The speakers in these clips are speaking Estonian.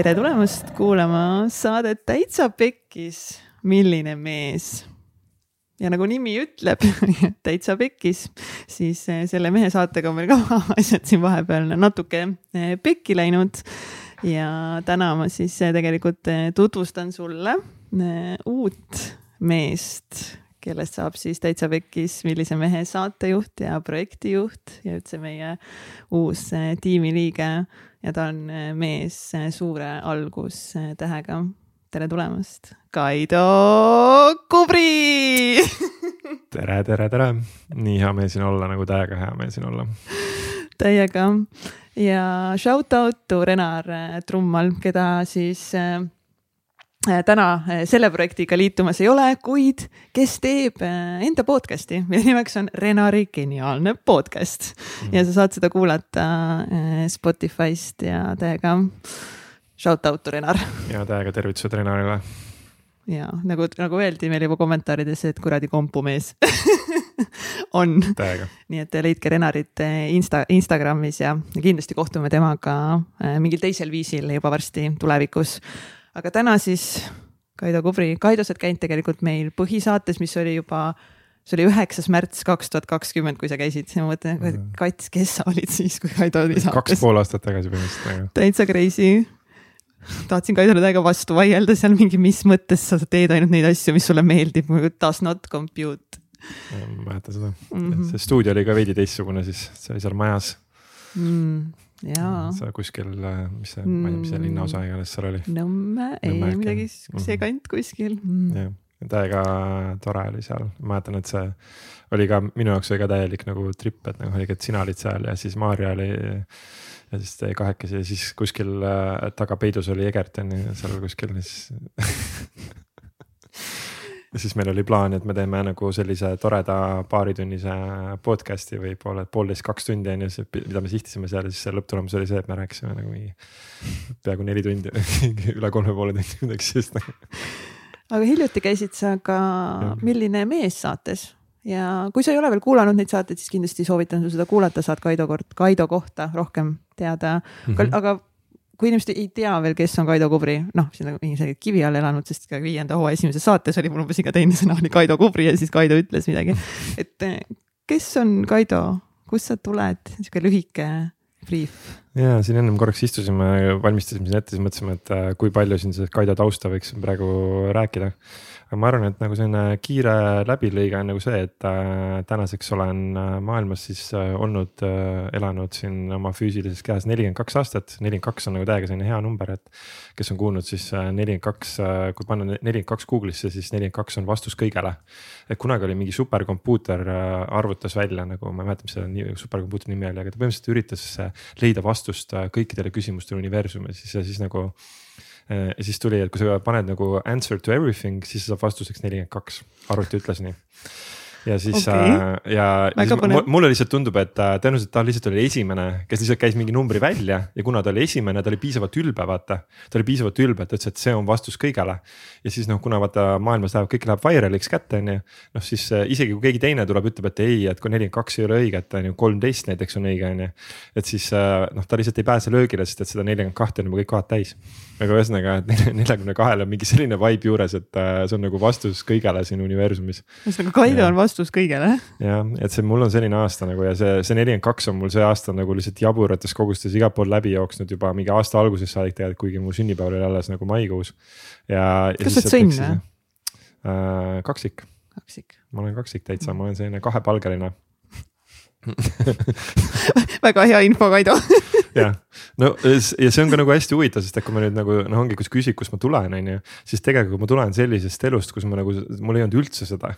tere tulemast kuulama saadet Täitsa Pekkis, milline mees. ja nagu nimi ütleb täitsa pekkis, siis eh, selle mehe saatega on meil ka asjad siin vahepeal natuke eh, pekki läinud. ja täna ma siis eh, tegelikult tutvustan sulle uut meest, kellest saab siis täitsa pekkis, millise mehe saatejuht ja projektijuht ja üldse meie uus tiimiliige ja ta on äh, mees äh, suure algustähega. tere tulemast, Kaido Kubri tere, tere, tere, nii hea meel siin olla, nagu täiega hea meel siin olla. Täiega ja shout out to Renar äh, Trummal, keda siis Äh, täna äh, selle projektiga liitumas ei ole, kuid kes teeb äh, enda podcast'i, mille nimeks on Renari geniaalne podcast mm. ja sa saad seda kuulata Spotify'st ja täiega shout out to Renar. ja täiega tervitused Renarile. ja nagu, nagu öeldi meil juba kommentaarides, et kuradi kompumees on. nii et leidke Renarit Insta, Instagramis ja kindlasti kohtume temaga mingil teisel viisil juba varsti tulevikus aga täna siis Kaido Kubri, Kaido, sa oled käinud tegelikult meil põhisaates, mis oli juba, see oli üheksas märts kaks tuhat kakskümmend, kui sa käisid, ma mõtlen mm., Kats, kes sa olid siis, kui Kaido oli saates? kaks pool aastat tagasi põhimõtteliselt. täitsa crazy. tahtsin Kaidole täiega vastu vaielda seal mingi, mis mõttes sa teed ainult neid asju, mis sulle meeldib, does not compute. ma mäletan seda mm, -hmm. see stuudio oli ka veidi teistsugune siis, see oli seal majas mm sa kuskil, äh, mis see mm., ma ei tea, mis see linnaosa iganes seal oli. Nõmme, ei midagi mhm. see kant kuskil mm.. jah, täiega tore oli seal, mäletan, et see oli ka minu jaoks oli ka täielik nagu trip, et nagu oligi, et sina olid seal ja siis Maarja oli. ja siis te kahekesi ja siis kuskil äh, taga peidus oli Egert on ju seal kuskil siis ja siis meil oli plaan, et me teeme nagu sellise toreda paaritunnise podcast'i või poole, poolteist, kaks tundi on ju, mida me sihtisime seal ja siis lõpptulemus oli see, et me rääkisime nagu mingi peaaegu neli tundi üle kolme poole tundi midagi sellist aga hiljuti käisid sa ka. Milline mees saates ja kui sa ei ole veel kuulanud neid saateid, siis kindlasti soovitan sul seda kuulata, saad Kaido kord, Kaido kohta rohkem teada mm. -hmm. aga kui inimesed ei tea veel, kes on Kaido Kubri, noh, siin on mingi kivi all elanud, sest ka viienda hooaja esimeses saates oli mul umbes iga teine sõna oli Kaido Kubri ja siis Kaido ütles midagi. et eh, kes on Kaido, kust sa tuled, sihuke lühike briif. Ja siin ennem korraks istusime, valmistasime siin ette, siis mõtlesime, et eh, kui palju siin sellest Kaido tausta võiks praegu rääkida aga ma arvan, et nagu selline kiire läbilõige on nagu see, et äh, tänaseks olen äh, maailmas siis äh, olnud äh,, elanud siin oma füüsilises kehas nelikümmend kaks aastat. nelikümmend kaks on nagu täiega selline hea number, et kes on kuulnud, siis äh, nelikümmend kaks, äh, kui panna nelikümmend kaks Google'isse, siis nelikümmend kaks on vastus kõigele. et kunagi oli mingi superkompuuter arvutas välja nagu, ma ei mäleta, mis selle superkompuutri nimi oli, aga ta põhimõtteliselt üritas leida vastust kõikidele küsimustele universumis, siis, siis nagu Äh, ja siis tuli, et kui sa paned nagu answer to everything, siis saab vastuseks nelikümmend kaks, arvuti ütles nii ja siis okay. äh, ja siis mulle lihtsalt tundub, et äh, tõenäoliselt ta lihtsalt oli esimene, kes lihtsalt käis mingi numbri välja ja kuna ta oli esimene, ta oli piisavalt ülbe, vaata. ta oli piisavalt ülbe, et ütles, et see on vastus kõigele. ja siis noh, kuna vaata maailmas läheb, kõik läheb viral'iks kätte, on ju. noh, siis äh, isegi kui keegi teine tuleb, ütleb, et ei, et kui nelikümmend kaks ei ole õige, et on ju kolmteist näiteks on õige, on ju. et siis noh, ta lihtsalt ei pääse löögile, sest et seda nelikümmend kahte on juba kõik kohad täis. aga ühesõnaga, et neljakümne kahel on mingi selline vibe juures, et see on nagu vastus kõigele siin universumis. ühesõnaga Kaido on vastus kõigele jah, et see, mul on selline aasta nagu ja see, see nelikümmend kaks on mul see aasta nagu lihtsalt jaburates kogustes igal pool läbi jooksnud juba mingi aasta algusest saadik tegelikult, kuigi mu sünnipäev oli alles nagu maikuus. ja. kas sa oled sõnn või? Äh, kaksik. kaksik. ma olen kaksik täitsa, ma olen selline kahepalgeline väga hea info, Kaido jah, no ja see on ka nagu hästi huvitav, sest et kui ma nüüd nagu noh, ongi, kui sa küsid, kust ma tulen, on ju. siis tegelikult ma tulen sellisest elust, kus ma nagu, mul ei olnud üldse seda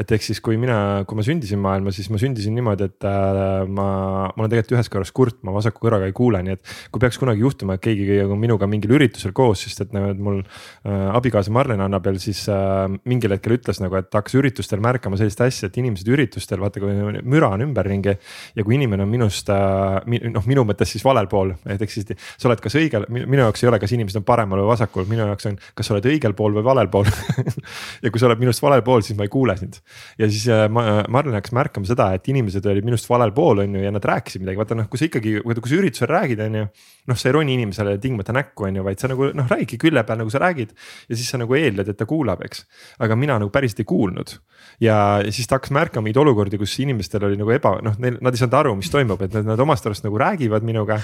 et ehk siis, kui mina, kui ma sündisin maailma, siis ma sündisin niimoodi, et äh, ma, ma olen tegelikult ühes kõrvas kurt, ma vasaku kõrvaga ei kuule, nii et. kui peaks kunagi juhtuma, et keegi on minuga mingil üritusel koos, sest et nagu mul äh, abikaasa Marlen Annabel siis äh, mingil hetkel ütles nagu, et hakkas üritustel märkama sellist asja, et inimesed üritustel vaata, kui müra on ümberringi. ja kui inimene on minust noh, minu mõttes siis valel pool, et ehk siis sa oled kas õigel, minu jaoks ei ole, kas inimesed on paremal või vasakul, minu jaoks on, kas sa oled õigel pool või valel pool ja kui sa oled minust valel pool, siis ma ei kuule sind. Ja siis äh, ma, Marlen hakkas märkama seda, et inimesed olid minust valel pool, on ju, ja nad rääkisid midagi, vaata noh, kui sa ikkagi, kui sa üritusel räägid, on ju. noh, sa ei roni inimesele tingimata näkku, on ju, vaid sa nagu noh, räägidki külje peal, nagu sa räägid. ja siis sa nagu eeldad, et ta kuulab, eks, aga mina nagu päriselt ei kuulnud ja siis ta hakkas märkama mingeid olukordi, kus inimestel oli nagu eba, noh, neil, nad ei saanud aru, mis toimub, et nad, nad omast arust nagu räägivad minuga.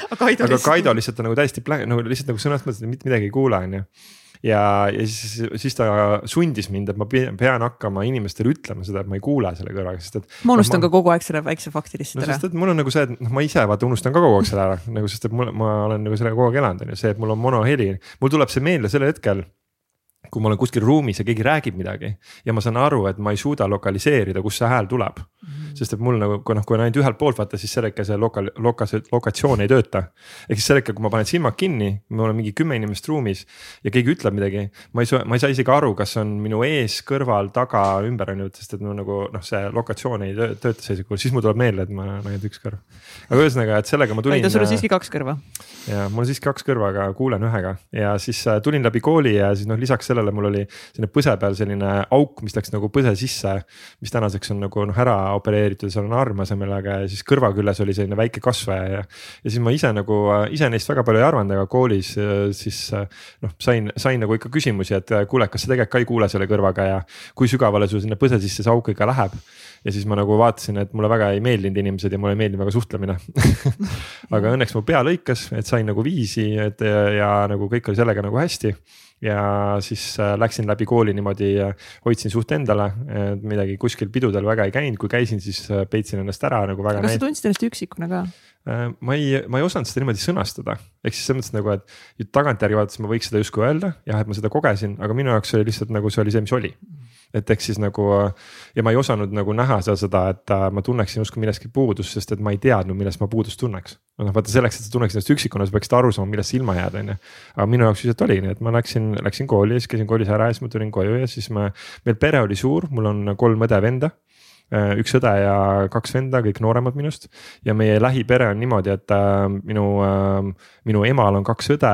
aga Kaido lihtsalt, on nagu täiesti nagu lihtsalt nagu sõnast mõttes, mitte midagi ei kuule, on ju ja, ja siis, siis ta sundis mind, et ma pean hakkama inimestele ütlema seda, et ma ei kuule selle kõrvaga, sest et. ma unustan no, ma, ka kogu aeg selle väikse fakti lihtsalt no, ära. sest et mul on nagu see, et noh, ma ise vaata unustan ka kogu aeg selle ära nagu, sest et mul, ma olen nagu sellega kogu aeg elanud, on ju, see, et mul on monoheli, mul tuleb see meelde sellel hetkel kui ma olen kuskil ruumis ja keegi räägib midagi ja ma saan aru, et ma ei suuda lokaliseerida, kust see hääl tuleb mm. Sest et mul nagu, kui noh, kui on ainult ühelt poolt vaata, siis sel hetkel see lokal, lokas, lokatsioon ei tööta. ehk siis sel hetkel, kui ma panen silmad kinni, mul on mingi kümme inimest ruumis ja keegi ütleb midagi. ma ei saa, ma ei saa isegi aru, kas on minu ees, kõrval, taga, ümber on ju, sest et no nagu noh, see lokatsioon ei tööta sellisel kujul, siis mul tuleb meelde, et ma olen ainult üks kõrv. aga ühesõnaga, et sellega ma tulin. ei, sul on siiski kaks kõrva. ja mul on siiski kaks kõrva, aga kuulen ühega ja siis äh, tulin läbi kooli ja siis noh, lisaks sellele mul oli selline põse peal selline auk, mis läks nagu põse sisse. mis tänaseks on nagu noh ära opereeritud ja seal on arm asemel, aga siis kõrva küljes oli selline väike kasvaja ja. ja siis ma ise nagu, ise neist väga palju ei arvanud, aga koolis siis noh, sain, sain nagu ikka küsimusi, et kuule, kas sa tegelikult ka ei kuule selle kõrvaga ja kui sügavale sul sinna põse sisse see auk ikka läheb ja siis ma nagu vaatasin, et mulle väga ei meeldinud inimesed ja mulle ei meeldinud väga suhtlemine aga õnneks mu pea lõikas, et sain nagu viisi, et ja, ja nagu kõik oli sellega nagu hästi ja siis äh, läksin läbi kooli niimoodi, hoidsin suht endale, midagi kuskil pidudel väga ei käinud, kui käisin, siis äh, peitsin ennast ära nagu väga. kas sa tundsid ennast üksikuna ka? Äh, ma ei, ma ei osanud seda niimoodi sõnastada, ehk siis selles mõttes nagu, et tagantjärgi vaadates ma võiks seda justkui öelda, jah, et ma seda kogesin, aga minu jaoks oli lihtsalt nagu see oli see, mis oli et ehk siis nagu ja ma ei osanud nagu näha seal seda, et äh, ma tunneksin justkui millestki puudust, sest et ma ei teadnud, millest ma puudust tunneks. noh, vaata selleks, et sa tunneksid ennast üksikuna, sa peaksid aru saama, millest sa ilma jääd, on ju. aga minu jaoks lihtsalt oligi nii, et ma läksin, läksin kooli ja siis käisin koolis ära ja siis ma tulin koju ja siis me, meil pere oli suur, mul on kolm õde-venda Äh, üks õde ja kaks venda, kõik nooremad minust. ja meie lähipere on niimoodi, et äh, minu, äh, minu emal on kaks õde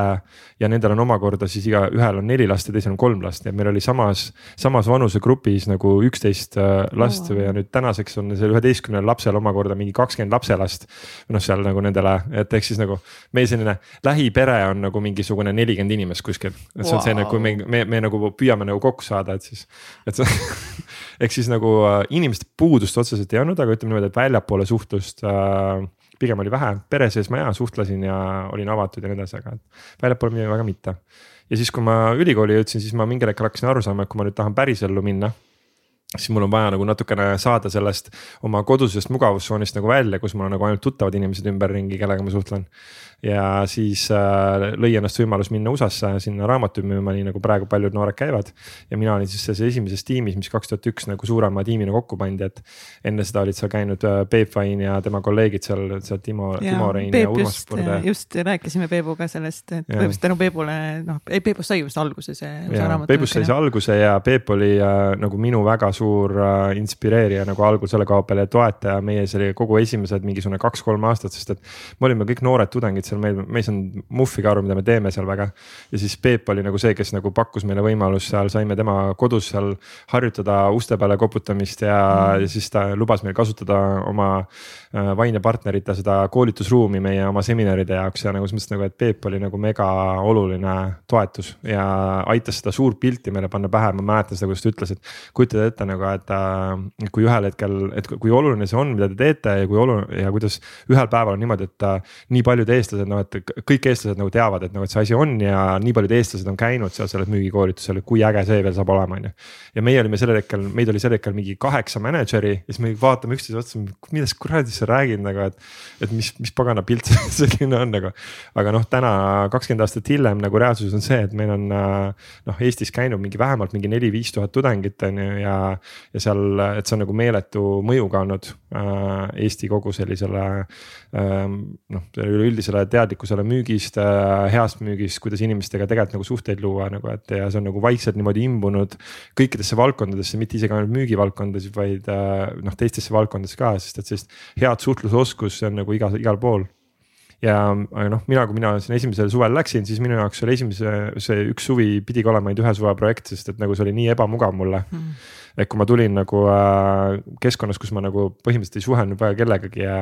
ja nendel on omakorda siis iga, ühel on neli last ja teisel on kolm last, nii et meil oli samas, samas vanusegrupis nagu üksteist last oh. ja nüüd tänaseks on seal üheteistkümnel lapsel omakorda mingi kakskümmend lapselast. noh, seal nagu nendele, et ehk siis nagu meie selline lähipere on nagu mingisugune nelikümmend inimest kuskil, et see on wow. see nagu me, me, me nagu püüame nagu kokku saada, et siis, et see ehk siis nagu inimeste puhul puudust otseselt ei olnud, aga ütleme niimoodi, et väljapoole suhtlust äh, pigem oli vähe, pere sees ma ja suhtlesin ja olin avatud ja nii edasi, aga väljapoole midagi väga mitte. ja siis, kui ma ülikooli jõudsin, siis ma mingil hetkel hakkasin aru saama, et kui ma nüüd tahan pärisellu minna siis mul on vaja nagu natukene saada sellest oma kodusest mugavustsoonist nagu välja, kus mul on nagu ainult tuttavad inimesed ümberringi, kellega ma suhtlen ja siis äh, lõi ennast võimalus minna USA-sse sinna raamatuid müüma, nii nagu praegu paljud noored käivad. ja mina olin siis selles esimeses tiimis, mis kaks tuhat üks nagu suurema tiimina kokku pandi, et enne seda olid seal käinud äh, Peep Vain ja tema kolleegid seal, seal Timo, Timo Rein Peep ja Urmas Purde. just rääkisime Peebuga sellest, et põhimõtteliselt tänu Peebule, noh, Peepust sai just alguse see. Peepust sai see alguse ja Peep oli äh, nagu minu väga suur äh, inspireerija nagu algul selle koha peal ja toetaja meie see oli kogu esimesed mingisugune kaks-kolm aastat, sest et me olime kõik noored tudengid seal meil, me ei saanud muhvigi aru, mida me teeme seal väga. ja siis Peep oli nagu see, kes nagu pakkus meile võimalust seal, saime tema kodus seal harjutada uste peale koputamist ja mm., ja siis ta lubas meil kasutada oma äh, Vaine partnerite seda koolitusruumi meie oma seminaride jaoks ja nagu selles mõttes nagu, et Peep oli nagu mega oluline toetus ja aitas seda suurt pilti meile panna pähe, ma mäletan seda, kuidas ta ütles, et kujutada ette nagu, et äh, kui ühel hetkel, et kui oluline see on, mida te teete ja kui oluline ja kuidas ühel päeval on niimoodi, et äh, nii paljud eestlased eestlased, noh, et kõik eestlased nagu teavad, et nagu, et see asi on ja nii paljud eestlased on käinud seal sellel müügikoolitusel, et kui äge see veel saab olema, on ju. ja meie olime sellel hetkel, meid oli sel hetkel mingi kaheksa mänedžeri ja siis me vaatame üksteise otsa, millest kuradi sa räägid nagu, et. et mis, mis pagana pilt selline on nagu, aga noh, täna kakskümmend aastat hiljem nagu reaalsus on see, et meil on noh, Eestis käinud mingi vähemalt mingi neli-viis tuhat tudengit on ju ja. ja seal, et see on nagu meeletu mõjuga olnud äh, Eesti kogu sellisele äh, noh, üleüldisele teadlikkusele müügist, äh, heast müügist, kuidas inimestega tegelikult nagu suhteid luua nagu, et ja see on nagu vaikselt niimoodi imbunud kõikidesse valdkondadesse, mitte isegi ainult müügivaldkondades, vaid äh, noh, teistesse valdkondadesse ka, sest et sellist head suhtlusoskust, see on nagu iga, igal pool. Ja aga noh, mina, kui mina siin esimesel suvel läksin, siis minu jaoks oli esimese, see üks suvi pidigi olema ainult ühe suve projekt, sest et nagu see oli nii ebamugav mulle. Mm.. Et kui ma tulin nagu äh, keskkonnas, kus ma nagu põhimõtteliselt ei suhelnud väga kellegagi ja.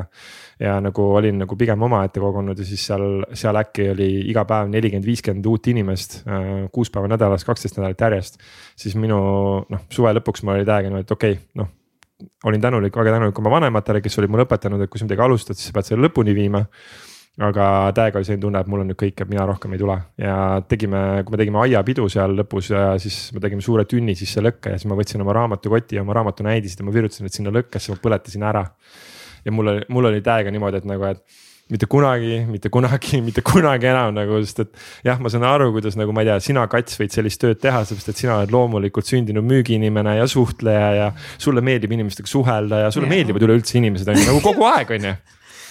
ja nagu olin nagu pigem omaette kogunud ja siis seal, seal äkki oli iga päev nelikümmend, viiskümmend uut inimest äh,. kuus päeva nädalas, kaksteist nädalat järjest. siis minu noh, suve lõpuks mul oli täiega niimoodi, et okei okay,, noh olin tänulik, väga tänulik oma vanematele, kes olid mulle õpetanud, et kui sa midagi alustad, siis sa pead selle lõpuni viima aga täiega oli selline tunne, et mul on nüüd kõik, et mina rohkem ei tule ja tegime, kui me tegime aiapidu seal lõpus ja siis me tegime suure tünni sisse lõkke ja siis ma võtsin oma raamatukoti ja oma raamatunäidised ja ma virutasin need sinna lõkkesse, ma põletasin ära. ja mul oli, mul oli täiega niimoodi, et nagu, et mitte kunagi, mitte kunagi, mitte kunagi enam nagu, sest et jah, ma saan aru, kuidas nagu ma ei tea, sina, Kats, võid sellist tööd teha, sellepärast et sina oled loomulikult sündinud müügiinimene ja suhtleja ja sulle meeldib inimestega suhelda ja sulle yeah. meeldivad üleüldse inimesed on ju nagu kogu aeg on ju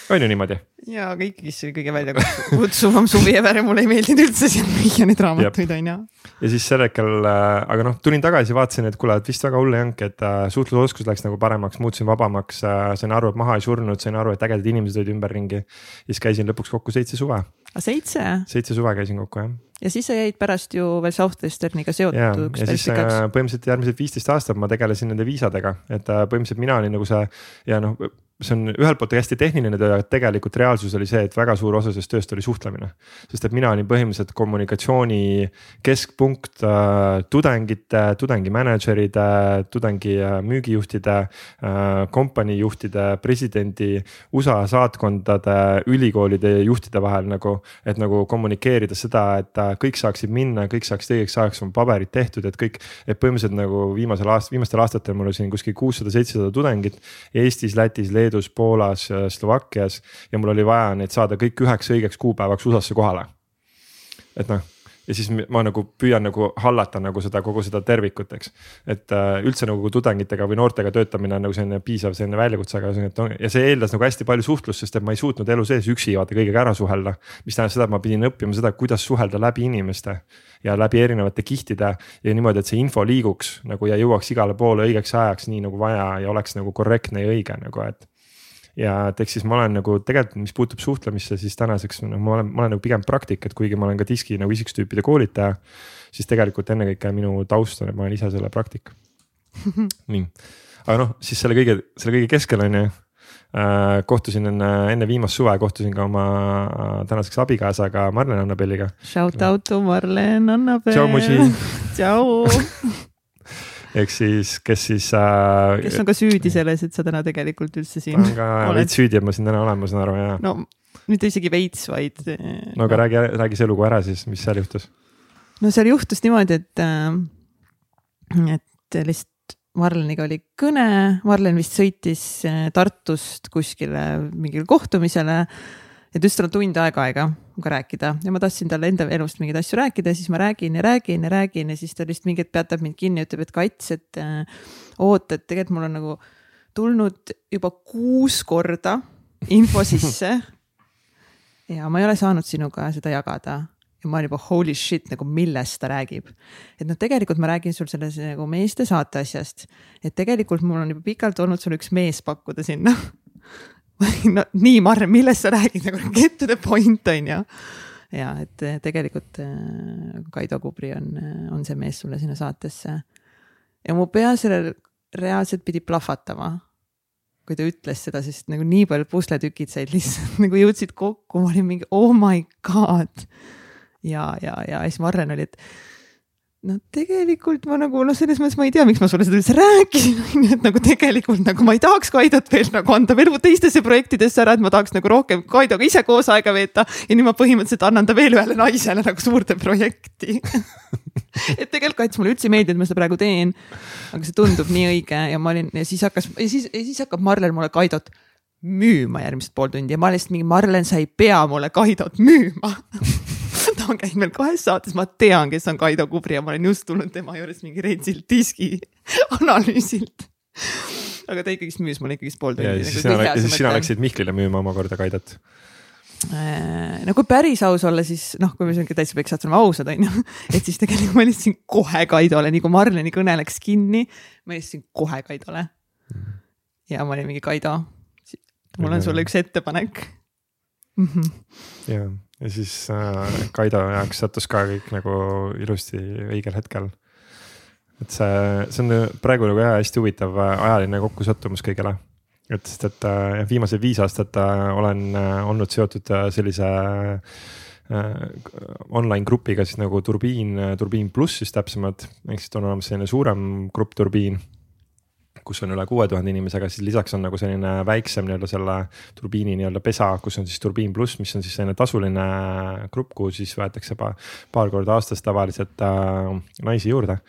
on ju niimoodi? ja, aga ikkagi see kõige väljakutsuvam suvi ever ja mulle ei meeldinud üldse seal müüa neid raamatuid on ju. ja siis sel hetkel, äh, aga noh, tulin tagasi, vaatasin, et kuule, et vist väga hull ei olnudki, et äh, suhtlusoskus läks nagu paremaks, muutusin vabamaks äh,, sain aru, et maha ei surnud, sain aru, et ägedad inimesed olid ümberringi. siis käisin lõpuks kokku seitse suve. seitse? seitse suve käisin kokku jah ja siis sa jäid pärast ju veel Southwesterniga seotuks. ja siis äh, põhimõtteliselt järgmised viisteist aastat ma tegelesin nende viisadega, et äh, põhimõtteliselt mina olin nagu see ja noh see on ühelt poolt hästi tehniline töö, aga tegelikult reaalsus oli see, et väga suur osa sellest tööst oli suhtlemine. sest et mina olin põhimõtteliselt kommunikatsiooni keskpunkt äh, tudengite, tudengi mänedžeride, tudengi äh, müügijuhtide äh,, kompanii juhtide, presidendi, USA saatkondade, ülikoolide juhtide vahel nagu. et nagu kommunikeerida seda, et äh, kõik saaksid minna, kõik saaksid õigeks ajaks oma paberid tehtud, et kõik, et põhimõtteliselt nagu viimasel aastal, viimastel aastatel mul oli siin kuskil kuussada, seitsesada tudengit Eestis, Lätis, Leedus Leedus, Poolas, Slovakkias ja mul oli vaja neid saada kõik üheks õigeks kuupäevaks USA-sse kohale. et noh, ja siis ma nagu püüan nagu hallata nagu seda kogu seda tervikut, eks. et äh, üldse nagu tudengitega või noortega töötamine on nagu selline piisav selline väljakutse, aga et on ja see eeldas nagu hästi palju suhtlust, sest et ma ei suutnud elu sees üksi vaata kõigega ära suhelda. mis tähendas seda, et ma pidin õppima seda, kuidas suhelda läbi inimeste ja läbi erinevate kihtide ja niimoodi, et see info liiguks nagu ja jõuaks igale poole õigeks ajaks, nii nagu vaja ja oleks nagu korrektne ja õige nagu, et ja et ehk siis ma olen nagu tegelikult, mis puutub suhtlemisse, siis tänaseks no, ma olen, ma olen nagu pigem praktik, et kuigi ma olen ka diski nagu isikstüüpide koolitaja. siis tegelikult ennekõike minu taust on, et ma olen ise selle praktik nii, aga noh, siis selle kõige, selle kõige keskel on ju äh,. kohtusin enne, enne viimast suve kohtusin ka oma tänaseks abikaasaga Marlen Annabeliga. Shout out to Marlen Annabel. tšau, Musi. tšau ehk siis, kes siis äh,. kes on ka süüdi selles, et sa täna tegelikult üldse siin on ka veits süüdi, et ma siin täna olen, ma saan aru, jaa. no mitte isegi veits, vaid. no aga no. räägi, räägi see lugu ära siis, mis seal juhtus? no seal juhtus niimoodi, et, äh, et lihtsalt Marleniga oli kõne, Marlen vist sõitis äh, Tartust kuskile mingile kohtumisele ja ta ütles, tal on tund aega aega minuga rääkida ja ma tahtsin talle enda elust mingeid asju rääkida ja siis ma räägin ja räägin ja räägin ja siis ta lihtsalt mingi hetk peatab mind kinni ja ütleb, et Kats, et äh, oota, et tegelikult mul on nagu tulnud juba kuus korda info sisse. ja ma ei ole saanud sinuga seda jagada ja ma olen juba holy shit nagu millest ta räägib. et noh, tegelikult ma räägin sul selles nagu meeste saate asjast, et tegelikult mul on juba pikalt olnud sulle üks mees pakkuda sinna no nii, Marren, millest sa räägid nagu get to the point on ju. ja et eh, tegelikult eh, Kaido Kubri on, eh, on see mees sulle sinna saatesse. ja mu pea sellel reaalselt pidi plahvatama. kui ta ütles seda, sest nagu nii palju pusletükid said lihtsalt nagu jõudsid kokku, ma olin mingi oh my god. ja, ja, ja siis Marren oli, et no tegelikult ma nagu noh, selles mõttes ma ei tea, miks ma sulle seda üldse rääkisin, on ju, et nagu tegelikult nagu ma ei tahaks Kaidot veel nagu anda veel teistesse projektidesse ära, et ma tahaks nagu rohkem Kaidoga ise koos aega veeta. ja nüüd ma põhimõtteliselt annan ta veel ühele naisele nagu suurde projekti et tegelikult Kats mulle üldse ei meeldi, et ma seda praegu teen. aga see tundub nii õige ja ma olin ja siis hakkas ja siis, ja siis hakkab Marlen mulle Kaidot müüma järgmised pool tundi ja ma lihtsalt mingi Marlen, sa ei pea mulle Kaidot müüma ta on käinud meil kahes saates, ma tean, kes on Kaido Kubri ja ma olen just tulnud tema juures mingi reitsilt diski analüüsilt. aga ta ikkagist müüs mulle ikkagist pool tundi. ja siis nagu sina, siis sina läksid Mihklile müüma omakorda Kaidot äh, no kui päris aus olla, siis noh, kui me sihuke täitsa peaks olema ausad, on ju, et siis tegelikult ma helistasin kohe Kaidole, nii kui Marleni kõne läks kinni, ma helistasin kohe Kaidole. ja ma olin mingi Kaido, mul on sulle üks ettepanek mm. Ja, siis äh, Kaido jaoks sattus ka kõik nagu ilusti õigel hetkel. et see, see on praegu nagu jah, hästi huvitav äh, ajaline kokkusattumus kõigele. et sest, et äh, viimased viis aastat äh, olen äh, olnud seotud äh, sellise äh, online grupiga siis nagu Turbiin, Turbiin pluss siis täpsemalt, ehk siis on olemas selline suurem grupp Turbiin kus on üle kuue tuhande inimese, aga siis lisaks on nagu selline väiksem nii-öelda selle turbiini nii-öelda pesa, kus on siis turbiin pluss, mis on siis selline tasuline grupp, kuhu siis võetakse pa, paar korda aastas tavaliselt äh, naisi juurde.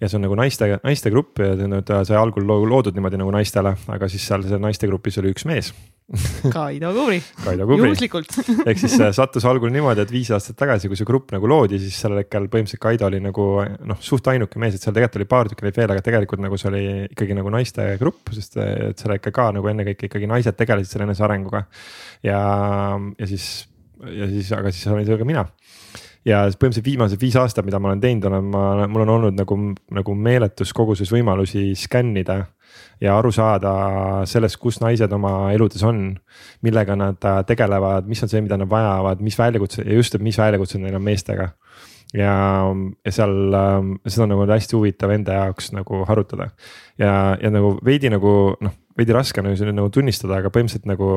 ja see on nagu naiste, naiste grupp ja see nüüd sai algul loodud niimoodi nagu naistele, aga siis seal seal naiste grupis oli üks mees Kaido Kubri. Kaido Kubri. juhuslikult ehk siis sattus algul niimoodi, et viis aastat tagasi, kui see grupp nagu loodi, siis sellel hetkel põhimõtteliselt Kaido oli nagu noh, suht ainuke mees, et seal tegelikult oli paar tükki neid veel, aga tegelikult nagu see oli ikkagi nagu naiste grupp, sest et seal ikka ka nagu ennekõike ikkagi naised tegelesid selle enesearenguga. ja, ja siis, ja siis, aga siis olin seal ka mina ja põhimõtteliselt viimased viis aastat, mida ma olen teinud, olen ma, mul on olnud nagu, nagu meeletus koguses võimalusi skännida ja aru saada sellest, kus naised oma eludes on. millega nad äh, tegelevad, mis on see, mida nad vajavad, mis väljakutsed ja just, et mis väljakutsed neil on meestega. ja, ja seal ähm, seda on nagu hästi huvitav enda jaoks nagu harutada ja, ja nagu veidi nagu noh, veidi raske on nagu, nagu tunnistada, aga põhimõtteliselt nagu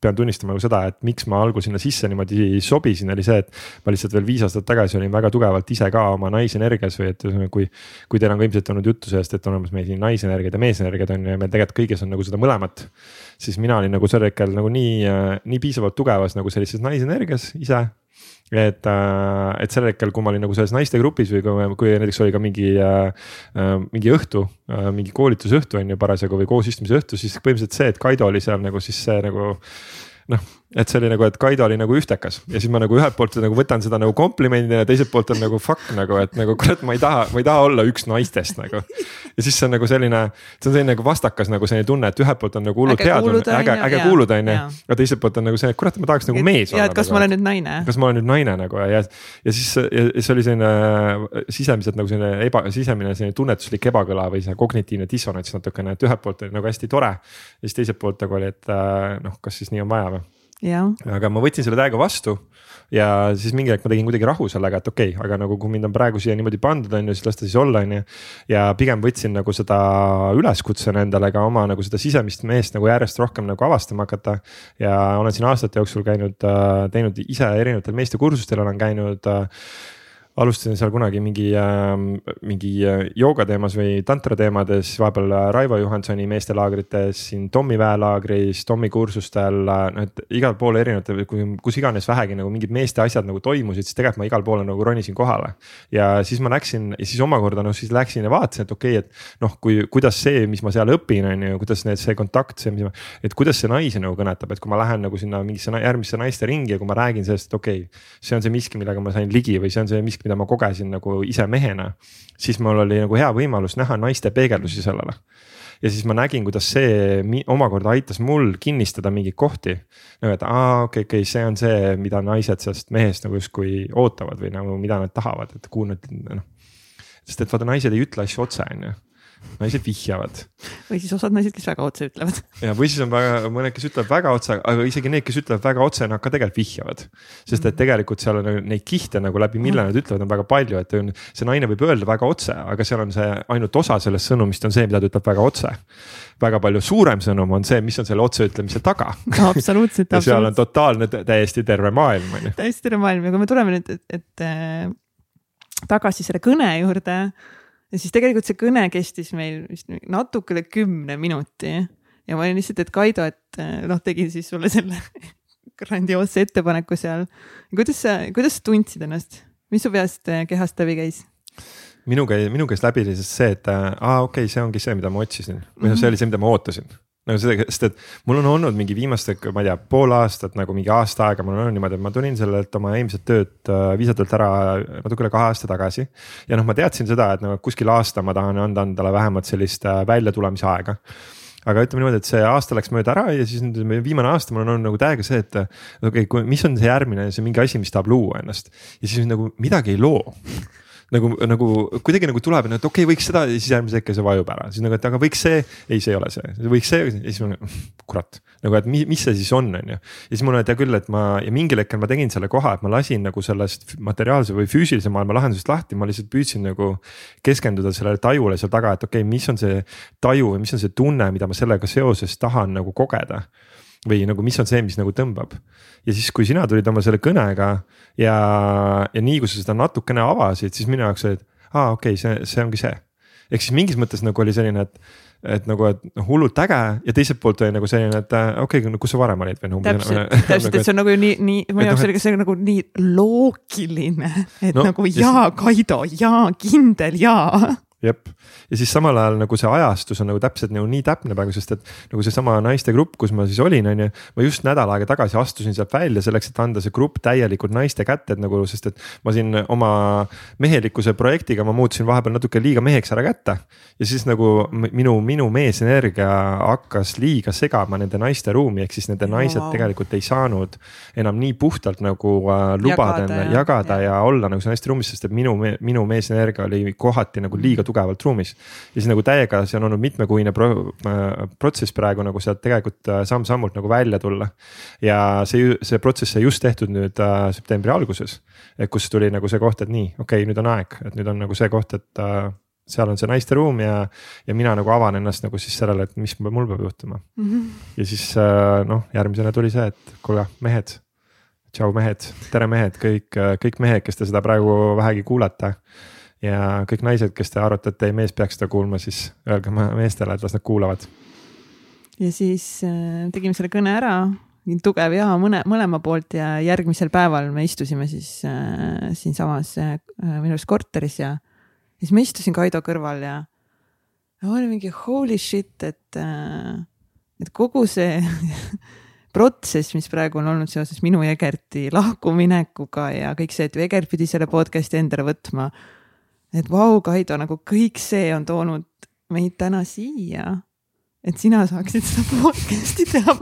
pean tunnistama nagu seda, et miks ma algul sinna sisse niimoodi sobisin, oli see, et ma lihtsalt veel viis aastat tagasi olin väga tugevalt ise ka oma naisenergias või et kui. kui teil on ka ilmselt olnud juttu sellest, et on olemas meil siin naisenergiad ja meesenergiad on ju ja meil tegelikult kõiges on nagu seda mõlemat. siis mina olin nagu sel hetkel nagu nii, nii piisavalt tugevas nagu sellises naisenergias ise et, äh, et sel hetkel, kui ma olin nagu selles naistegrupis või kui, kui näiteks oli ka mingi äh,, äh mingi õhtu äh,, mingi koolitusõhtu on ju parasjagu või koosistumise õhtu, siis põhimõtteliselt see, et Kaido oli seal nagu siis see nagu noh et see oli nagu, et Kaido oli nagu ühtekas ja siis ma nagu ühelt poolt nagu võtan seda nagu komplimendina ja teiselt poolt on nagu fuck nagu, et nagu kurat, ma ei taha, ma ei taha olla üks naistest nagu. ja siis see on nagu selline, see on selline nagu vastakas nagu selline tunne, et ühelt poolt on nagu hullult hea tunne, äge, äge kuuluda on ju. aga teiselt poolt on nagu see, et kurat, ma tahaks nagu mees olla. ja, et kas nagu, ma olen nüüd naine. kas ma olen nüüd naine nagu ja, ja siis ja see oli selline sisemiselt nagu selline eba, sisemine selline tunnetuslik ebakõla või see kognitiivne dissonants natukene, et ühelt poolt oli nagu hästi tore. ja siis teiselt poolt nagu oli, et äh, noh, kas siis nii on vaja aga ma võtsin selle täiega vastu ja siis mingi hetk ma tegin kuidagi rahu sellega, et okei okay,, aga nagu kui mind on praegu siia niimoodi pandud, on ju, siis las ta siis olla, on ju. ja pigem võtsin nagu seda üleskutsena endale ka oma nagu seda sisemist meest nagu järjest rohkem nagu avastama hakata. ja olen siin aastate jooksul käinud, äh, teinud ise erinevatel meestekursustel olen käinud äh, alustasin seal kunagi mingi äh,, mingi äh, jooga teemas või tantra teemades, vahepeal äh, Raivo Johansoni meestelaagrites, siin Tommi väelaagris, Tommi kursustel, äh, noh et igal pool erinevatel, kus iganes vähegi nagu mingid meeste asjad nagu toimusid, siis tegelikult ma igal pool nagu ronisin kohale. ja siis ma läksin ja siis omakorda noh, siis läksin ja vaatasin, et okei okay,, et noh, kui, kuidas see, mis ma seal õpin, on ju, kuidas need, see kontakt, see, mis ma. et kuidas see naisi nagu kõnetab, et kui ma lähen nagu sinna mingisse järgmisse naiste ringi ja kui ma räägin sellest, et okei okay,. see on see miski, millega ma sain ligi või see on see miski, mida ma kogesin nagu ise mehena. siis mul oli nagu hea võimalus näha naiste peegeldusi sellele. ja siis ma nägin, kuidas see omakorda aitas mul kinnistada mingeid kohti. nagu, et aa, okei okay,, okei okay,, see on see, mida naised sellest mehest nagu justkui ootavad või nagu, mida nad tahavad, et kuhu nad noh. sest et vaata, naised ei ütle asju otse, on ju naised vihjavad. või siis osad naised, kes väga otse ütlevad. ja, või siis on väga, mõned, kes ütlevad väga otse, aga isegi need, kes ütlevad väga otse, nad ka tegelikult vihjavad. sest et mhm. tegelikult seal on neid kihte nagu läbi, mille nad ütlevad, on väga palju, et on, see naine võib öelda väga otse, aga seal on see ainult osa sellest sõnumist on see, mida ta ütleb väga otse. väga palju suurem sõnum on see, mis on selle otseütlemise taga. absoluutselt ja seal on totaalne, täiesti terve maailm on ju. täiesti terve maailm ja kui me tuleme nüüd, et, et äh, tagasi selle kõne juurde ja siis tegelikult see kõne kestis meil vist natuke üle kümne minuti. Ja ma olin lihtsalt, et Kaido, et eh, noh, tegin siis sulle selle grandioosse ettepaneku seal. kuidas sa, kuidas sa tundsid ennast, mis su peast, eh, kehast läbi käis? minu käi-, minu käest läbi siis see, et aa ah,, okei okay,, see ongi see, mida ma otsisin. Või noh, see oli see, mida ma ootasin nagu seda, sest et mul on olnud mingi viimaste, ma ei tea, pool aastat nagu mingi aasta aega, mul on olnud niimoodi, et ma tulin sellelt oma eelmiselt tööd äh, viisatult ära natuke üle kahe aasta tagasi. ja noh, ma teadsin seda, et nagu kuskil aasta ma tahan anda endale vähemalt sellist äh, väljatulemise aega aga ütleme niimoodi, et see aasta läks mööda ära ja siis nüüd viimane aasta mul on olnud nagu täiega see, et okei okay,, mis on see järgmine, see mingi asi, mis tahab luua ennast. ja siis nagu midagi ei loo nagu, nagu kuidagi nagu tuleb, et okei okay,, võiks seda ja siis järgmise hetke see vajub ära, siis nagu, et aga võiks see, ei, see ei ole see, võiks see ja siis ma kurat, nagu et mis, mis see siis on, on ju. ja siis mul oli hea küll, et ma ja mingil hetkel ma tegin selle koha, et ma lasin nagu sellest materiaalse või füüsilise maailma lahendusest lahti, ma lihtsalt püüdsin nagu keskenduda sellele tajule seal taga, et okei okay,, mis on see taju või mis on see tunne, mida ma sellega seoses tahan nagu kogeda või nagu, mis on see, mis nagu tõmbab. ja siis, kui sina tulid oma selle kõnega ja, ja nii kui sa seda natukene avasid, siis minu jaoks oli, et aa, okei okay,, see, see ongi see. ehk siis mingis mõttes nagu oli selline, et, et nagu, et noh, hullult äge ja teiselt poolt oli nagu selline, et okei okay,, no kus sa varem olid või noh. täpselt, täpselt, et see on nagu nii, nii, mu jaoks oli ka see nagu nii loogiline, et no, nagu jaa, Kaido, jaa, kindel jaa jep, ja siis samal ajal nagu see ajastus on nagu täpselt nagu nii täpne praegu, sest et nagu seesama naistegrupp, kus ma siis olin, on ju. ma just nädal aega tagasi astusin sealt välja selleks, et anda see grupp täielikult naiste kätte, et nagu, sest et ma siin oma mehelikkuse projektiga ma muutusin vahepeal natuke liiga meheks ära kätte. ja siis nagu minu, minu meesenergia hakkas liiga segama nende naiste ruumi, ehk siis nende naised wow. tegelikult ei saanud enam nii puhtalt nagu äh, lubada jagada, ja, jagada ja. ja olla nagu naiste ruumis, sest et minu, minu meesenergia oli kohati nagu liiga tugevalt ruumis. ja siis nagu täiega, see on olnud mitmekuine pro, äh, protsess praegu nagu sealt tegelikult äh, samm-sammult nagu välja tulla. ja see, see protsess sai just tehtud nüüd äh, septembri alguses. et kus tuli nagu see koht, et nii, okei okay,, nüüd on aeg, et nüüd on nagu see koht, et äh, seal on see naiste ruum ja, ja mina nagu avan ennast nagu siis sellele, et mis mul peab juhtuma mm. -hmm. ja siis äh, noh, järgmisena tuli see, et kuule, mehed tšau mehed, tere mehed, kõik, kõik mehed, kes te seda praegu vähegi kuulate ja kõik naised, kes te arvate, et teie mees peaks seda kuulma, siis öelge meestele, et las nad kuulavad. ja siis äh, tegime selle kõne ära, tugev ja mõne, mõlema poolt ja järgmisel päeval me istusime siis äh, siinsamas äh, minu arust korteris ja siis ma istusin Kaido kõrval ja ma olin mingi holy shit, et äh,, et kogu see protsess, mis praegu on olnud seoses minu Egerti lahkuminekuga ja kõik see, et Egert pidi selle podcast'i endale võtma et vau, Kaido, nagu kõik see on toonud meid täna siia et sina saaksid seda podcast'i teha.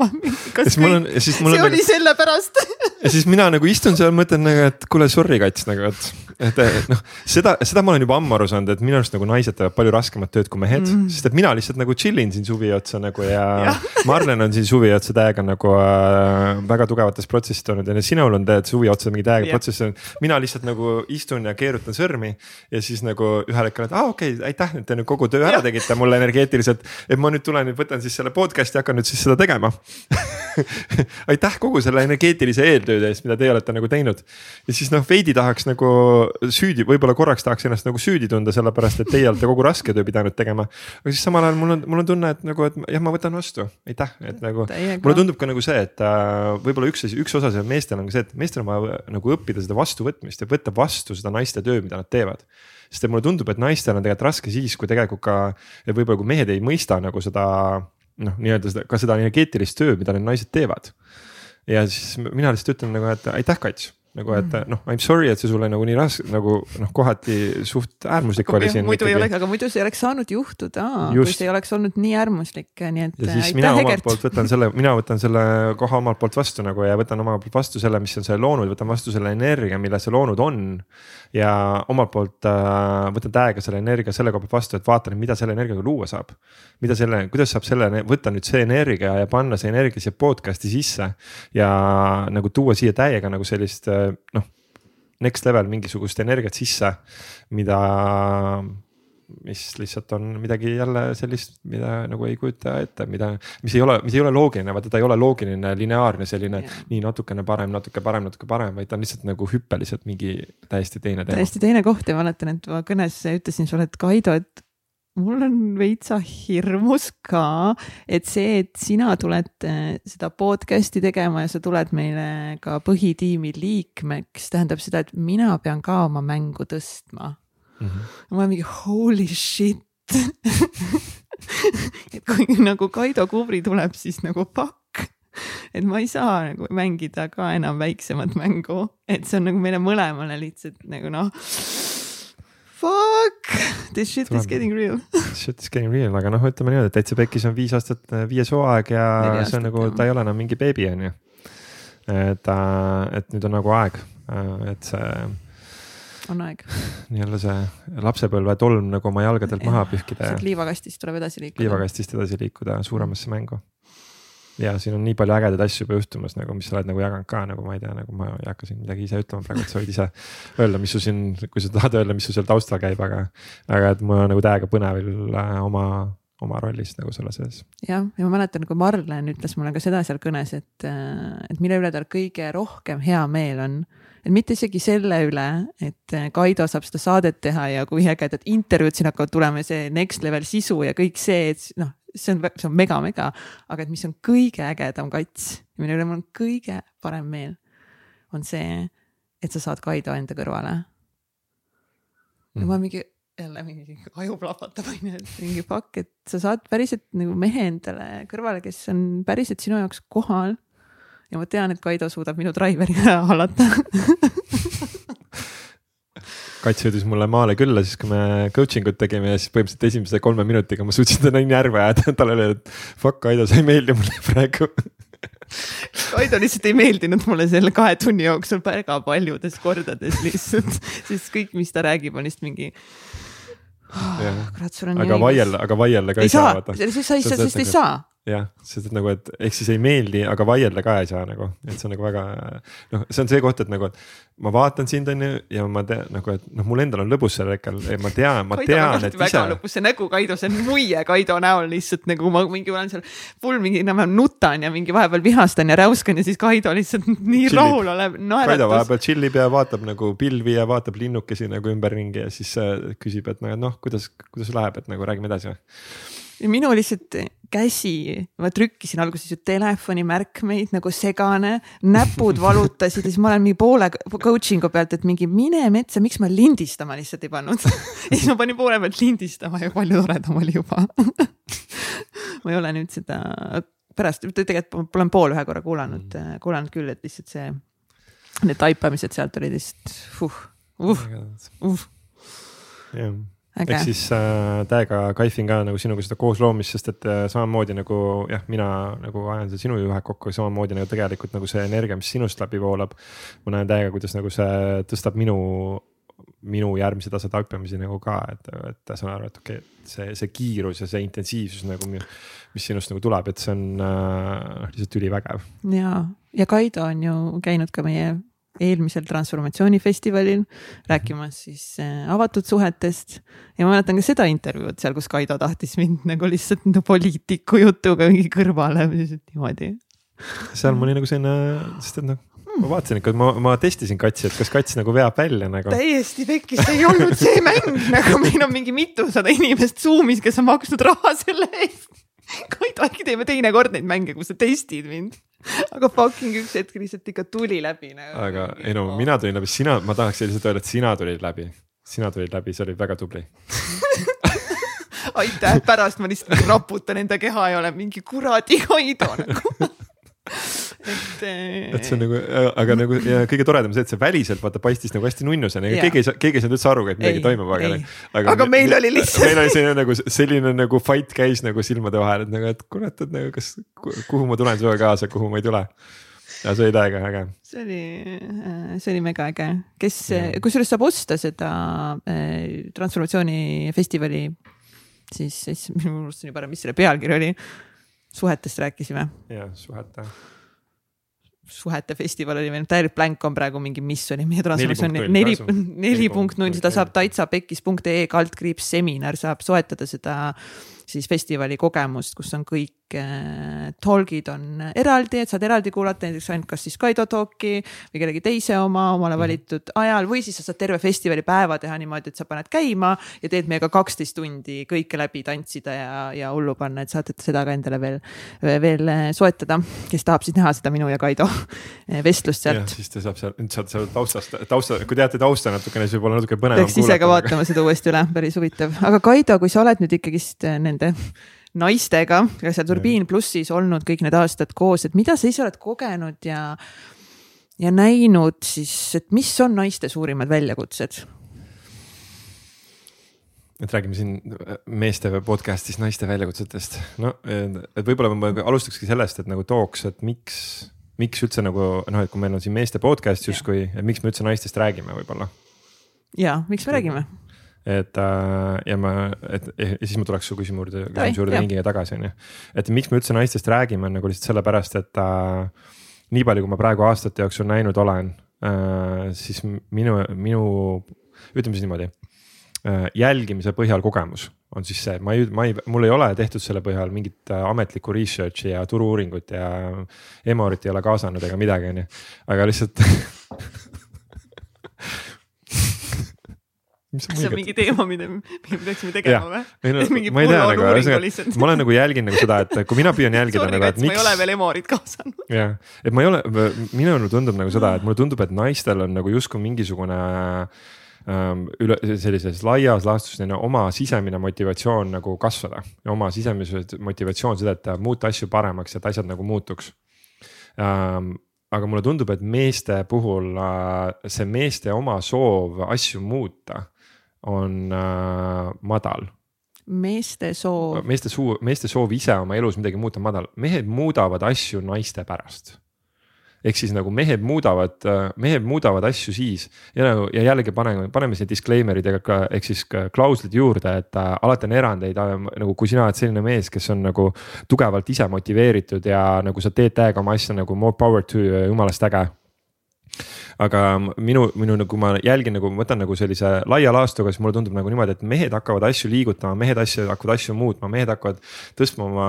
kas kõik, on, see on oli nagu, sellepärast ja siis mina nagu istun seal, mõtlen nagu, et kuule, sorry kats nagu, et, et, et noh, seda, seda ma olen juba ammu aru saanud, et minu arust nagu naised teevad palju raskemat tööd kui mehed mm., sest et mina lihtsalt nagu chill in siin suvi otsa nagu ja, ja. Marlen on siin suvi otsa täiega nagu äh, väga tugevates protsessid olnud ja sinul on tead suvi otsa mingi täiega protsess olnud. mina lihtsalt nagu istun ja keerutan sõrmi ja siis nagu ühel hetkel, et aa ah, okei okay,, aitäh, et te nüüd kogu töö ära tegite mulle energeetiliselt, et ma nüüd tulen nüüd võtan siis selle podcast'i, hakkan nüüd siis seda tegema aitäh kogu selle energeetilise eeltööde eest, mida teie olete nagu teinud. ja siis noh, veidi tahaks nagu süüdi, võib-olla korraks tahaks ennast nagu süüdi tunda, sellepärast et teie olete kogu raske töö pidanud tegema. aga siis samal ajal mul on, mul on tunne, et nagu, et jah, ma võtan vastu, aitäh, et nagu. mulle tundub ka nagu see, et äh, võib-olla üks asi, üks osa seal meestel on ka see, et meestel on vaja nagu õppida seda vastuvõtmist ja võtta vastu seda naiste töö, mida nad teevad sest et mulle tundub, et naistel on tegelikult raske siis, kui tegelikult ka, võib-olla kui mehed ei mõista nagu seda noh, nii-öelda seda, ka seda energeetilist tööd, mida need naised teevad. ja siis mina lihtsalt ütlen nagu, et aitäh, Kats nagu, et mm. noh, I m sorry, et see sulle nagu nii raske nagu noh, kohati suht äärmuslik aga oli siin. muidu ikkagi. ei oleks, aga muidu see ei oleks saanud juhtuda, kui see ei oleks olnud nii äärmuslik, nii et. ja siis mina omalt Egert. poolt võtan selle, mina võtan selle koha omalt poolt vastu nagu ja võtan omalt poolt vastu selle, mis on selle loonud, võtan vastu selle energia, mille see loonud on. Ja omalt poolt äh, võtan täiega selle energia selle koha pealt vastu, et vaatan, mida selle energiaga luua saab. mida selle, kuidas saab selle, võtta nüüd see energia ja panna see energia siia podcast'i sisse ja nagu tuua siia täiega nagu sellist äh, noh, next level mingisugust energiat sisse, mida, mis lihtsalt on midagi jälle sellist, mida nagu ei kujuta ette, mida, mis ei ole, mis ei ole loogiline, vaata ta ei ole loogiline, lineaarne selline yeah. nii natukene parem, natuke parem, natuke parem, vaid ta on lihtsalt nagu hüppeliselt mingi täiesti teine teema. täiesti teine koht ja mäletan, et ma kõnes ütlesin sulle, et Kaido, et mul on veitsa hirmus ka, et see, et sina tuled eh, seda podcast'i tegema ja sa tuled meile ka põhitiimi liikmeks, tähendab seda, et mina pean ka oma mängu tõstma mm. -hmm. ma mingi holy shit et kui nagu Kaido Kubri tuleb, siis nagu fuck et ma ei saa nagu mängida ka enam väiksemat mängu, et see on nagu meile mõlemale lihtsalt nagu noh fuck, this shit Tuleb, is getting real Shit is getting real, aga noh, ütleme niimoodi, et täitsa pekkis on viis aastat, äh, viies hooaeg ja see on nagu, ta ei ole enam mingi beebi, on ju. et, et nüüd on nagu aeg, äh, et see. On aeg. nii-öelda see lapsepõlve tolm nagu oma jalgadelt maha pühkida. liivakastist tuleb edasi liikuda. liivakastist edasi liikuda suuremasse mängu ja siin on nii palju ägedaid asju juba juhtumas nagu, mis sa oled nagu jaganud ka nagu ma ei tea, nagu ma ei hakka siin midagi ise ütlema praegu, et sa võid ise öelda, mis sul siin, kui sa tahad öelda, mis sul seal taustal käib, aga. aga et mul on nagu täiega põnev äh, oma, oma rollist nagu selle sees. jah, ja ma mäletan, kui Marlen ütles mulle ka seda seal kõnes, et, et mille üle tal kõige rohkem hea meel on et mitte isegi selle üle, et Kaido saab seda saadet teha ja kui ägedad intervjuud siin hakkavad tulema ja see next level sisu ja kõik see, et noh, see on, see on mega-mega, aga et mis on kõige ägedam kats, mille üle mul on kõige parem meel, on see, et sa saad Kaido enda kõrvale. Mm.. ja ma mingi jälle mingi aju plahvatab onju, et mingi fuck, et sa saad päriselt nagu mehe endale kõrvale, kes on päriselt sinu jaoks kohal. Ja ma tean, et Kaido suudab minu driver'i ära hallata kats jõudis mulle maale külla, siis kui me coaching ut tegime ja siis põhimõtteliselt esimese kolme minutiga ma suutsin ta nii närvi ajada, talle öelda, et fuck Aido, sa ei meeldi mulle praegu Kaido lihtsalt ei meeldinud mulle selle kahe tunni jooksul väga paljudes kordades lihtsalt, sest kõik, mis ta räägib, on lihtsalt mingi oh,. kurat, sul on. aga vaielda, aga vaielda ka ei saa. ei saa, sa ei saa, sest ei saa jah, sest et nagu, et ehk siis ei meeldi, aga vaielda ka ei saa nagu, et see on nagu väga noh, see on see koht, et nagu, et ma vaatan sind, on ju, ja ma tean nagu, et noh, mul endal on lõbus sel hetkel, ma tean, ma Kaido tean, et ise. väga lõbus, see nägu Kaido, see on muie Kaido näol lihtsalt nagu ma mingi olen seal full mingi enam-vähem nutan ja mingi vahepeal vihastan ja räuskan ja siis Kaido lihtsalt nii rahulolev naeratus. Kaido vahepeal tšillib ja vaatab nagu pilvi ja vaatab linnukesi nagu ümberringi ja siis äh, küsib, et noh, kuidas, kuidas läheb, et nagu räägime edasi või ja minu lihtsalt käsi, ma trükkisin alguses ju telefoni märkmeid nagu segane, näpud valutasid ja siis ma olen mingi poole coaching'u pealt, et mingi mine metsa, miks ma lindistama lihtsalt ei pannud? Ja siis ma panin poole pealt lindistama ja palju toredam oli juba. Ma ei ole nüüd seda pärast, tegelikult olen pool ühe korra kuulanud mm., kuulanud küll, et lihtsalt see, need taipamised sealt olid lihtsalt uh, uh, uh. jah ehk siis äh, täiega kaifin ka nagu sinuga seda koosloomist, sest et äh, samamoodi nagu jah, mina nagu ajan seda sinu juhe kokku, samamoodi nagu tegelikult nagu see energia, mis sinust läbi voolab. ma näen täiega, kuidas nagu see tõstab minu, minu järgmise tase taipamisi nagu ka, et, et saan aru, et okei okay,, see, see kiirus ja see intensiivsus nagu, mis sinust nagu tuleb, et see on äh, lihtsalt ülivägev. ja, ja Kaido on ju käinud ka meie eelmisel transformatsioonifestivalil rääkimas siis äh, avatud suhetest ja ma mäletan ka seda intervjuud seal, kus Kaido tahtis mind nagu lihtsalt no, poliitiku jutuga mingi kõrvale niimoodi. seal mul oli nagu selline, sest et noh ma vaatasin ikka, ma, ma testisin katsi, et kas kats nagu veab välja nagu. täiesti pekkis, see ei olnud see mäng nagu meil on mingi mitusada inimest Zoom'is, kes on maksnud raha selle eest. Kaido, äkki teeme teinekord neid mänge, kus sa testid mind aga fucking üks hetk lihtsalt ikka tuli läbi nagu. aga ei no mina tulin läbi, sina, ma tahaks lihtsalt öelda, et sina tulid läbi, sina tulid läbi, see oli väga tubli. Aitäh, pärast ma lihtsalt raputan enda keha ja olen mingi kuradi Kaido nagu et. et see on nagu, aga nagu ja kõige toredam see, et see väliselt vaata paistis nagu hästi nunnusena ja keegi ei saa, keegi ei saanud üldse aru, et midagi toimub, aga. aga, aga meil oli lihtsalt. meil oli selline nagu selline nagu fight käis nagu silmade vahel, et nagu, et kurat, et nagu kas, kuhu ma tulen sinuga kaasa, kuhu ma ei tule ja see oli täiega äge. see oli, see oli mega äge, kes, kusjuures saab osta seda äh, transformatsioonifestivali siis, siis ma unustasin juba ära, mis selle pealkiri oli. suhetest rääkisime. jah, suhete suhete festival oli meil täielik blank on praegu mingi, mis oli meie transformatsiooni neli, neli punkt null, seda saab taitsapekis.ee kaldkriips seminar saab soetada seda siis festivali kogemust, kus on kõik äh, talk'id on eraldi, et saad eraldi kuulata näiteks ainult kas siis Kaido talk'i või kellegi teise oma omale mhm. valitud ajal või siis sa saad terve festivali päeva teha niimoodi, et sa paned käima ja teed meiega kaksteist tundi kõike läbi tantsida ja, ja hullu panna, et saate seda ka endale veel, veel äh, soetada, kes tahab siis näha seda minu ja Kaido äh, vestlust sealt. siis ta saab seal, saad seal taustast, tausta, kui teate tausta natukene, siis võib-olla natuke põnevam. peaks ise ka vaatama seda uuesti üle, päris huvitav, aga Kaido, kui sa oled nüüd ikkagist nende naistega, kes seal Turbiin plussis olnud kõik need aastad koos, et mida sa ise oled kogenud ja, ja näinud siis, et mis on naiste suurimad väljakutsed? et räägime siin meeste podcast'is naiste väljakutsetest, no et võib-olla ma alustakski sellest, et nagu tooks, et miks, miks üldse nagu noh, et kui meil on siin meeste podcast justkui, et miks me üldse naistest räägime võib-olla. ja miks me räägime? Et äh, ja ma, et ja siis ma tuleks su küsimuse juurde, küsimuse juurde ringiga tagasi, on ju. et miks me üldse naistest räägime, on nagu lihtsalt sellepärast, et äh, nii palju, kui ma praegu aastate jooksul näinud olen äh,, siis minu, minu, ütleme siis niimoodi äh, jälgimise põhjal kogemus on siis see, ma ei, ma ei, mul ei ole tehtud selle põhjal mingit äh, ametlikku research'i ja turu-uuringut ja Emorit ei ole kaasanud ega midagi, on ju, aga lihtsalt mis sa see on mingi teema, mida me peaksime tegema või? no ma ei tea nagu, ühesõnaga, ma olen nagu jälginud nagu seda, et kui mina püüan jälgida Sorry, nagu, et Kats, ma ei miks ole veel Emorit kaasanud. jah, et ma ei ole, minule tundub nagu seda, et mulle tundub, et naistel on nagu justkui mingisugune ähm, üle sellises laias laastus selline oma sisemine motivatsioon nagu kasvada. Ja oma sisemise motivatsioon seda, et muuta asju paremaks, et asjad nagu muutuks. Ähm, aga mulle tundub, et meeste puhul äh, see meeste oma soov asju muuta on äh, madal. Meeste soov, meeste suu, meeste soov ise oma elus midagi muuta on madal, mehed muudavad asju naiste pärast. ehk siis nagu mehed muudavad, mehed muudavad asju siis ja nagu ja jällegi paneme, paneme siia disclaimer'id ja ka ehk siis klauslid juurde, et äh, alati on erandeid äh, nagu kui sina oled selline mees, kes on nagu tugevalt ise motiveeritud ja nagu sa teed täiega oma asja nagu more power to jumalast äge aga minu, minu nagu ma jälgin nagu, ma võtan nagu sellise laia laastuga, siis mulle tundub nagu niimoodi, et mehed hakkavad asju liigutama, mehed asju, hakkavad asju muutma, mehed hakkavad tõstma oma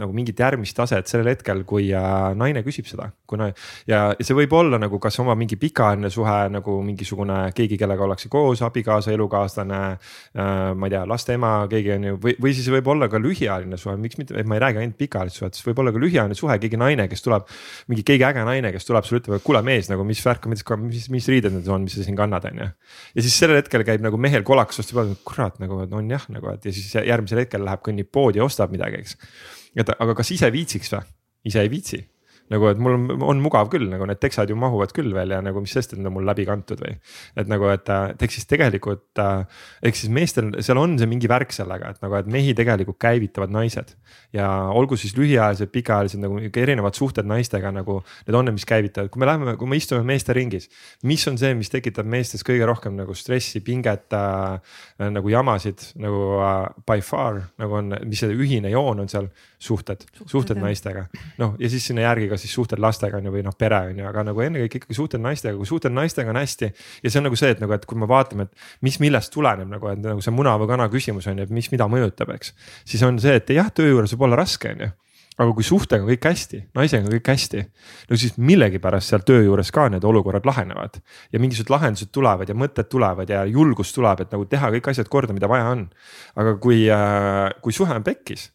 nagu mingit järgmist taset sellel hetkel, kui äh, naine küsib seda. kuna ja, see võib olla nagu kas oma mingi pikaajaline suhe nagu mingisugune keegi, kellega ollakse koos, abikaasa, elukaaslane äh,. ma ei tea, laste ema, keegi on ju, või, või siis võib olla ka lühiajaline suhe, miks mitte, ma ei räägi ainult pikaajalisest suhetest, võib olla ka lühiajaline suhe, keegi naine, kes tuleb. mingi keegi äge naine, kes tuleb sulle ütleb, et kuule mees nagu mis värk on, mis, mis riided need on, mis sa siin kannad, on ju. ja siis sellel hetkel käib nagu mehel kolakas vastu peale, kurat nagu on jah, nagu, et ja siis järgmisel hetkel läheb, kõnnib poodi ja ostab midagi, eks. et aga kas ise viitsiks või? ise ei viitsi nagu, et mul on, on mugav küll nagu need teksad ju mahuvad küll veel ja nagu mis sest, et need on mul läbi kantud või. et nagu, et, et ehk siis tegelikult äh, ehk siis meestel seal on see mingi värk sellega, et nagu, et mehi tegelikult käivitavad naised. ja olgu siis lühiajalised, pikaajalised nagu erinevad suhted naistega nagu need on need, mis käivitavad, kui me läheme, kui me istume meeste ringis. mis on see, mis tekitab meestes kõige rohkem nagu stressi, pinget äh, nagu jamasid nagu äh, by far nagu on, mis see ühine joon on seal, suhted, suhted, naistega. noh, ja siis sinna järgi ka siis suhted lastega on ju või noh, pere on ju, aga nagu ennekõike ikkagi suhted naistega, kui suhted naistega on hästi. ja see on nagu see, et nagu, et kui me vaatame, et mis millest tuleneb nagu, et nagu see muna või kana küsimus on ju, et mis, mida mõjutab, eks. siis on see, et jah, töö juures võib olla raske, on ju aga kui suhtega on kõik hästi, naisega on kõik hästi, no siis millegipärast seal töö juures ka need olukorrad lahenevad. ja mingisugused lahendused tulevad ja mõtted tulevad ja julgus tuleb, et nagu teha kõik asjad korda, mida vaja on. aga kui äh,, kui suhe on pekkis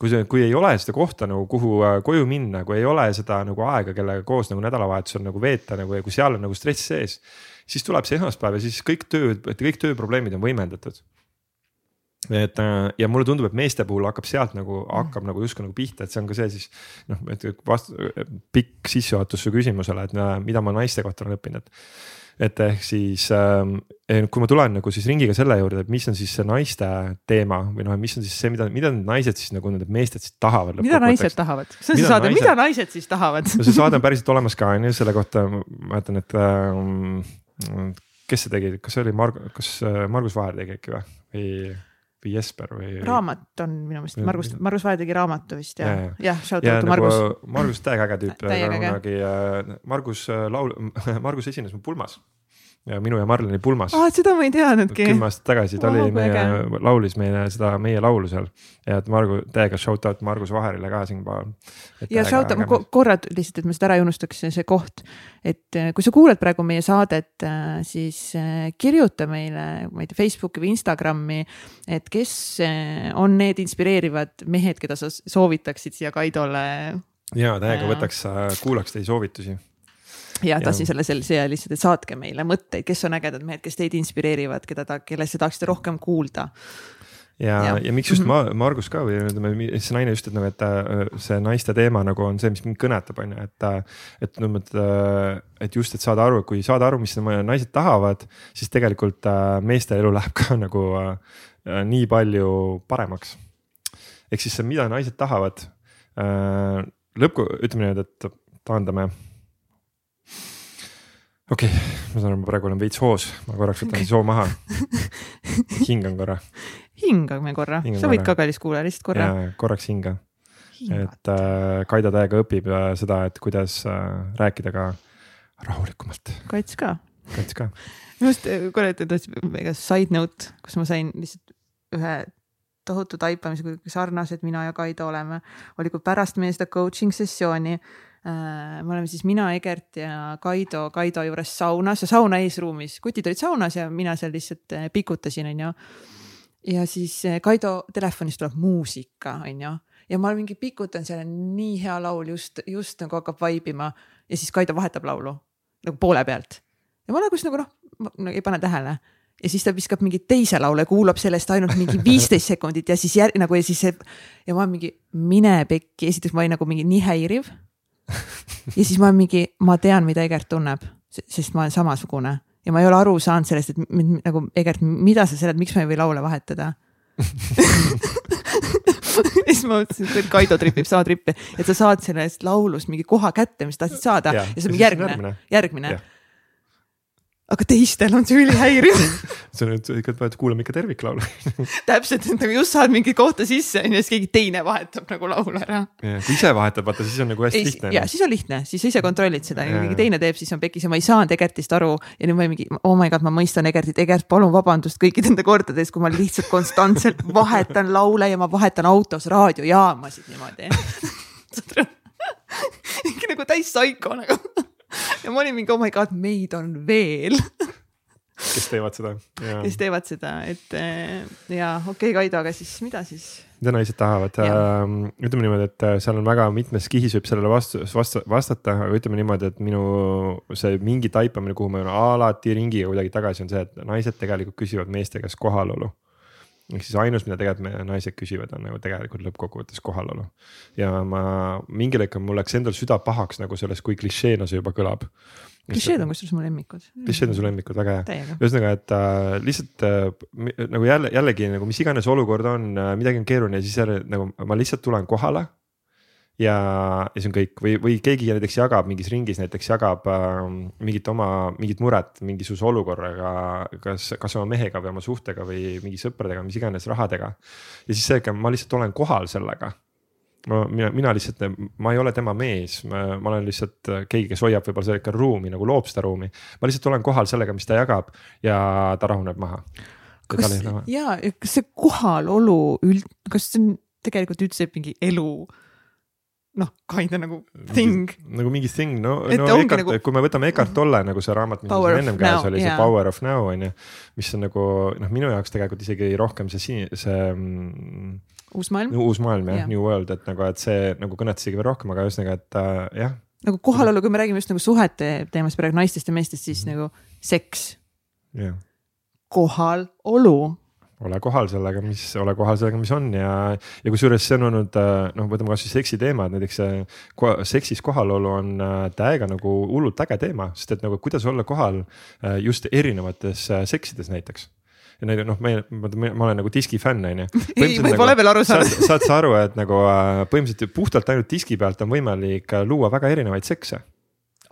kui see, kui ei ole seda kohta nagu, kuhu äh, koju minna, kui ei ole seda nagu aega, kellega koos nagu nädalavahetusel nagu veeta nagu ja kui seal on nagu stress sees. siis tuleb see esmaspäev ja siis kõik töö, kõik tööprobleemid on võimendatud. et äh, ja mulle tundub, et meeste puhul hakkab sealt nagu, hakkab nagu justkui nagu pihta, et see on ka see siis noh, et vastu, pikk sissejuhatus su küsimusele, et äh, mida ma naiste kohta olen õppinud et ehk siis ähm, kui ma tulen nagu siis ringiga selle juurde, et mis on siis see naiste teema või noh, mis on siis see, mida, mida need naised siis nagu need meested siis tahavad. mida naised tahavad, kas see on see saade, mida naised siis tahavad no see saade on päriselt olemas ka on ju, selle kohta ma mäletan, et ähm, kes see tegi, kas see oli Marg-, kas äh, Margus Vaher tegi äkki või, või? Või Jesper või? raamat on minu meelest, Margus, Margus Vaher tegi raamatu vist ja, ja, jah, shout out to Margus. Margus täiega äge tüüp, kunagi Margus laul, Margus esines mu pulmas ja minu ja Marleni pulmas ah,. seda ma ei teadnudki. kümme aastat tagasi ta oh, oli meie, laulis meile seda meie laulu seal ja et Margu, täiega shout out Margus Vaherile ka siinkohal. ja shout out, ma korra lihtsalt, et ma seda ära ei unustaks, see koht, et äh, kui sa kuulad praegu meie saadet, äh, siis äh, kirjuta meile, ma ei tea, Facebooki või Instagrami, et kes on need inspireerivad mehed, keda sa soovitaksid siia Kaidole. ja täiega võtaks, kuulaks teie soovitusi ja tahtsin selle, selle, siia lihtsalt, et saatke meile mõtteid, kes on ägedad mehed, kes teid inspireerivad, keda ta, kellest te tahaksite rohkem kuulda. ja, ja., ja miks just -hmm. ma, Margus ka või ütleme, see naine just, et nagu, et äh, see naiste teema nagu on see, mis mind kõnetab, on ju, et. äh, et no mõtled, äh, et just, et saada aru, kui saada aru, mis naised tahavad, siis tegelikult meeste elu läheb ka nagu nii palju paremaks. ehk siis see, mida naised tahavad lõppu, ütleme niimoodi, et taandame okei okay,, ma saan aru, ma praegu olen veits hoos, ma korraks võtan okay. hoo maha hingan korra. hingame korra, sa võid ka kallis kuulaja lihtsalt korra. korraks hinga. et äh, Kaido täiega õpib äh, seda, et kuidas äh, rääkida ka rahulikumalt. Kats ka. Kats ka. minu arust, äh, korra ütlen, side note, kus ma sain lihtsalt ühe tohutu taipamise, kui sarnased mina ja Kaido oleme, oli, kui pärast meie seda coaching sessiooni me oleme siis mina, Egert ja Kaido, Kaido juures saunas ja sauna eesruumis, kutid olid saunas ja mina seal lihtsalt äh, pikutasin, onju. ja siis äh, Kaido telefonist tuleb muusika, onju, ja ma mingi pikutan seal, nii hea laul just, just nagu hakkab vaibima. Ja siis Kaido vahetab laulu nagu poole pealt. Ja ma nagu nagu noh, ei pane tähele. Ja siis ta viskab mingit teise laule, kuulab sellest ainult mingi viisteist sekundit ja siis jär, nagu ja siis see ja ma mingi mine pekki, esiteks ma olin nagu mingi nii häiriv. ja siis ma mingi, ma tean, mida Egert tunneb, sest ma olen samasugune. Ja ma ei ole aru saanud sellest, et nagu Egert, mida sa seled, miks me ei või laule vahetada? Ja siis ma mõtlesin, et Kaido tripib sama trippi, et sa saad sellest laulust mingi koha kätte, mis tahtsid saada. Ja, ja see on järgmine, järgmine, järgmine aga teistel on see ülihäiriv. Sa nüüd ikka pead kuulama ikka terviklaulu. Täpselt, et nagu just saad mingi kohta sisse onju, siis keegi teine vahetab nagu laulu ära. kui ise vahetab, vaata siis on nagu hästi ei, lihtne. ja siis on lihtne, siis sa ise kontrollid seda, keegi teine teeb, siis on pekis ja ma ei saanud Egertist aru. Ja nüüd ma mingi, oh my god, ma mõistan Egertit, Egert, palun vabandust kõikide nende kordade eest, kui ma lihtsalt konstantselt vahetan laule ja ma vahetan autos raadiojaamasid niimoodi. Aru? nagu täis saiko nagu ja ma olin mingi oh my god, meid on veel. Kes teevad seda. kes teevad seda, et eh, ja okei okay,, Kaido, aga siis mida siis? mida naised tahavad, ähm, ütleme niimoodi, et äh, seal on väga mitmes kihis võib sellele vastu, vastu, vastata, aga ütleme niimoodi, et minu see mingi taipamine, kuhu ma alati ringiga kuidagi tagasi, on see, et naised tegelikult küsivad meeste käest kohalolu ehk siis ainus, mida tegelikult meie naised küsivad, on nagu tegelikult lõppkokkuvõttes kohalolu. ja ma mingil hetkel mul läks endal süda pahaks nagu sellest, kui klišeena see juba kõlab. klišeed on kusjuures mu lemmikud. klišeed on su lemmikud, väga hea. ühesõnaga, et äh, lihtsalt äh, nagu jälle jällegi nagu mis iganes olukord on äh,, midagi on keeruline, siis jälle nagu ma lihtsalt tulen kohale ja, ja see on kõik või, või keegi näiteks jagab mingis ringis näiteks jagab äh, mingit oma, mingit muret mingisuguse olukorraga, kas, kas oma mehega või oma suhtega või mingi sõpradega, mis iganes rahadega. ja siis seega ma lihtsalt olen kohal sellega. ma, mina, mina lihtsalt, ma ei ole tema mees, ma olen lihtsalt keegi, kes hoiab võib-olla seal ikka ruumi nagu loob seda ruumi. ma lihtsalt olen kohal sellega, mis ta jagab ja ta rahuneb maha. kas ja, kas see kohalolu üld, kas see on tegelikult üldse mingi elu noh, kinda nagu thing. nagu mingi thing, no, no Eckhart nagu..., kui me võtame Eckhart Tolle nagu see raamat, mis meil ennem käes oli yeah., see Power of Now on ju. mis on nagu noh, minu jaoks tegelikult isegi rohkem see see mm,. uus maailm. uus maailm jah yeah., New World, et nagu, et see nagu kõnetas isegi veel rohkem, aga ühesõnaga, et äh, jah. nagu kohalolu, kui me räägime just nagu suhete teemast praegu naistest ja meestest, siis mm -hmm. nagu seks yeah.. kohalolu ole kohal sellega, mis, ole kohal sellega, mis on ja, ja kusjuures see on olnud äh, noh, võtame kasvõi seksi teemad, näiteks ko seksis kohalolu on äh, täiega nagu hullult äge teema, sest et nagu kuidas olla kohal äh, just erinevates seksides näiteks ja näiteks noh, me, ma olen nagu diski fänn, on ju. ei, ma pole nagu, veel aru saanud. saad sa aru, et nagu põhimõtteliselt puhtalt ainult diski pealt on võimalik luua väga erinevaid sekse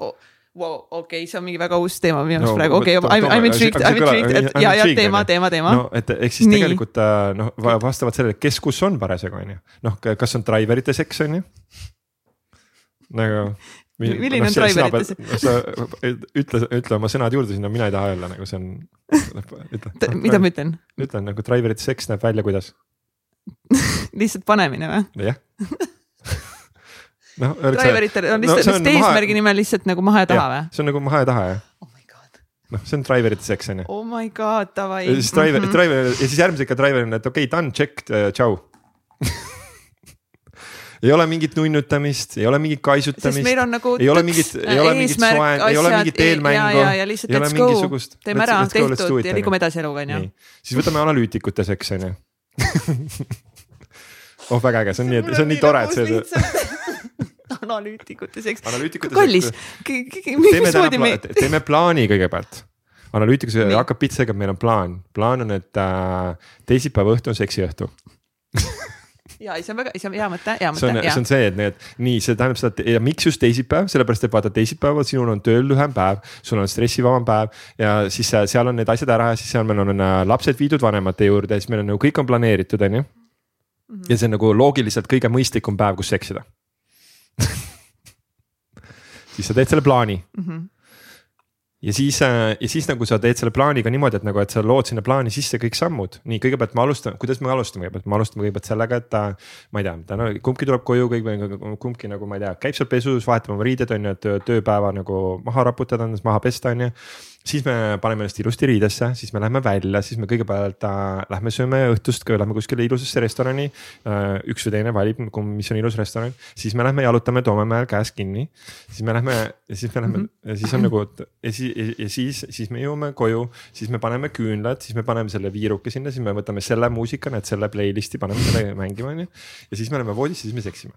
oh wow, okei okay,, see on mingi väga uus teema minu arust no, praegu, okei okay,, I m intrigued, I m intrigued, et ja, ja teema, teema, teema. no et ehk siis Nii. tegelikult äh, noh, vastavalt sellele, kes kus on parasjagu on ju, noh, kas on driverite seks on ju. nagu. milline on driverite seks? sa ütle, ütle oma sõnad juurde sinna, mina ei taha öelda, nagu see on. mida ma ütlen? ütlen nagu driverite seks näeb välja kuidas lihtsalt panemine või? jah noh. Driveritel on lihtsalt no, vist eesmärgi nimel lihtsalt nagu maha ja taha või? see on nagu maha ja taha jah oh noh, see on driverite seks on ju. Oh my god, davai. ja siis driver, driver ja siis järgmise ikka driver on, et okei okay,, done, checked uh,, tšau ei ole mingit nunnutamist, ei ole mingit kaisutamist. meil on nagu ei ole mingit, ei ole mingit soen, ei ole mingit eelmängu. lihtsalt let's go, teeme ära, tehtud ja liigume edasi eluga on ju. siis võtame analüütikute seks on ju oh väga äge, see on nii, see on nii tore, et see analüütikute seks. kallis, mismoodi me. teeme plaani kõigepealt analüütikas hakkab pitsega, meil on plaan, plaan on, et äh, teisipäeva õhtu on seksiõhtu ja see on väga, see on hea mõte, hea on, mõte, see on see, et need nii, see tähendab seda, et ja miks just teisipäev, sellepärast et vaata teisipäeval sinul on tööl lühem päev, sul on stressivabam päev ja siis äh, seal on need asjad ära ja siis seal meil on äh, lapsed viidud vanemate juurde ja siis meil on nagu kõik on planeeritud, on ju. Mhm. ja see on nagu loogiliselt kõige mõistlikum päev, kus seksida siis sa teed selle plaani mm. -hmm. ja siis, ja siis nagu sa teed selle plaaniga niimoodi, et nagu, et sa lood sinna plaani sisse kõik sammud, nii kõigepealt me alustame, kuidas me alustame kõigepealt, me alustame kõigepealt sellega, et ta. ma ei tea, täna kumbki tuleb koju, kõik kumbki nagu ma ei tea, käib seal pesus, vahetab oma riided on ju, et tööpäeva nagu maha raputada, maha pesta on ju siis me paneme ennast ilusti riidesse, siis me läheme välja, siis me kõigepealt äh, lähme sööme õhtust, lähme kuskile ilusasse restorani äh,. üks või teine valib, mis on ilus restoran, siis me lähme jalutame Toomemäel käes kinni. siis me lähme ja siis me lähme mm -hmm. ja siis on nagu ja siis, ja siis, siis me jõuame koju, siis me paneme küünlad, siis me paneme selle viiruke sinna, siis me võtame selle muusika, näed selle playlist'i, paneme selle mängima on ju. ja siis me oleme voodis, siis me seksime.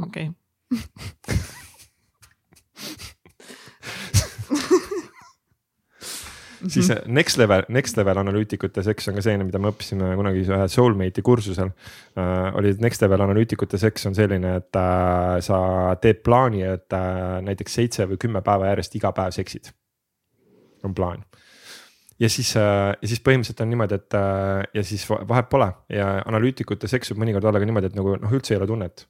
okei okay. siis next level, next level analüütikute seks on ka selline, mida me õppisime kunagi ühel soulmate'i kursusel uh,. oli next level analüütikute seks on selline, et uh, sa teed plaani, et uh, näiteks seitse või kümme päeva järjest iga päev seksid. on plaan ja siis, ja siis põhimõtteliselt on niimoodi, et ja siis vahet pole ja analüütikute seks võib mõnikord olla ka niimoodi, et nagu noh, üldse ei ole tunnet.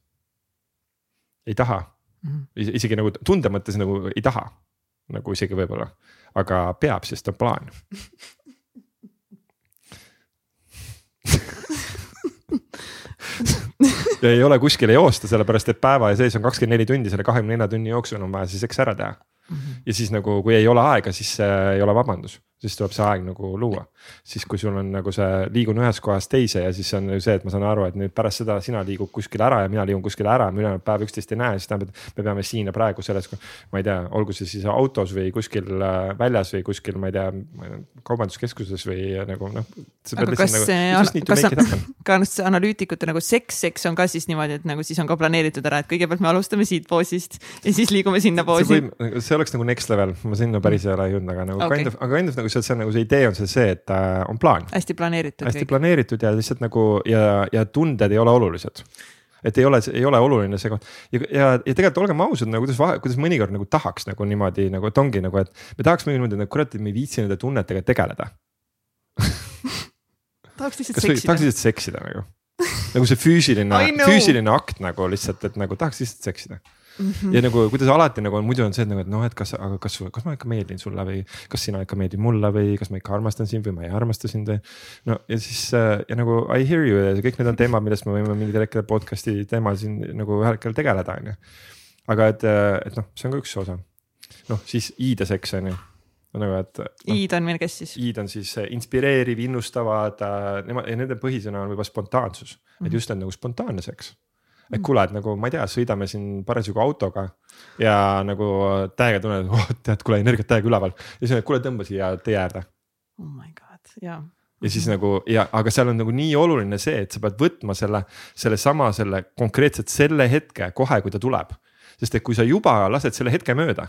ei taha mm, -hmm. isegi nagu tunde mõttes nagu ei taha, nagu isegi võib-olla aga peab, sest on plaan ja ei ole kuskile joosta, sellepärast et päeva sees on kakskümmend neli tundi, selle kahekümne nelja tunni jooksul on vaja see seks ära teha. -hmm. ja siis nagu, kui ei ole aega, siis ei ole vabandus siis tuleb see aeg nagu luua. Siis, kui sul on nagu see, liigun ühest kohast teise ja siis on ju see, et ma saan aru, et nüüd pärast seda sina liigud kuskile ära ja mina liigun kuskile ära, me ülejäänud päev üksteist ei näe, siis tähendab, et me peame siin ja praegu selles, ma ei tea, olgu see siis autos või kuskil äh, väljas või kuskil, ma ei tea, kaubanduskeskuses või nagu noh. aga kas nagu, see, kas, kas analüütikute nagu seks, seks on ka siis niimoodi, et nagu siis on ka planeeritud ära, et kõigepealt me alustame siit poosist ja siis liigume sinna poosi? see oleks nagu next level, ma sinna päris ei ole jõudnud, aga nagu okay. kind of, aga kind of nagu see, see on nagu see idee on see, see, et äh, on plaan. hästi planeeritud. hästi kõik. planeeritud ja lihtsalt nagu ja, ja tunded ei ole olulised et ei ole, ei ole oluline see koht ja, ja, ja tegelikult olgem ausad, nagu kuidas, kuidas mõnikord nagu tahaks nagu niimoodi nagu, et ongi nagu, et me tahaks niimoodi nagu kurat, et me ei viitsi nende tunnetega tegeleda tahaks lihtsalt seksida. tahaks lihtsalt seksida nagu nagu see füüsiline füüsiline akt nagu lihtsalt, et nagu tahaks lihtsalt seksida Mm -hmm. ja nagu kuidas alati nagu on, muidu on see, et nagu, et noh, et kas, aga kas, kas ma ikka meeldin sulle või kas sina ikka meeldid mulle või kas ma ikka armastan sind või ma ei armasta sind või. no ja siis äh, ja nagu I hear you ja kõik need on teemad, millest me võime mingil hetkel podcast'i teemal siin nagu ühel hetkel tegeleda, on ju. aga et, äh, et noh, see on ka üks osa. noh, siis i-de seks on ju nagu, et no,. i-d on meil, kes siis? i-d on siis äh, inspireeriv, innustavad, nemad ja nende põhisõna on võib-olla spontaansus mm, -hmm. et just on nagu spontaanne seks et kuule, et nagu ma ei tea, sõidame siin parasjagu autoga ja nagu täiega tunned, oh tead, kuule energiat täiega üleval ja siis kuule, tõmba siia tee äärde. oh my god, jaa ja siis nagu ja, aga seal on nagu nii oluline see, et sa pead võtma selle, sellesama, selle konkreetselt selle hetke kohe, kui ta tuleb. sest et kui sa juba lased selle hetke mööda,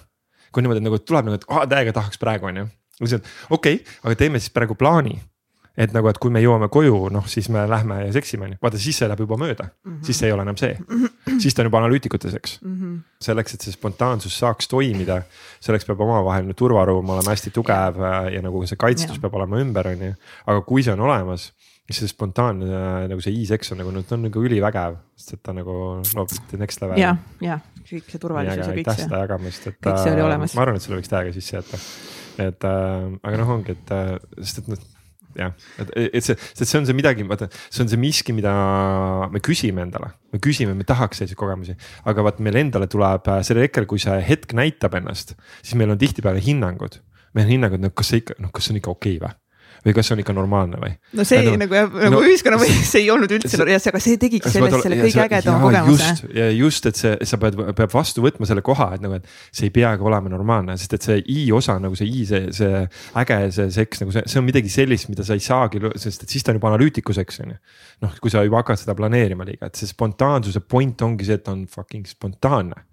kui niimoodi nagu tuleb nagu, et ah, täiega tahaks praegu on ju. okei okay,, aga teeme siis praegu plaani et nagu, et kui me jõuame koju, noh siis me lähme ja seksime on ju, vaata siis see läheb juba mööda mm, -hmm. siis see ei ole enam see, siis ta on juba analüütikute seks mm. -hmm. selleks, et see spontaansus saaks toimida, selleks peab omavaheline turvaruum olema hästi tugev ja, nagu see kaitstus ja. peab olema ümber, on ju. aga kui see on olemas, siis see spontaanne nagu see e-seks on nagu, ta on nagu ülivägev, sest et ta nagu loob no, next level. ja, ja kõik see turvalisus ja kõik see. aitäh jagamast, et. kõik see oli olemas. ma arvan, et selle võiks täiega sisse jätta et äh, aga noh, ongi, et äh, sest et noh jah, et, et see, sest see on see midagi, vaata, see on see miski, mida me küsime endale, me küsime, me tahaks selliseid kogemusi. aga vaat meil endale tuleb sellel hetkel, kui see hetk näitab ennast, siis meil on tihtipeale hinnangud. meil on hinnangud, no kas see ikka, noh, kas see on ikka okei okay või või kas see on ikka normaalne või? no see no, nagu jah, nagu no, ühiskonna mõttes see ei olnud üldse, aga see tegigi sellest selle kõige ägedama kogemuse. ja just, et see, sa pead, peab vastu võtma selle koha, et nagu, et see ei peagi olema normaalne, sest et see i osa nagu see i, see, see äge, see seks nagu see, see on midagi sellist, mida sa ei saagi, sest et siis ta on juba analüütiku seks on ju. noh, kui sa juba hakkad seda planeerima liiga, et see spontaansuse point ongi see, et ta on fucking spontaanne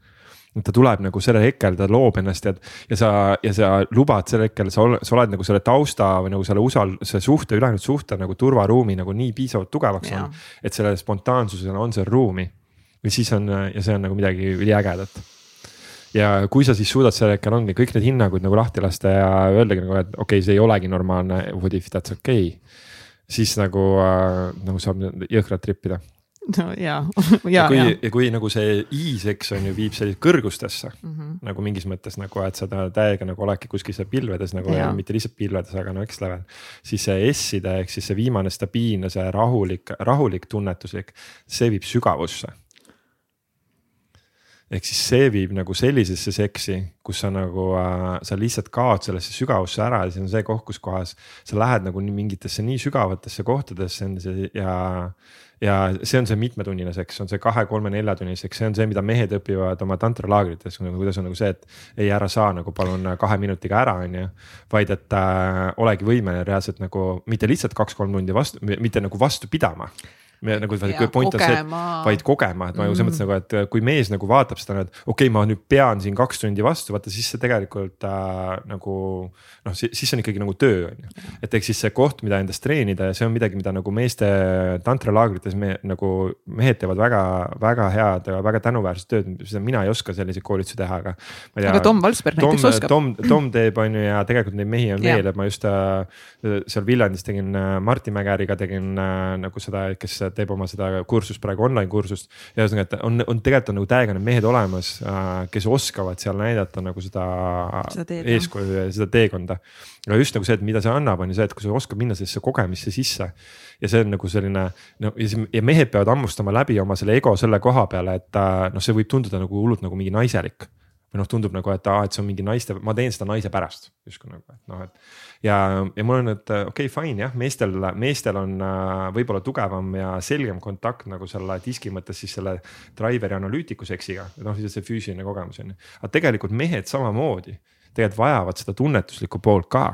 ta tuleb nagu sellel hetkel, ta loob ennast ja, ja sa, ja sa lubad sel hetkel, sa oled, sa oled nagu selle tausta või nagu selle usal-, see suhte, ülejäänud suhte nagu turvaruumi nagu nii piisavalt tugevaks on. et sellele spontaansusele on seal ruumi. ja siis on ja see on nagu midagi üliägedat ja kui sa siis suudad sel hetkel ongi kõik need hinnangud nagu lahti lasta ja öeldagi nagu, et okei okay,, see ei olegi normaalne, what if that's okei okay siis nagu äh,, nagu saab jõhkralt trippida no ja, ja, ja. kui, ja kui nagu see i-seks on ju viib sellisesse kõrgustesse mm -hmm. nagu mingis mõttes nagu, et sa täiega nagu oledki kuskil seal pilvedes nagu ja. ja mitte lihtsalt pilvedes, aga next level. siis see S-ide ehk siis see viimane stabiilne, see rahulik, rahulik tunnetuslik, see viib sügavusse ehk siis see viib nagu sellisesse seksi, kus sa nagu äh,, sa lihtsalt kaod sellesse sügavusse ära ja see on see koht, kus kohas sa lähed nagu mingitesse nii sügavatesse kohtadesse ja. Ja see on see mitmetunnine seks, on see kahe-kolme-neljatunnine seks, see on see, mida mehed õpivad oma tantralaagrites, nagu kuidas on nagu see, et ei, ära saa nagu palun kahe minutiga ära, on ju. vaid et äh, olegi võimeline reaalselt nagu mitte lihtsalt kaks-kolm tundi vastu, mitte nagu vastu pidama me nagu point on see, vaid kogema, et ma nagu selles mõttes nagu, et kui mees nagu vaatab seda, et okei okay,, ma nüüd pean siin kaks tundi vastu, vaata siis see tegelikult äh, nagu. noh, siis on ikkagi nagu töö on ju, et ehk siis see koht, mida endast treenida ja see on midagi, mida nagu meeste tantralaagrites me nagu mehed teevad väga-väga head ja väga tänuväärset tööd, seda mina ei oska selliseid koolitusi teha, aga. aga Tom Valsberg näiteks oskab. Tom, Tom teeb, on ju, ja tegelikult neid mehi on veel, et ma just äh, seal Viljandis tegin äh, Martti Mägeriga tegin äh, nagu seda, kes teeb oma seda kursust praegu online kursust. ja ühesõnaga, et on, on tegelikult on nagu täiega need mehed olemas, äh, kes oskavad seal näidata nagu seda, seda eeskuju ja seda teekonda. aga just nagu see, et mida see annab, on ju see, et kui sa oskad minna sellesse kogemisse sisse. ja see on nagu selline no ja, ja mehed peavad hammustama läbi oma selle ego selle koha peale, et äh, noh, see võib tunduda nagu hullult nagu mingi naiselik või noh, tundub nagu, et aa, et see on mingi naiste, ma teen seda naise pärast justkui nagu, et noh, et ja, ja mul on, et okei okay,, fine jah, meestel, meestel on äh, võib-olla tugevam ja selgem kontakt nagu selle diski mõttes siis selle driver'i analüütiku seksiga, noh, siis see füüsiline kogemus on ju. aga tegelikult mehed samamoodi tegelikult vajavad seda tunnetuslikku poolt ka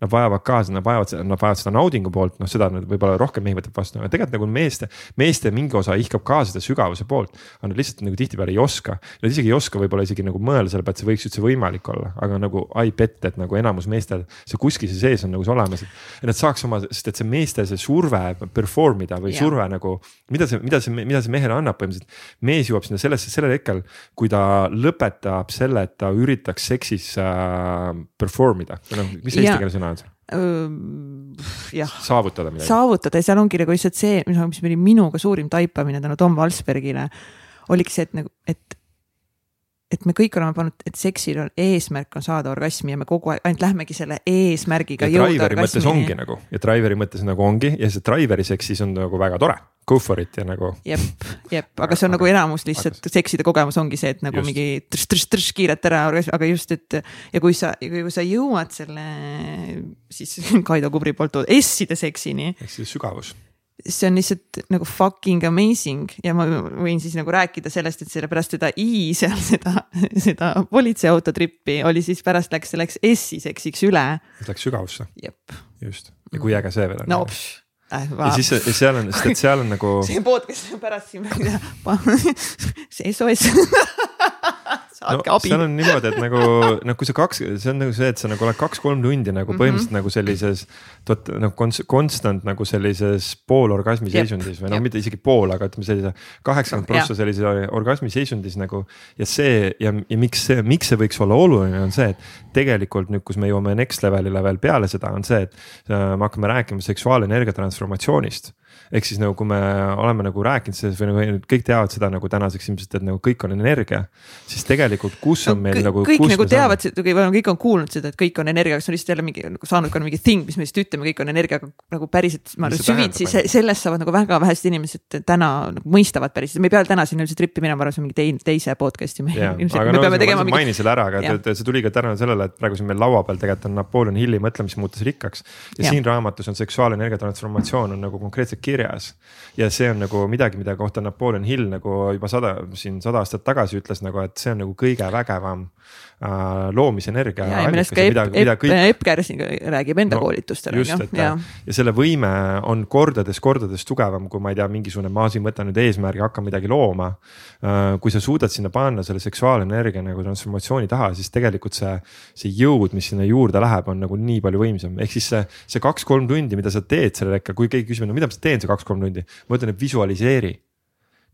nad vajavad ka, nad vajavad, nad vajavad seda naudingu poolt, noh, seda nüüd võib-olla rohkem mehi võtab vastu, aga tegelikult nagu meeste, meeste mingi osa ihkab ka seda sügavuse poolt. aga nad lihtsalt nagu tihtipeale ei oska, nad isegi ei oska võib-olla isegi nagu mõelda selle peale, et see võiks üldse võimalik olla, aga nagu ai pett, et nagu enamus meestel see kuskil see sees on nagu olemas. et nad saaks oma, sest et see meeste see surve perform ida või ja. surve nagu, mida see, mida see, mida see mehele annab põhimõtteliselt. mees jõuab sinna sellesse, sellel hetkel, kui ta lõpetab selle, et ta üritaks seksis äh, perform ida, või noh, mis eesti keeles on sõna? Jah. saavutada midagi. saavutada ja seal ongi nagu lihtsalt see, mis oli minuga suurim taipamine tänu Tom Valsbergile. oligi see, et nagu, et, et me kõik oleme pannud, et seksil on eesmärk on saada orgasmi ja me kogu aeg ainult lähmegi selle eesmärgiga. ja driver'i mõttes ongi nagu ja driver'i mõttes nagu ongi ja see driver'i seksis on nagu väga tore go for it ja nagu. jep, jep, aga see on aga, nagu enamus lihtsalt aga... sekside kogemus ongi see, et nagu just. mingi trš-trš-trš kiirelt ära, aga just, et ja kui sa, kui sa jõuad selle siis Kaido Kubri poolt toodud S-ide seksini. ehk siis sügavus see on lihtsalt nagu fucking amazing ja ma võin siis nagu rääkida sellest, et sellepärast seda I seal seda, seda politseiauto trippi oli siis pärast läks, läks S-i seksiks üle. Läks sügavusse. just, ja kui äge see veel on. no pš äh,. ja siis seal on, sest et seal on nagu. see podcast pärast siin see SOS saatke no, abi. seal on niimoodi, et nagu noh, kui sa kaks, see on nagu see, et sa nagu oled kaks-kolm tundi nagu mhm. põhimõtteliselt mm -hmm. nagu sellises. tuot nagu konst, konstant nagu sellises poolorgasmi seisundis või noh, mitte isegi pool, aga ütleme sellise kaheksakümmend prossa sellises orgasmi seisundis nagu. ja see ja, ja miks see, miks see võiks olla oluline, on see, et tegelikult nüüd, kus me jõuame next level'ile veel peale seda, on see, et äh, me hakkame rääkima seksuaalenergia transformatsioonist ehk siis nagu, kui me oleme nagu rääkinud sellest või nagu kõik teavad seda nagu tänaseks ilmselt, et nagu kõik on energia. siis tegelikult, kus on no, meil nagu. kõik nagu teavad seda, kõik on kuulnud seda, et kõik on energia, kas on lihtsalt jälle mingi nagu saanud ka mingi thing, mis me lihtsalt ütleme, kõik on energia, aga nagu päriselt. ma arvan, süvitsi sellest saavad nagu väga vähesed inimesed täna nagu mõistavad päriselt, me ei pea täna sinna üldse trippi minema, ma arvan, see on mingi teine, teise podcast'i. aga no, ma mingi... mainin selle ära, aga see tuli ka tänu sellele, et praegu siin meil laua peal tegelikult on Napoleon Hilli mõtle, mis muutus rikkaks. ja, ja siin raamatus on seksuaalenergia transformatsioon on nagu konkreetselt kirjas. Ja see on nagu midagi, mida kohta Napoleon Hill nagu juba sada, siin sada aastat tagasi ütles nagu, et see on nagu kõige vägevam loomisenergia. ja, ja millest ka Epp, Epp, kõik... Epp Kärsin räägib enda no, koolitustel. just, et ja. ja selle võime on kordades-kordades tugevam, kui ma ei tea, mingisugune, ma siin võtan nüüd eesmärgi, hakkan midagi looma äh,. kui sa suudad sinna panna selle seksuaalenergia nagu transformatsiooni taha, siis tegelikult see, see jõud, mis sinna juurde läheb, on nagu nii palju võimsam, ehk siis see, see kaks-kolm tundi, mida sa teed sellel hetkel, kui keegi küsib, no mida ma teen see kaks-kolm tundi, ma ütlen, et visualiseeri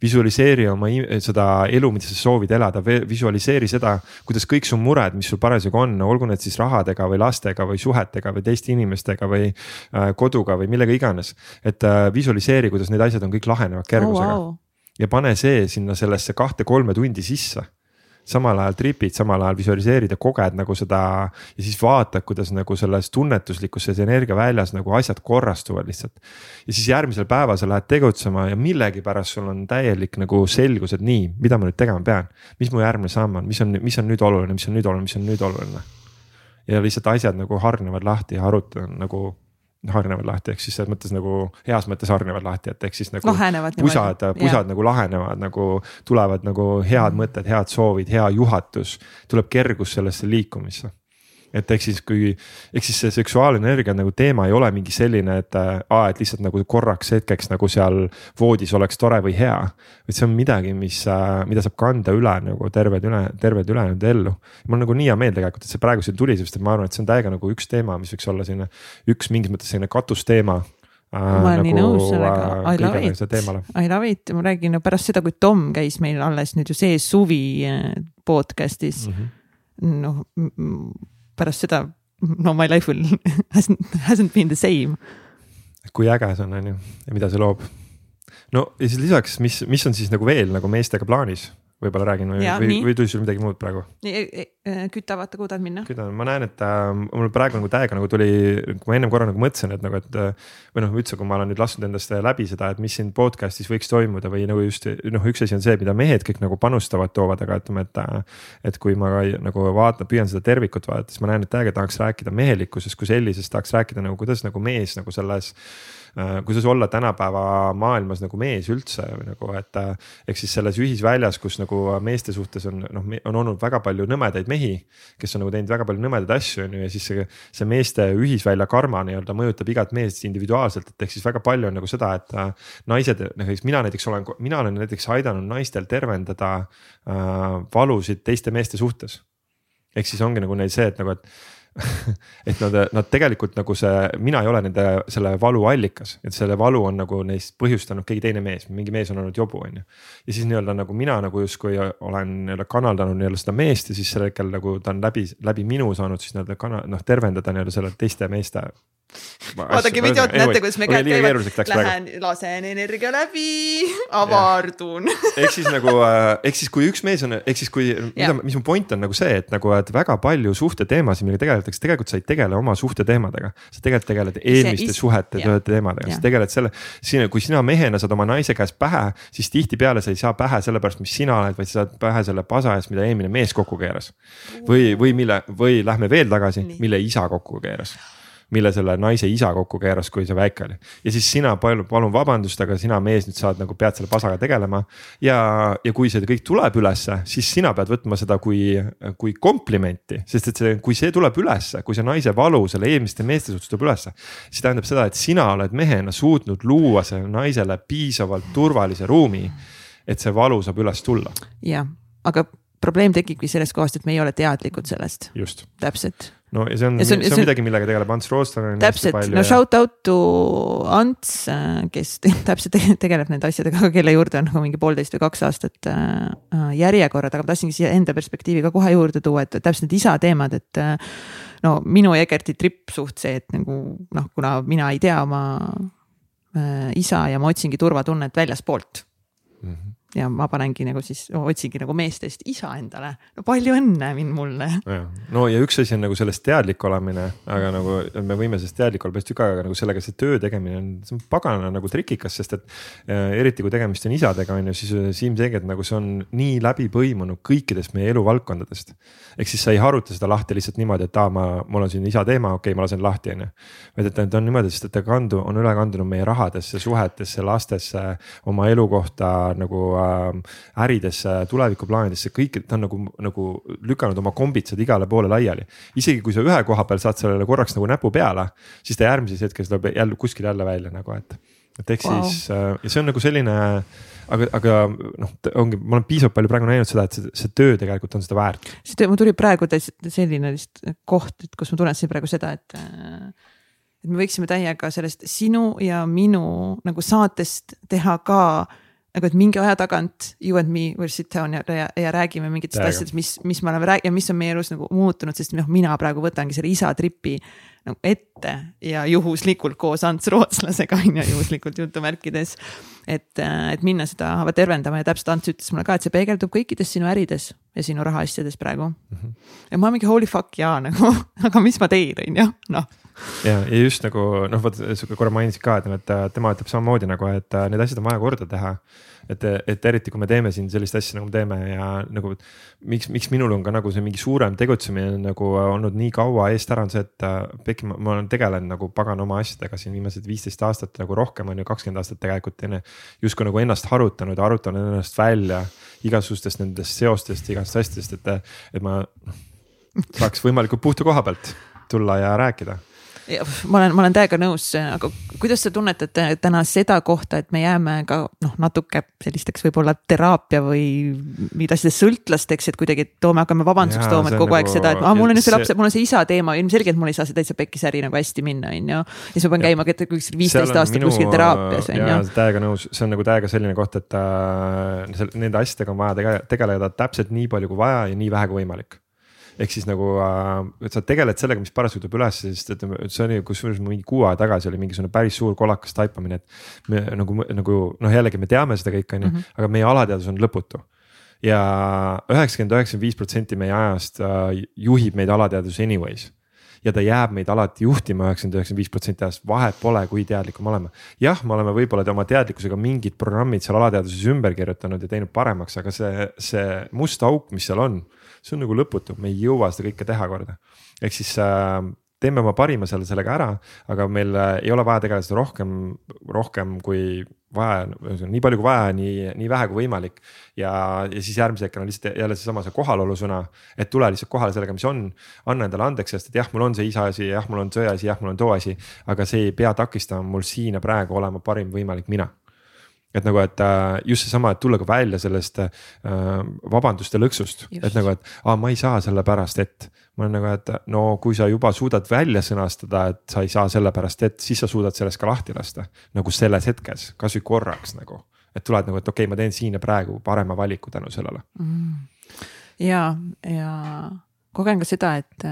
visualiseeri oma seda elu, mida sa soovid elada, visualiseeri seda, kuidas kõik su mured, mis sul parasjagu on, olgu need siis rahadega või lastega või suhetega või teiste inimestega või äh, koduga või millega iganes. et äh, visualiseeri, kuidas need asjad on kõik lahenevad kergusega oh, wow. ja pane see sinna sellesse kahte-kolme tundi sisse samal ajal tripid, samal ajal visualiseerid ja koged nagu seda ja siis vaatad, kuidas nagu selles tunnetuslikus selles energiaväljas nagu asjad korrastuvad lihtsalt. ja siis järgmisel päeval sa lähed tegutsema ja millegipärast sul on täielik nagu selgus, et nii, mida ma nüüd tegema pean. mis mu järgmine samm on, mis on, mis on nüüd oluline, mis on nüüd oluline, mis on nüüd oluline. ja lihtsalt asjad nagu hargnevad lahti ja arutad nagu hargnevad lahti, ehk siis selles mõttes nagu heas mõttes hargnevad lahti, et ehk siis nagu. pusad, pusad nagu lahenevad nagu tulevad nagu head mõtted, head soovid, hea juhatus, tuleb kergus sellesse liikumisse et ehk siis, kui, ehk siis see seksuaalenergia nagu teema ei ole mingi selline, et aa, et lihtsalt nagu korraks hetkeks nagu seal voodis oleks tore või hea. vaid see on midagi, mis, äh, mida saab kanda üle nagu terved üle, terved ülejäänud ellu. mul nagu nii hea meel tegelikult, et see praegu siin tuli, sest et ma arvan, et see on täiega nagu üks teema, mis võiks olla selline üks mingis mõttes selline katusteema äh, ma olen nagu, nii nõus sellega, I love it, I love it, ma räägin no, pärast seda, kui Tom käis meil alles nüüd ju see suvi äh, podcast'is mm. -hmm. noh, pärast seda no my life will hasn't, hasn't been the same. kui äge see on, on ju, ja mida see loob. no ja siis lisaks, mis, mis on siis nagu veel nagu meestega plaanis võib-olla räägin või, või, või tuli sul midagi muud praegu? E, küta, vaata, kuhu tahad minna? küta, ma näen, et äh, mul praegu nagu täiega nagu tuli, kui ma ennem korra nagu mõtlesin, et nagu, et äh, või noh, üldse, kui ma olen nüüd lasknud endast läbi seda, et mis siin podcast'is võiks toimuda või nagu just noh, üks asi on see, mida mehed kõik nagu panustavad, toovad, aga ütleme, et. Äh, et kui ma nagu vaatan, püüan seda tervikut vaadata, siis ma näen, et täiega tahaks rääkida mehelikkusest kui sellisest, tahaks rääkida nagu kuidas nagu mees nagu selles Äh, kuidas olla tänapäeva maailmas nagu mees üldse nagu, et äh, ehk siis selles ühisväljas, kus nagu meeste suhtes on noh, on olnud väga palju nõmedaid mehi, kes on nagu teinud väga palju nõmedaid asju, on ju, ja siis see, see meeste ühisvälja karma nii-öelda mõjutab igat meest individuaalselt, et ehk siis väga palju on nagu seda, et äh, naised, noh eks mina näiteks olen, mina olen näiteks aidanud naistel tervendada äh, valusid teiste meeste suhtes. Ehk siis ongi nagu neil see, et nagu, et et nad, nad tegelikult nagu see, mina ei ole nende selle valu allikas, et selle valu on nagu neist põhjustanud keegi teine mees, mingi mees on olnud jobu, on ju. ja siis nii-öelda nagu mina nagu justkui olen nii-öelda kanaldanud nii-öelda seda meest ja siis sel hetkel nagu ta on läbi, läbi minu saanud siis nii-öelda kana-, noh tervendada nii-öelda selle teiste meeste vaadake videot, näete, kuidas me käed käivad. Lähen, lasen energia läbi, avardun. ehk siis nagu, äh, ehk siis kui üks mees on, ehk siis kui, mida, mis mu point on nagu see, et nagu, et väga palju suhteteemasid, millega tegeletakse, tegelikult sa ei tegele oma suhteteemadega. sa tegelikult tegeled eelmiste is... suhete ja. teemadega, sa tegeled selle, sina, kui sina mehena saad oma naise käest pähe, siis tihtipeale sa ei saa pähe sellepärast, mis sina oled, vaid sa saad pähe selle pasa eest, mida eelmine mees kokku keeras. või, või mille, või lähme veel tagasi, mille isa kokku keeras mille selle naise isa kokku keeras, kui see väike oli. ja siis sina palun, palun vabandust, aga sina mees nüüd saad nagu pead selle pasaga tegelema. ja, ja kui see kõik tuleb ülesse, siis sina pead võtma seda kui, kui komplimenti, sest et see, kui see tuleb ülesse, kui see naise valu selle eelmiste meeste suhtes tuleb ülesse. siis tähendab seda, et sina oled mehena suutnud luua sellele naisele piisavalt turvalise ruumi, et see valu saab üles tulla. jah, aga probleem tekibki sellest kohast, et me ei ole teadlikud sellest. täpselt no ja see on, see on, see on midagi, millega tegeleb Ants Roosler. täpselt, no shout out to Ants, äh, kes täpselt tegeleb nende asjadega, kelle juurde on nagu mingi poolteist või kaks aastat äh, äh, järjekorrad, aga ma tahtsingi siia enda perspektiivi ka kohe juurde tuua, et täpselt need isa teemad, et no minu ja Egerti tripp suht see, et nagu noh, kuna mina ei tea oma isa ja ma otsingi turvatunnet väljaspoolt mm. -hmm ja ma panengi nagu siis, otsingi nagu meestest isa endale. no palju õnne mulle. no ja üks asi on nagu sellest teadlik olemine, aga nagu me võime sellest teadlik olla päris tükk aega, aga nagu sellega see töö tegemine on, see on pagana nagu trikikas, sest et äh, eriti kui tegemist on isadega, on ju, siis äh, ilmselgelt nagu see on nii läbi põimunud kõikidest meie eluvaldkondadest. ehk siis sa ei haruta seda lahti lihtsalt niimoodi, et aa, ma, mul on siin isa teema, okei okay,, ma lasen lahti, on ju. vaid et ta on niimoodi, sest et ta kandu, on üle kandunud meie rahadesse, suhetesse, lastesse, oma elukohta nagu äridesse, tulevikuplaanidesse, kõik, ta on nagu, nagu lükanud oma kombitsad igale poole laiali. isegi kui sa ühe koha peal saad sellele korraks nagu näpu peale, siis ta järgmises hetkes tuleb jälle kuskil jälle välja nagu, et. et ehk wow. siis äh, ja see on nagu selline, aga, aga noh, ongi, ma olen piisavalt palju praegu näinud seda, et see, see töö tegelikult on seda väärt. see töö, mul tuli praegu selline lihtsalt koht, et kus ma tunnesin praegu seda, et et me võiksime täiega sellest sinu ja minu nagu saatest teha ka äh, nagu, et mingi aja tagant you and me will sit down ja, ja, ja räägime mingitest asjadest, mis, mis me oleme rääkinud ja mis on meie elus nagu muutunud, sest noh, mina praegu võtangi selle isa tripi nagu ette ja juhuslikult koos Ants Rootslasega on ju, juhuslikult jutumärkides. Et, et minna seda tervendama ja täpselt Ants ütles mulle ka, et see peegeldub kõikides sinu ärides ja sinu rahaasjades praegu mm. -hmm. ja ma mingi holy fuck jaa nagu, aga mis ma teen, on ju, noh ja, ja just nagu noh, vot sa korra mainisid ka, et noh, et tema ütleb samamoodi nagu, et äh, need asjad on vaja korda teha. Et, et eriti kui me teeme siin sellist asja, nagu me teeme ja nagu miks, miks minul on ka nagu see mingi suurem tegutsemine nagu olnud nii kaua eest ära, on see, et äh, Pekki, ma olen tegelenud nagu pagan oma asjadega siin viimased viisteist aastat nagu rohkem on ju, kakskümmend aastat tegelikult enne. justkui nagu ennast harutanud ja arutanud ennast välja igasugustest nendest seostest, igasugustest asjadest, et, et ma noh, saaks võimalikult puhta koha pealt tulla ja rääkida ma olen, ma olen täiega nõus, aga kuidas sa tunnetate täna seda kohta, et me jääme ka noh, natuke sellisteks võib-olla teraapia või mingid asjades sõltlasteks, et kuidagi toome, hakkame vabanduks tooma, et kogu nagu, aeg seda, et aa, mul on ju see laps, mul on see isa teema, ilmselgelt mul ei saa see täitsa pekkis äri nagu hästi minna, on ju. ja siis ma pean käima viisteist aastat minu, kuskil teraapias, on ju. täiega nõus, see on nagu täiega selline koht, et äh, nende asjadega on vaja tegeleda täpselt nii palju kui vaja ja nii vähe kui võimalik ehk siis nagu, äh, sa tegeled sellega, mis parasjagu tuleb üles, sest ütleme, see oli kusjuures mingi kuu aega tagasi oli mingisugune päris suur kolakas taipamine, et me nagu, nagu noh, jällegi me teame seda kõike, on ju, mhm. aga meie alateadvus on lõputu ja üheksakümmend, üheksakümmend viis protsenti meie ajast uh, juhib meid alateadvus anyways ja ta jääb meid alati juhtima üheksakümmend, üheksakümmend viis protsenti ajast, vahet pole, kui teadlikud me oleme. jah, me oleme võib-olla oma teadlikkusega mingid programmid seal alateadvuses ümber kirjutanud ja teinud paremaks, aga see, see must auk, mis seal on see on nagu lõputu, me ei jõua seda kõike teha korda. ehk siis äh, teeme oma parima selle, sellega ära, aga meil äh, ei ole vaja tegeleda seda rohkem, rohkem kui vaja, nii palju kui vaja, nii, nii vähe kui võimalik. ja, ja siis järgmise hetkel on lihtsalt jälle seesama see kohalolu sõna, et tule lihtsalt kohale sellega, mis on. anna endale andeks, sest et jah, mul on see isa asi, jah, mul on see asi, jah, mul on too asi, aga see ei pea takistama mul siin ja praegu olema parim võimalik mina et nagu, et äh, just seesama, et tulla ka välja sellest äh, vabanduste lõksust, et nagu, et aa, ma ei saa sellepärast, et. ma olen nagu, et no kui sa juba suudad välja sõnastada, et sa ei saa sellepärast, et siis sa suudad sellest ka lahti lasta. nagu selles hetkes, kasvõi korraks nagu, et tuled nagu, et okei okay,, ma teen siin ja praegu parema valiku tänu sellele. Mm.. ja, ja kogen ka seda, et,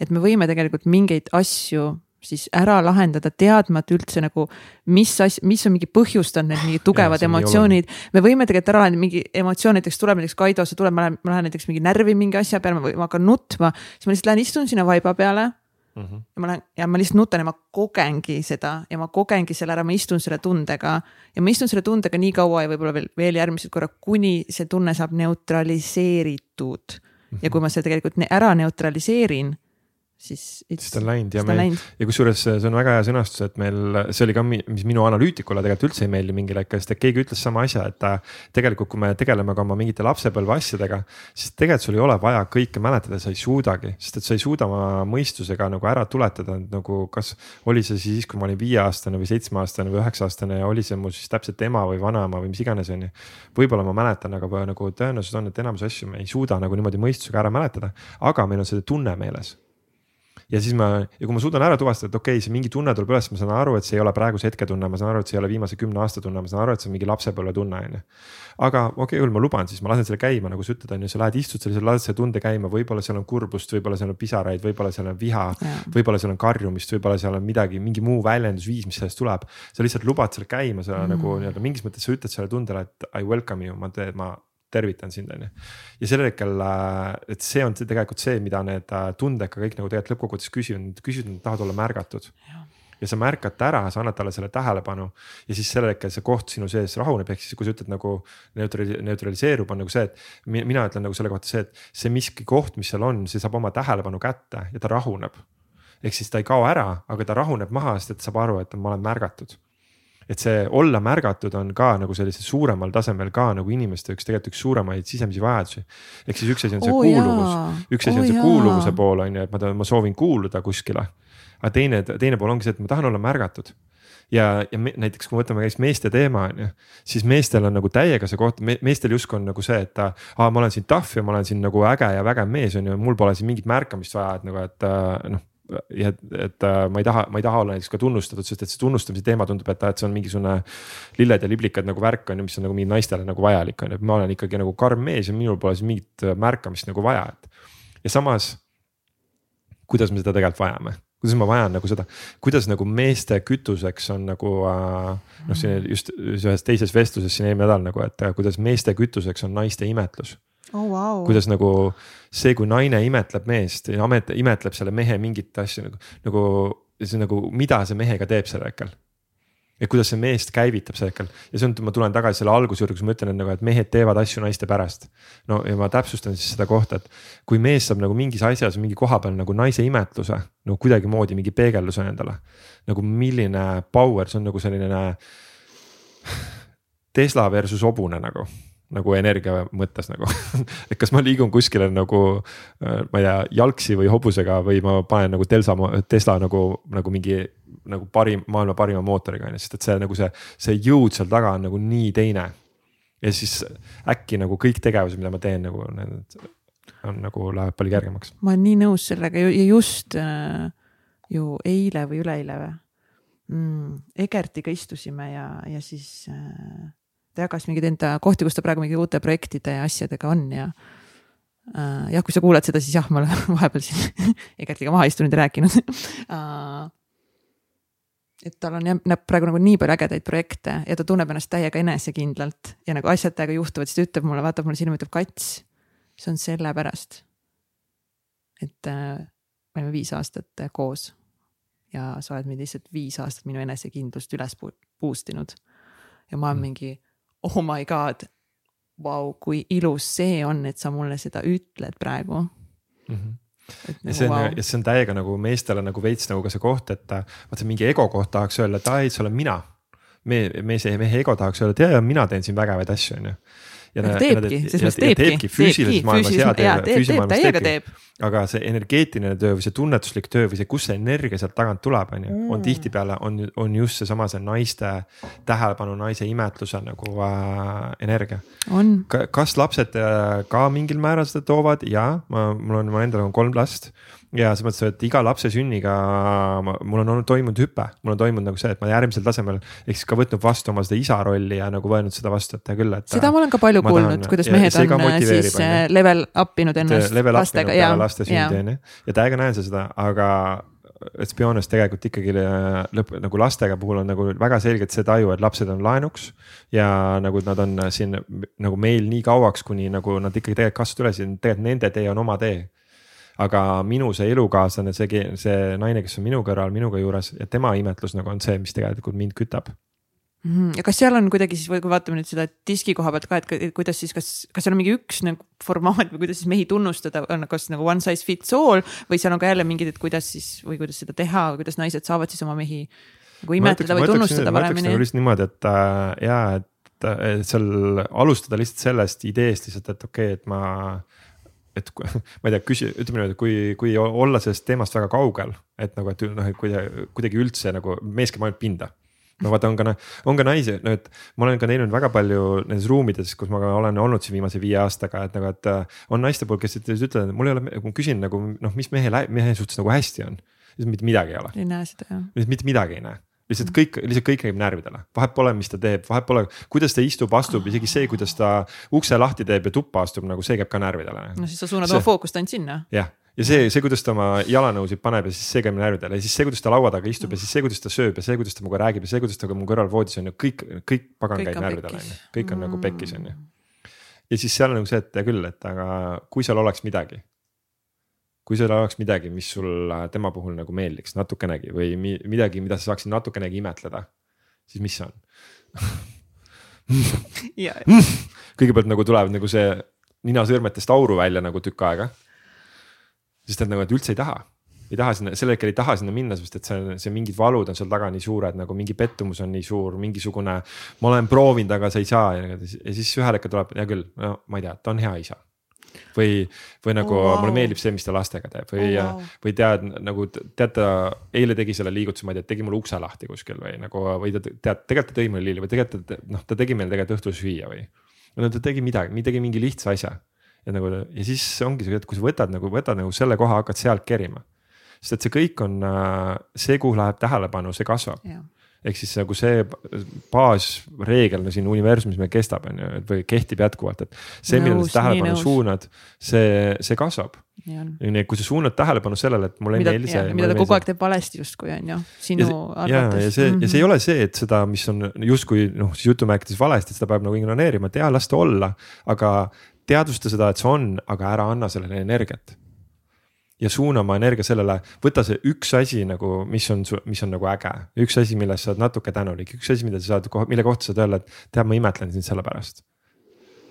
et me võime tegelikult mingeid asju siis ära lahendada, teadmata üldse nagu, mis as-, mis on mingi põhjustanud need mingid tugevad ja, emotsioonid. me võime tegelikult ära lahendada mingi emotsioon, näiteks tuleb näiteks Kaido, see tuleb, ma lähen, ma lähen näiteks mingi närvi mingi asja peale ma hakkan nutma. siis ma lihtsalt lähen istun sinna vaiba peale mm. -hmm. ja ma lähen ja ma lihtsalt nutan ja ma kogengi seda ja ma kogengi selle ära, ma istun selle tundega. ja ma istun selle tundega nii kaua ja võib-olla veel, veel järgmised korrad, kuni see tunne saab neutraliseeritud mm. -hmm. ja kui ma selle tegelikult ära neutraliseerin siis. siis ta on läinud ja meil ja kusjuures see on väga hea sõnastus, et meil, see oli ka, mis minu analüütikule tegelikult üldse ei meeldi mingil hetkel, sest et keegi ütles sama asja, et ta. tegelikult, kui me tegeleme ka oma mingite lapsepõlve asjadega, siis tegelikult sul ei ole vaja kõike mäletada, sa ei suudagi, sest et sa ei suuda oma mõistusega nagu ära tuletada, nagu kas. oli see siis, kui ma olin viieaastane või seitsmeaastane või üheksa-aastane ja oli see mu siis täpselt ema või vanaema või mis iganes, on ju. võib-olla ma mäletan, aga nagu tõenäosus on, et enamus asju me ei suuda nagu niimoodi mõistusega ära mäletada, aga meil on see tunne meeles ja siis ma ja kui ma suudan ära tuvastada, et okei okay,, see mingi tunne tuleb üles, ma saan aru, et see ei ole praeguse hetke tunne, ma saan aru, et see ei ole viimase kümne aasta tunne, ma saan aru, et see on mingi lapsepõlve tunne, on ju. aga okei okay,, ma luban, siis ma lasen selle käima, nagu sa ütled, on ju, sa lähed istud seal, lased selle tunde käima, võib-olla seal on kurbust, võib-olla seal on pisaraid, võib-olla seal on viha. võib-olla seal on karjumist, võib-olla seal on midagi, mingi muu väljendusviis, mis sellest tuleb. sa lihtsalt lubad selle käima, sa mm. nagu nii-öelda mingis mõttes sa ütled sellele tundele, et I welcome you, ma teen, ma tervitan sind, on ju. ja sellel hetkel, äh, et see on tegelikult see, mida need äh, tunded ka kõik nagu tegelikult lõppkokkuvõttes küsivad, küsivad, nad tahavad olla märgatud. ja sa märkad ta ära, sa annad talle selle tähelepanu ja siis sellel hetkel see koht sinu sees rahuneb, ehk siis kui sa ütled nagu neutrali-, neutraliseerub, on nagu see, et. mina ütlen nagu selle kohta see, et see miski koht, mis seal on, see saab oma tähelepanu kätte ja ta rahuneb ehk siis ta ei kao ära, aga ta rahuneb maha, sest et saab aru, et ma olen märgatud et see olla märgatud on ka nagu sellisel suuremal tasemel ka nagu inimeste üks tegelikult üks suuremaid sisemisi vajadusi. ehk siis üks asi on see oh, kuuluvus, üks asi oh, on see jaa. kuuluvuse pool on ju, et ma, ma soovin kuuluda kuskile. aga teine, teine pool ongi see, et ma tahan olla märgatud ja, ja me, näiteks kui me võtame käis meeste teema on ju, siis meestel on nagu täiega see koht me,, meestel justkui on nagu see, et aa, ma olen siin tough ja ma olen siin nagu äge ja vägev mees on ju, mul pole siin mingit märkamist vaja, et nagu, et noh ja et, äh, ma ei taha, ma ei taha olla näiteks ka tunnustatud, sest et see tunnustamise teema tundub, et, et see on mingisugune. lilled ja liblikad nagu värk on ju, mis on nagu mingi naistele nagu vajalik on ju, et ma olen ikkagi nagu karm mees ja minul pole siis mingit äh, märkamist nagu vaja, et. ja samas, kuidas me seda tegelikult vajame, kuidas ma vajan nagu seda, kuidas nagu meeste kütuseks on nagu äh, noh, siin just ühes teises vestluses siin eelmine nädal nagu, et kuidas meeste kütuseks on naiste imetlus oh,. Wow. kuidas nagu see, kui naine imetleb meest imetleb selle mehe mingit asja nagu, nagu see nagu, mida see mehega teeb sel hetkel et kuidas see meest käivitab sel hetkel ja see on, ma tulen tagasi selle alguse juurde, kus ma ütlen, et nagu, et mehed teevad asju naiste pärast. no ja ma täpsustan siis seda kohta, et kui mees saab nagu mingis asjas, mingi koha peal nagu naise imetluse nagu kuidagimoodi mingi peegelduse endale. nagu milline power, see on nagu selline Tesla versus hobune nagu nagu energia mõttes nagu et kas ma liigun kuskile nagu äh, ma ei tea, jalgsi või hobusega või ma panen nagu Telsa, Tesla nagu, nagu mingi nagu parim, maailma parima mootoriga on ju, sest et see nagu see, see jõud seal taga on nagu nii teine. ja siis äkki nagu kõik tegevused, mida ma teen nagu need on nagu läheb palju kergemaks. ma olen nii nõus sellega ja just äh, ju eile või üleeile või mm,. Egertiga istusime ja, ja siis äh, ta jagas mingeid enda kohti, kus ta praegu mingi uute projektide ja asjadega on ja äh,. jah, kui sa kuulad seda, siis jah, ma olen vahepeal siin Egertiga maha istunud ja rääkinud äh, et tal on jah, näeb praegu nagu nii palju ägedaid projekte ja ta tunneb ennast täiega enesekindlalt ja nagu asjad täiega juhtuvad, siis ta ütleb mulle, vaatab mulle silma, ütleb kats. see on sellepärast, et äh, me olime viis aastat koos ja sa oled mind lihtsalt viis aastat minu enesekindlust üles boost inud. ja ma olen mm. mingi oh my god, vau, kui ilus see on, et sa mulle seda ütled praegu mm. -hmm Et ja see on wow., ja see on täiega nagu meestele nagu veits nagu ka see koht, et vaata mingi ego koht tahaks öelda, et aa ei, see olen mina. me, mees, mehe ego tahaks öelda, et jaa, jaa, mina teen siin vägevaid asju, on ju ja teebki, selles mõttes teebki. teebki füüsilises maailmas ja teeb, füüsilises maailmas teebki. aga see energeetiline töö või see tunnetuslik töö või see, kust see energia sealt tagant tuleb, on ju, on mm. tihtipeale on, on just seesama see naiste tähelepanu, naise imetluse nagu äh, energia. Ka, kas lapsed äh, ka mingil määral seda toovad? jaa, ma, mul on, mul endal on kolm last ja selles mõttes, et iga lapse sünniga mul on olnud toimunud hüpe, mul on toimunud nagu see, et ma järgmisel tasemel ehk siis ka võtnud vastu oma seda isa rolli ja nagu võetud seda vastu, et hea küll, et. seda ma olen ka palju kuulnud, kuidas mehed on äh, siis on, äh, level up inud ennast level lastega ja. laste sündi on ju, ja täiega näen seda, aga let's be honest, tegelikult ikkagi äh, lõpp nagu lastega puhul on nagu väga selgelt see taju, et lapsed on laenuks. ja nagu nad on siin nagu meil nii kauaks, kuni nagu nad ikkagi tegelikult kasvavad üles ja tegelikult nende tee on oma tee aga minu see elukaaslane, see, see naine, kes on minu kõrval, minuga juures ja tema imetlus nagu on see, mis tegelikult mind kütab mm,. ja kas seal on kuidagi siis, kui vaatame nüüd seda diski koha pealt ka, et kuidas siis, kas, kas seal on mingi üks nagu formaat või kuidas siis mehi tunnustada, on kas nagu one size fits all või seal on ka jälle mingid, et kuidas siis või kuidas seda teha, kuidas naised saavad siis oma mehi nagu imetleda või tunnustada paremini? ma ütleks nagu niimoodi, et äh, ja, et, et seal alustada lihtsalt sellest ideest lihtsalt, et okei okay,, et ma et ma ei tea, küsi-, ütleme niimoodi, kui, kui olla sellest teemast väga kaugel, et nagu, et noh, et kuidagi, kuidagi üldse nagu mees käib ainult pinda no vaata, on ka, on ka naisi, no et ma olen ka näinud väga palju nendes ruumides, kus ma olen olnud siin viimase viie aastaga, et nagu, et äh, on naiste poolt, kes ütlevad, et mul ei ole, kui ma küsin nagu noh, mis mehe, mehe suhtes nagu hästi on. siis mitte midagi ei ole. ei näe seda jah. mitte midagi ei näe lihtsalt kõik, lihtsalt kõik käib närvidele, vahet pole, mis ta teeb, vahet pole, kuidas ta istub, astub, isegi see, kuidas ta ukse lahti teeb ja tuppa astub, nagu see käib ka närvidele. no siis sa suunad see... oma fookust ainult sinna. jah, ja see, see, kuidas ta oma jalanõusid paneb ja siis see käib närvidele ja siis see, kuidas ta laua taga istub ja siis see, kuidas ta sööb ja see, kuidas ta minuga räägib ja see, kuidas ta mu kõrval voodis on ju kõik, kõik pagan kõik käib närvidele on ju, kõik on mm. nagu pekkis on ju. ja siis seal on nagu see, et hea küll, et aga kui seal oleks midagi kui seal oleks midagi, mis sul tema puhul nagu meeldiks natukenegi või midagi, mida sa saaksid natukenegi imetleda, siis mis see on kõigepealt nagu tuleb nagu see ninasõrmetest auru välja nagu tükk aega. sest et nagu, et üldse ei taha, ei taha sinna, sel hetkel ei taha sinna minna, sest et see, see mingid valud on seal taga nii suured, nagu mingi pettumus on nii suur, mingisugune. ma olen proovinud, aga sa ei saa ja siis ühel hetkel tuleb, hea küll, no ma ei tea, ta on hea isa või, või nagu oh, wow. mulle meeldib see, mis ta lastega teeb või oh,, wow. või tead nagu tead ta eile tegi selle liigutuse, ma ei tea, tegi mulle ukse lahti kuskil või nagu või ta tead, tegelikult ta tõi mulle lilli või tegelikult ta noh, ta tegi meile tegelikult õhtul süüa või. no ta tegi midagi, tegi mingi lihtsa asja ja nagu ja siis ongi see, et kui sa võtad nagu, võtad nagu selle koha, hakkad sealt kerima. sest et see kõik on äh, see, kuhu läheb tähelepanu, see kasvab ehk siis nagu see baasreegel siin universumis meil kestab, on ju, või kehtib jätkuvalt, et see, millele sa tähelepanu suunad, see, see kasvab. et kui sa suunad tähelepanu sellele, et mulle ei meeldi see. mida ta kogu aeg teeb valesti justkui on ju, sinu ja, arvates. ja see mm, -hmm. ja see ei ole see, et seda, mis on justkui noh, siis jutumärkides valesti, et seda peab nagu ignoreerima, et jaa, las ta olla, aga teadvusta seda, et see on, aga ära anna sellele energiat ja suuna oma energia sellele, võta see üks asi nagu, mis on, mis on nagu äge, üks asi, millest sa oled natuke tänulik, üks asi, mida sa saad, mille kohta saad öelda, et tead, ma imetlen sind selle pärast.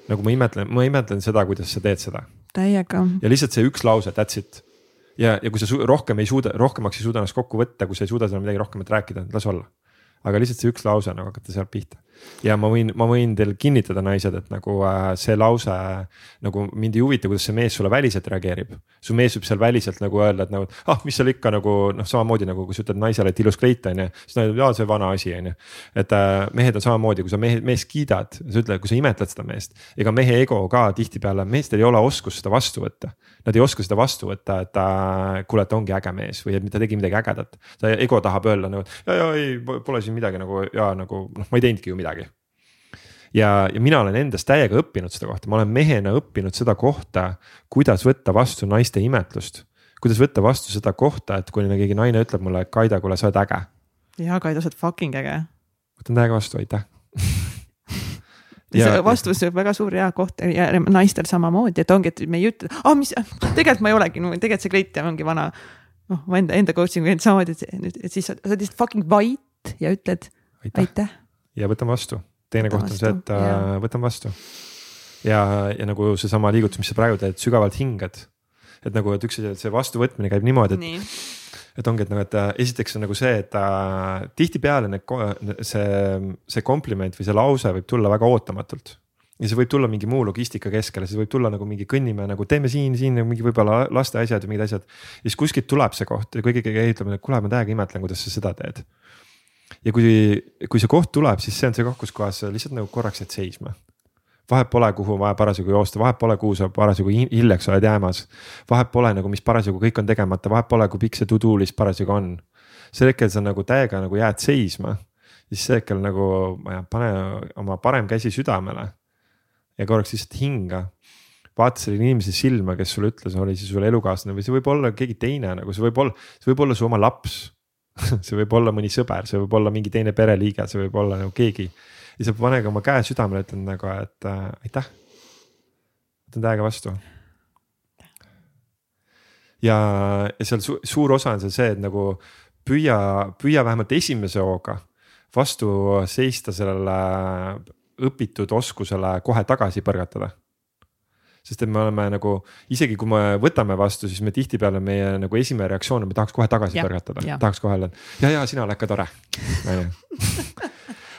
nagu ma imetlen, ma imetlen seda, kuidas sa teed seda. täiega. ja lihtsalt see üks lause, that's it. ja, ja kui sa rohkem ei suuda, rohkemaks ei suuda ennast kokku võtta, kui sa ei suuda seal midagi rohkemat rääkida, las olla. aga lihtsalt see üks lause nagu hakata sealt pihta ja ma võin, ma võin teil kinnitada, naised, et nagu äh, see lause nagu mind ei huvita, kuidas see mees sulle väliselt reageerib. su mees võib seal väliselt nagu öelda, et nagu ah, mis seal ikka nagu noh, samamoodi nagu kui sa ütled naisele, et ilus kleit on ju, siis ta ütleb, jaa, see vana asi on ju. et äh, mehed on samamoodi, kui sa mehe, meest kiidad, sa ütled, kui sa imetled seda meest, ega mehe ego ka tihtipeale, meestel ei ole oskust seda vastu võtta. Nad ei oska seda vastu võtta, et äh, kuule, et ongi äge mees või et ta tegi midagi ägedat. ta ego tahab öelda nagu ja, ja ei, pole siin midagi nagu ja nagu noh, ma ei teinudki ju midagi ja, ja mina olen endast täiega õppinud seda kohta, ma olen mehena õppinud seda kohta, kuidas võtta vastu naiste imetlust. kuidas võtta vastu seda kohta, et kui keegi naine ütleb mulle, et Kaida, kuule, sa oled äge. ja Kaida, sa oled fucking äge. võtan täiega vastu, aitäh ja, see vastus on väga suur hea koht ja naistel samamoodi, et ongi, et me ei ütle, ah mis, tegelikult ma ei olegi, tegelikult see kleit ongi vana. noh, ma enda, enda coaching uga samamoodi, et, et siis sa, sa oled lihtsalt fucking vait ja ütled aitäh, aitäh.. Ja võtan vastu teine koht on see, et äh, võtan vastu. ja, ja nagu seesama liigutus, mis sa praegu teed, sügavalt hingad. et nagu, et üks asi, et see vastuvõtmine käib niimoodi, et Nii. et ongi, et nagu, et äh, esiteks on nagu see, et äh, tihtipeale need, see, see kompliment või see lause võib tulla väga ootamatult ja see võib tulla mingi muu logistika keskele, see võib tulla nagu mingi kõnnime nagu teeme siin, siin nagu mingi võib-olla laste asjad ja mingid asjad. ja siis kuskilt tuleb see koht ja keegi ütleb, et kuule, ma täiega imetlen, kuidas sa seda teed ja kui, kui see koht tuleb, siis see on see koht, kus kohas sa lihtsalt nagu korraks jääd seisma. vahet pole, kuhu on vaja parasjagu joosta, vahet pole, kuhu sa parasjagu hiljaks oled jäämas. vahet pole nagu, mis parasjagu kõik on tegemata, vahet pole, kui pikk see to do list parasjagu on. sel hetkel sa nagu täiega nagu jääd seisma, siis sel hetkel nagu ma ei tea, pane oma parem käsi südamele. ja korraks lihtsalt hinga vaata selle inimese silma, kes sulle ütles, oli see sul elukaaslane või see võib olla keegi teine nagu see võib olla, see võib olla su oma laps see võib olla mõni sõber, see võib olla mingi teine pereliige, see võib olla nagu keegi. sa paned oma käe südamele, ütled nagu, et äh, aitäh. võtan täiega vastu. ja, ja seal su suur osa on seal see, et nagu püüa, püüa vähemalt esimese hooga vastu seista sellele õpitud oskusele kohe tagasi põrgatada sest et me oleme nagu, isegi kui me võtame vastu, siis me tihtipeale meie nagu esimene reaktsioon on, me tahaks kohe tagasi põrgatada, tahaks kohe öelda ja, ja sina oled ka tore.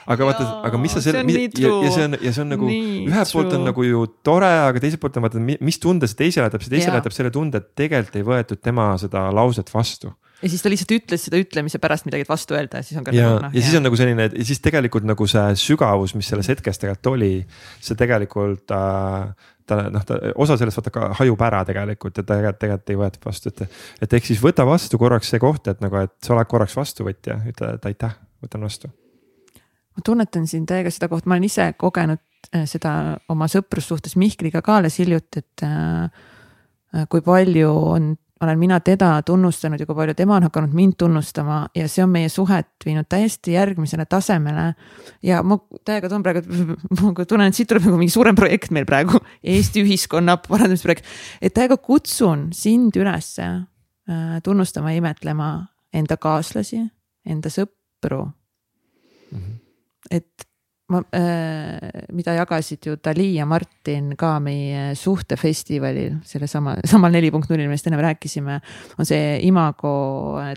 Aga vaata, aga mis sa selle, ja, ja see on, ja see on nagu ühelt poolt on nagu ju tore, aga teiselt poolt on vaata, mis tunde see teisele jätab, see teisele jätab selle tunde, et tegelikult ei võetud tema seda lauset vastu. Ja siis ta lihtsalt ütles seda ütlemise pärast midagi vastu öelda ja siis on ka. ja nagu,, no, ja siis on nagu selline, ja siis tegelikult nagu see sügavus, mis selles hetkes tegelikult oli, see tegelikult äh, ta noh, ta osa sellest vaata ka hajub ära tegelikult ja tegelikult, tegelikult ei võetud vastu, et. et ehk siis võta vastu korraks see koht, et nagu, et sa oled korraks vastuvõtja, ütle, et aitäh, võtan vastu. ma tunnetan siin täiega seda kohta, ma olen ise kogenud äh, seda oma sõprussuhtes Mihkliga ka alles hiljuti, et äh, äh kui palju on olen mina teda tunnustanud ja kui palju tema on hakanud mind tunnustama ja see on meie suhet viinud täiesti järgmisele tasemele. ja ma täiega toon praegu, ma tunnen, et siit tuleb nagu mingi suurem projekt meil praegu, Eesti ühiskonna parandamisprojekt. et täiega kutsun sind ülesse äh, tunnustama ja imetlema enda kaaslasi, enda sõpru mm. -hmm. et ma äh,, mida jagasid ju Dali ja Martin ka meie suhtefestivalil, sellesama, samal neli punkt nullil, millest enne rääkisime. on see imago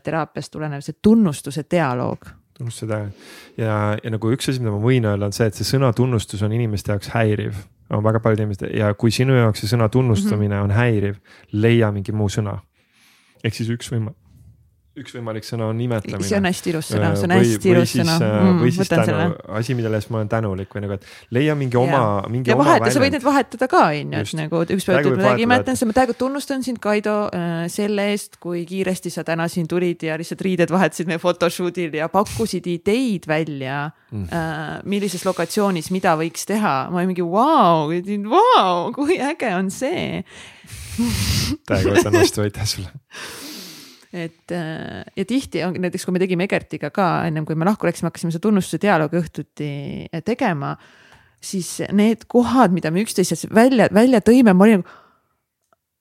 teraapiast tulenev see tunnustuse dialoog. tunnustuse dialoog ja, ja nagu üks asi, mida ma võin öelda, on see, et see sõna tunnustus on inimeste jaoks häiriv. on väga paljude inimeste ja kui sinu jaoks see sõna tunnustamine mm -hmm. on häiriv, leia mingi muu sõna. ehk siis üks võimalus üks võimalik sõna on imetlemine. see on hästi ilus sõna, see on või, hästi ilus sõna äh, mm,. või siis tänu, asi, millele ma olen tänulik või nagu, et leia mingi oma, mingi ja oma vaheta, sa võid neid vahetada ka, on ju, et nagu üks päev ütled midagi imetlen, siis ma täiega tunnustan sind, Kaido äh,, selle eest, kui kiiresti sa täna siin tulid ja lihtsalt riided vahetasid meie photoshoot'il ja pakkusid ideid välja mm. äh,. millises lokatsioonis, mida võiks teha, ma olin mingi vau wow,, wow, kui äge on see täiega võtan vastu, aitäh sulle et äh, ja tihti on näiteks, kui me tegime Egertiga ka ennem kui me lahku läksime, hakkasime seda tunnustuse dialoogi õhtuti äh, tegema. siis need kohad, mida me üksteisest välja, välja tõime, ma olin nagu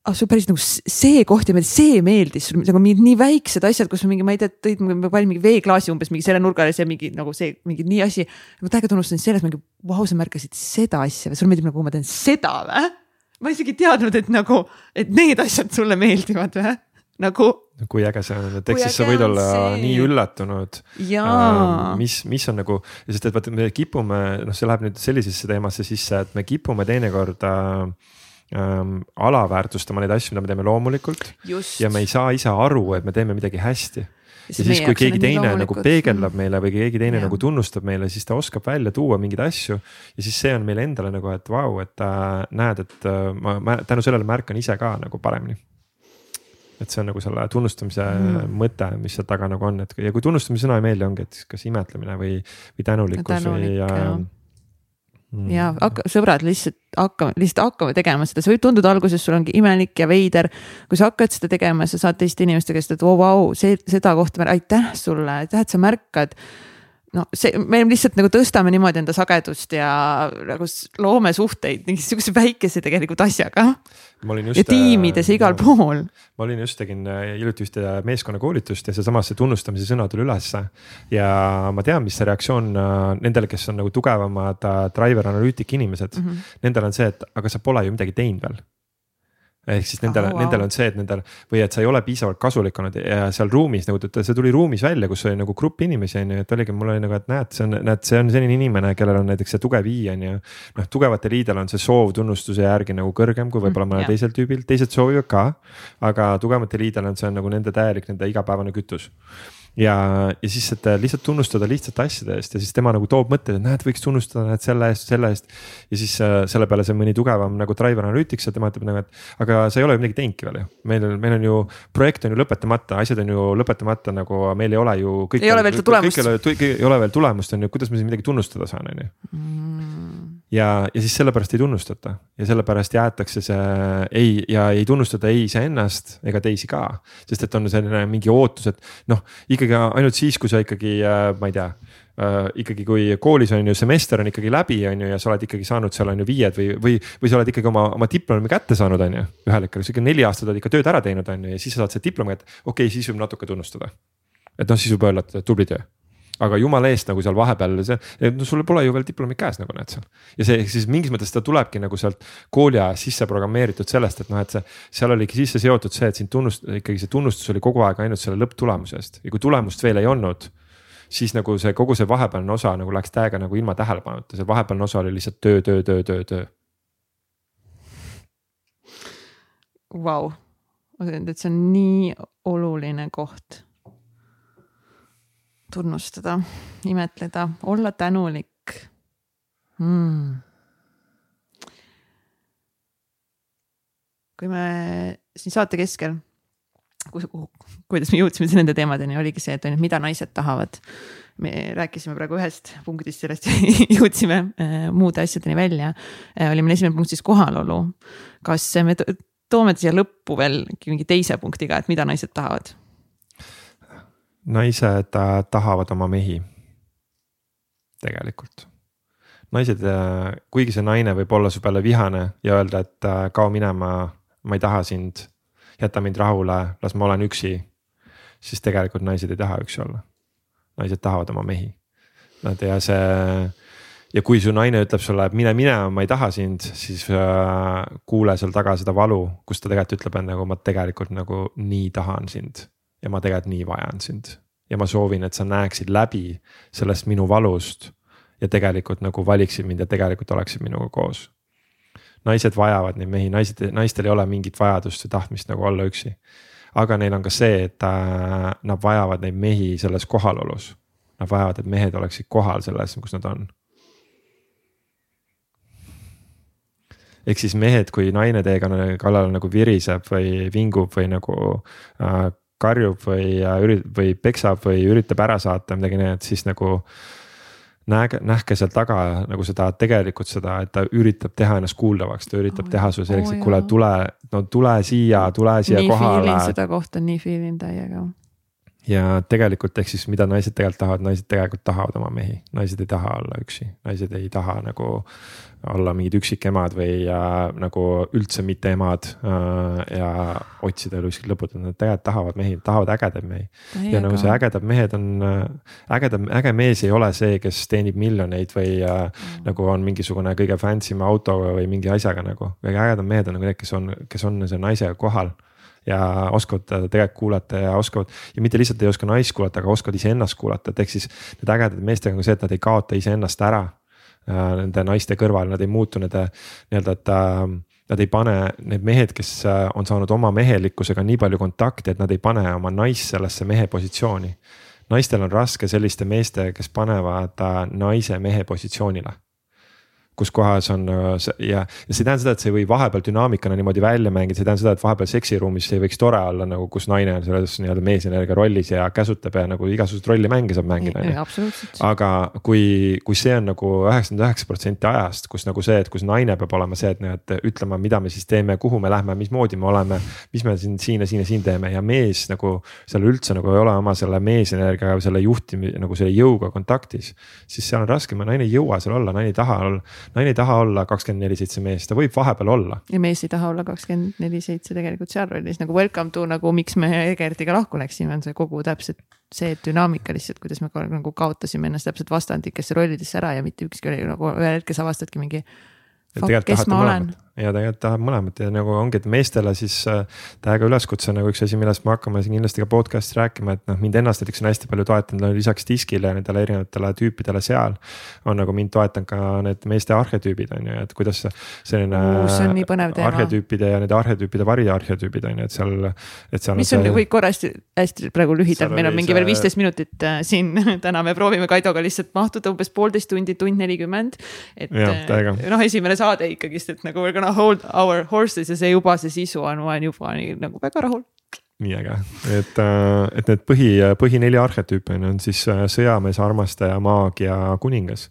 ah see on päris nagu see koht ja meile see meeldis, nagu mingid nii väiksed asjad, kus mingi, ma ei tea, tõid mingi veeklaasi umbes mingi selle nurga ja mingi nagu see mingi nii asi. ma täiega tunnustasin selles mingi, vau, sa märkasid seda asja või sulle meeldib nagu ma teen seda või? ma isegi ei teadnud, et nagu, et need asjad sulle meeldivad või? Nagu. kui äge see on, et eks siis sa võid olla see... nii üllatunud. mis, mis on nagu, sest et vaata, me kipume, noh, see läheb nüüd sellisesse teemasse sisse, et me kipume teinekord äh, ähm, alaväärtustama neid asju, mida me teeme loomulikult. ja me ei saa ise aru, et me teeme midagi hästi ja siis, kui keegi teine nagu peegeldab meile või keegi teine ja. nagu tunnustab meile, siis ta oskab välja tuua mingeid asju. ja siis see on meile endale nagu, et vau, et äh, näed, et äh, ma, ma tänu sellele märkan ise ka nagu paremini et see on nagu selle tunnustamise mm. mõte, mis seal taga nagu on, et ja kui tunnustamise sõna ei meeldi, ongi, et kas imetlemine või, või tänulikkus Tänulik, või ja. Mm. ja hakka, sõbrad lihtsalt hakkame, lihtsalt hakkame tegema seda, see võib tunduda alguses, sul ongi imelik ja veider. kui sa hakkad seda tegema, sa saad teiste inimeste käest, et vau vau, see, seda kohta, aitäh sulle, aitäh, et sa märkad no see, me lihtsalt nagu tõstame niimoodi enda sagedust ja nagu loome suhteid mingi sihukese väikese tegelikult asjaga. ja tiimides ja igal no, pool. ma olin just, tegin äh, hiljuti ühte meeskonnakoolitust ja seesamas see tunnustamise sõna tuli ülesse. ja ma tean, mis see reaktsioon äh, nendele, kes on nagu tugevamad äh, driver analüütik inimesed mm, -hmm. nendel on see, et aga sa pole ju midagi teinud veel ehk siis nendel oh,, wow. nendel on see, et nendel või et sa ei ole piisavalt kasulik olnud ja seal ruumis nagu see tuli ruumis välja, kus oli nagu grupp inimesi on ju, et oligi, mul oli nagu, et näed, see on, näed, see on selline inimene, kellel on näiteks see tugev i on ju. noh, tugevatel i-del on see soov tunnustuse järgi nagu kõrgem kui võib-olla mm, mõnel teisel tüübil, teised soovivad ka. aga tugevamatel i-del on see on nagu nende täielik, nende igapäevane kütus ja, ja siis, et lihtsalt tunnustada lihtsate asjade eest ja siis tema nagu toob mõtteid, et näed, võiks tunnustada näed selle eest, selle eest. ja siis äh, selle peale see mõni tugevam nagu driver analytics ja tema ütleb nagu, et aga sa ei ole ju midagi teinudki veel ju. meil on, meil on ju, projekt on ju lõpetamata, asjad on ju lõpetamata nagu meil ei ole ju. ei ole veel tulemust. ei ole veel tulemust, on ju, kuidas ma siis midagi tunnustada saan, on ju mm. Ja, ja siis sellepärast ei tunnustata ja sellepärast jäetakse see ei ja ei tunnustata ei iseennast ega teisi ka. sest et on selline mingi ootus, et noh, ikkagi ainult siis, kui sa ikkagi äh,, ma ei tea äh,. ikkagi, kui koolis on ju semester on ikkagi läbi, on ju, ja sa oled ikkagi saanud seal on ju viied või, või, või sa oled ikkagi oma, oma diplomi kätte saanud, on ju. ühel hetkel, sa ikka neli aastat oled ikka tööd ära teinud, on ju, ja siis sa saad selle diplomi kätte, okei okay,, siis võib natuke tunnustada. et noh, siis võib öelda, et tubli töö aga jumala eest nagu seal vahepeal see, no sul pole ju veel diplomit käes, nagu näed seal. ja see ehk siis mingis mõttes ta tulebki nagu sealt kooli ajast sisse programmeeritud sellest, et noh, et see, seal oligi sisse seotud see, et sind tunnust-, ikkagi see tunnustus oli kogu aeg ainult selle lõpptulemuse eest ja kui tulemust veel ei olnud siis nagu see kogu see vahepealne osa nagu läks täiega nagu ilma tähelepanuta, see vahepealne osa oli lihtsalt töö, töö, töö, töö, töö. Vau, ma ütlen, et see on nii oluline koht tunnustada, imetleda, olla tänulik mm.. kui me siin saate keskel, kuidas me jõudsime nende teemadeni, oligi see, et on ju, mida naised tahavad. me rääkisime praegu ühest punktist, sellest jõudsime äh, muude asjadeni välja äh,. oli meil esimene punkt siis kohalolu. kas me toome siia lõppu veel mingi teise punktiga, et mida naised tahavad? Naised tahavad oma mehi. tegelikult. naised, äh, kuigi see naine võib olla su peale vihane ja öelda, et äh, kao minema, ma ei taha sind. jäta mind rahule, las ma olen üksi. siis tegelikult naised ei taha üksi olla. naised tahavad oma mehi. Nad ja see ja kui su naine ütleb sulle, et mine minema, ma ei taha sind, siis äh, kuule seal taga seda valu, kus ta tegelikult ütleb, et nagu ma tegelikult nagu nii tahan sind ja ma tegelikult nii vajan sind. ja ma soovin, et sa näeksid läbi sellest minu valust ja tegelikult nagu valiksid mind ja tegelikult oleksid minuga koos. naised vajavad neid mehi, naised, naistel ei ole mingit vajadust või tahtmist nagu olla üksi. aga neil on ka see, et äh, nad vajavad neid mehi selles kohalolus. Nad vajavad, et mehed oleksid kohal selles, kus nad on ehk siis mehed, kui naine teie kallal nagu viriseb või vingub või nagu äh, karjub või ürit- või peksab või üritab ära saata midagi nii, et siis nagu. näege, nähke seal taga nagu seda tegelikult seda, et ta üritab teha ennast kuuldavaks, ta üritab oh, teha sulle selleks, et kuule, tule, no tule siia, tule siia nii kohale. seda kohta nii feel in täiega ja tegelikult ehk siis, mida naised tegelikult tahavad, naised tegelikult tahavad oma mehi, naised ei taha olla üksi, naised ei taha nagu olla mingid üksikemad või äh, nagu üldse mitte emad äh, ja otsida kuskilt lõputada, nad tegelikult tahavad mehi, tahavad ägedaid mehi. ja nagu see ägedad mehed on äh,, ägedam, äge mees ei ole see, kes teenib miljoneid või äh, mm. nagu on mingisugune kõige fancy im auto või mingi asjaga nagu. kõige ägedam mehed on nagu need, kes on, kes on selle naisega kohal ja oskavad tegelikult kuulata ja oskavad ja mitte lihtsalt ei oska naist kuulata, aga oskavad iseennast kuulata, et ehk siis need ägedad meestega on see, et nad ei kaota iseennast ära nende naiste kõrval, nad ei muutu nende nii-öelda, et äh, nad ei pane, need mehed, kes äh, on saanud oma mehelikkusega nii palju kontakti, et nad ei pane oma naist sellesse mehe positsiooni. naistel on raske selliste meeste, kes panevad naise mehe positsioonile kus kohas on äh, ja, ja see ei tähenda seda, et see ei või vahepeal dünaamikana niimoodi välja mängida, see ei tähenda seda, et vahepeal seksiruumis ei võiks tore olla nagu, kus naine on selles nii-öelda meesenergia rollis ja käsutab ja nagu igasuguseid rollimänge saab mängida, on ju. aga kui, kui see on nagu üheksakümmend üheksa protsenti ajast, kus nagu see, et kus naine peab olema see, et noh, et ütlema, mida me siis teeme, kuhu me lähme, mismoodi me oleme. mis me siin, siin ja siin ja siin teeme ja mees nagu seal üldse nagu ei ole oma selle meesenergiaga selle juhtimise nagu selle jõuga kontaktis. siis seal on raske, naine ei jõua seal olla, naine ei taha olla naine ei taha olla kakskümmend neli seitse mees, ta võib vahepeal olla. ja mees ei taha olla kakskümmend neli seitse tegelikult seal rollis nagu welcome to nagu miks me Egertiga lahku läksime, on see kogu täpselt see dünaamika lihtsalt, kuidas me nagu kaotasime ennast täpselt vastandlikesse rollidesse ära ja mitte ükski oli nagu ühel hetkel sa avastadki mingi. kes ma olen ja tegelikult tahab mõlemat ja nagu ongi, et meestele siis äh, täiega üleskutse nagu üks asi, millest me hakkame siin kindlasti ka podcast'is rääkima, et noh, mind ennast näiteks on hästi palju toetanud lisaks diskile ja nendele erinevatele tüüpidele seal. on nagu mind toetanud ka need meeste arhetüübid on ju, et kuidas selline. see on nii põnev teema. arhetüüpide ja nende arhetüüpide variarhetüübid on ju, et seal, et seal. mis on, see... võib korra hästi, hästi praegu lühidalt, meil on mingi see... veel viisteist minutit äh, siin täna me proovime Kaidoga lihtsalt mahtuda umbes poolteist tundi, tund nelikümmend. et äh, noh, esimene saade ikkagist, et nagu gonna hold our horses ja see juba, see sisu on, ma olen juba nii nagu väga rahul nii äge, et, äh, et need põhi, põhi neli arhetüüpi on, siis äh, sõjamees, armastaja, maag ja kuningas.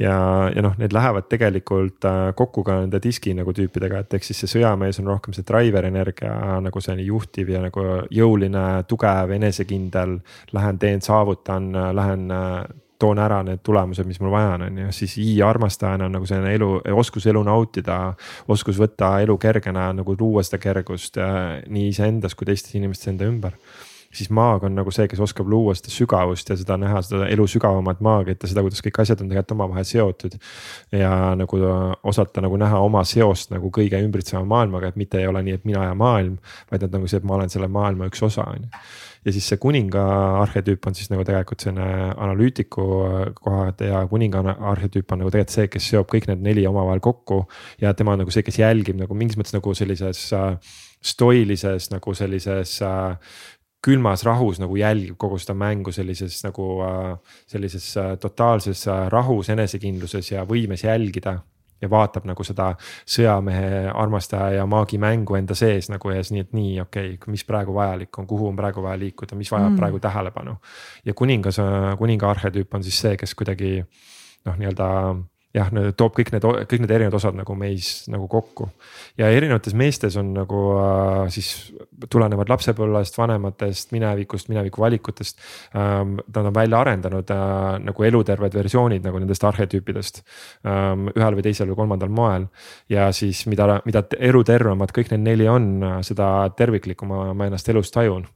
ja, ja noh, need lähevad tegelikult äh, kokku ka nende diski nagu tüüpidega, et ehk siis see sõjamees on rohkem see driver energia nagu selline juhtiv ja nagu jõuline, tugev, enesekindel. Lähen teen, saavutan, lähen toon ära need tulemused, mis mul vaja on, on ju, siis I armastajana on nagu selline elu, oskus elu nautida. oskus võtta elu kergena nagu luua seda kergust äh, nii iseendas kui teistes inimestes enda ümber siis maag on nagu see, kes oskab luua seda sügavust ja seda näha seda elu sügavamat maagiat ja seda, kuidas kõik asjad on tegelikult omavahel seotud. ja nagu osata nagu näha oma seost nagu kõige ümbritseva maailmaga, et mitte ei ole nii, et mina ja maailm, vaid nad nagu see, et ma olen selle maailma üks osa, on ju ja siis see kuninga arhetüüp on siis nagu tegelikult selline analüütiku kohad ja kuninga arhetüüp on nagu tegelikult see, kes seob kõik need neli omavahel kokku. ja tema on nagu see, kes jälgib nagu mingis mõttes nagu sellises äh, stoilises nagu sellises äh, külmas rahus nagu jälgib kogu seda mängu sellises nagu sellises totaalses rahus, enesekindluses ja võimes jälgida ja vaatab nagu seda sõjamehe armastaja ja maagi mängu enda sees nagu ja siis nii, et nii, okei okay,, mis praegu vajalik on, kuhu on praegu vaja liikuda, mis vajab mm. praegu tähelepanu. ja kuningas, kuninga arhetüüp on siis see, kes kuidagi noh, nii-öelda jah, toob kõik need, kõik need erinevad osad nagu meis nagu kokku. ja erinevates meestes on nagu äh, siis tulenevad lapsepõlvest, vanematest, minevikust, mineviku valikutest ähm,. Nad on välja arendanud äh, nagu eluterved versioonid nagu nendest arhetüüpidest ähm, ühel või teisel või kolmandal moel. ja siis mida, mida elutervemad kõik need neli on, seda terviklikuma ma ennast elus tajun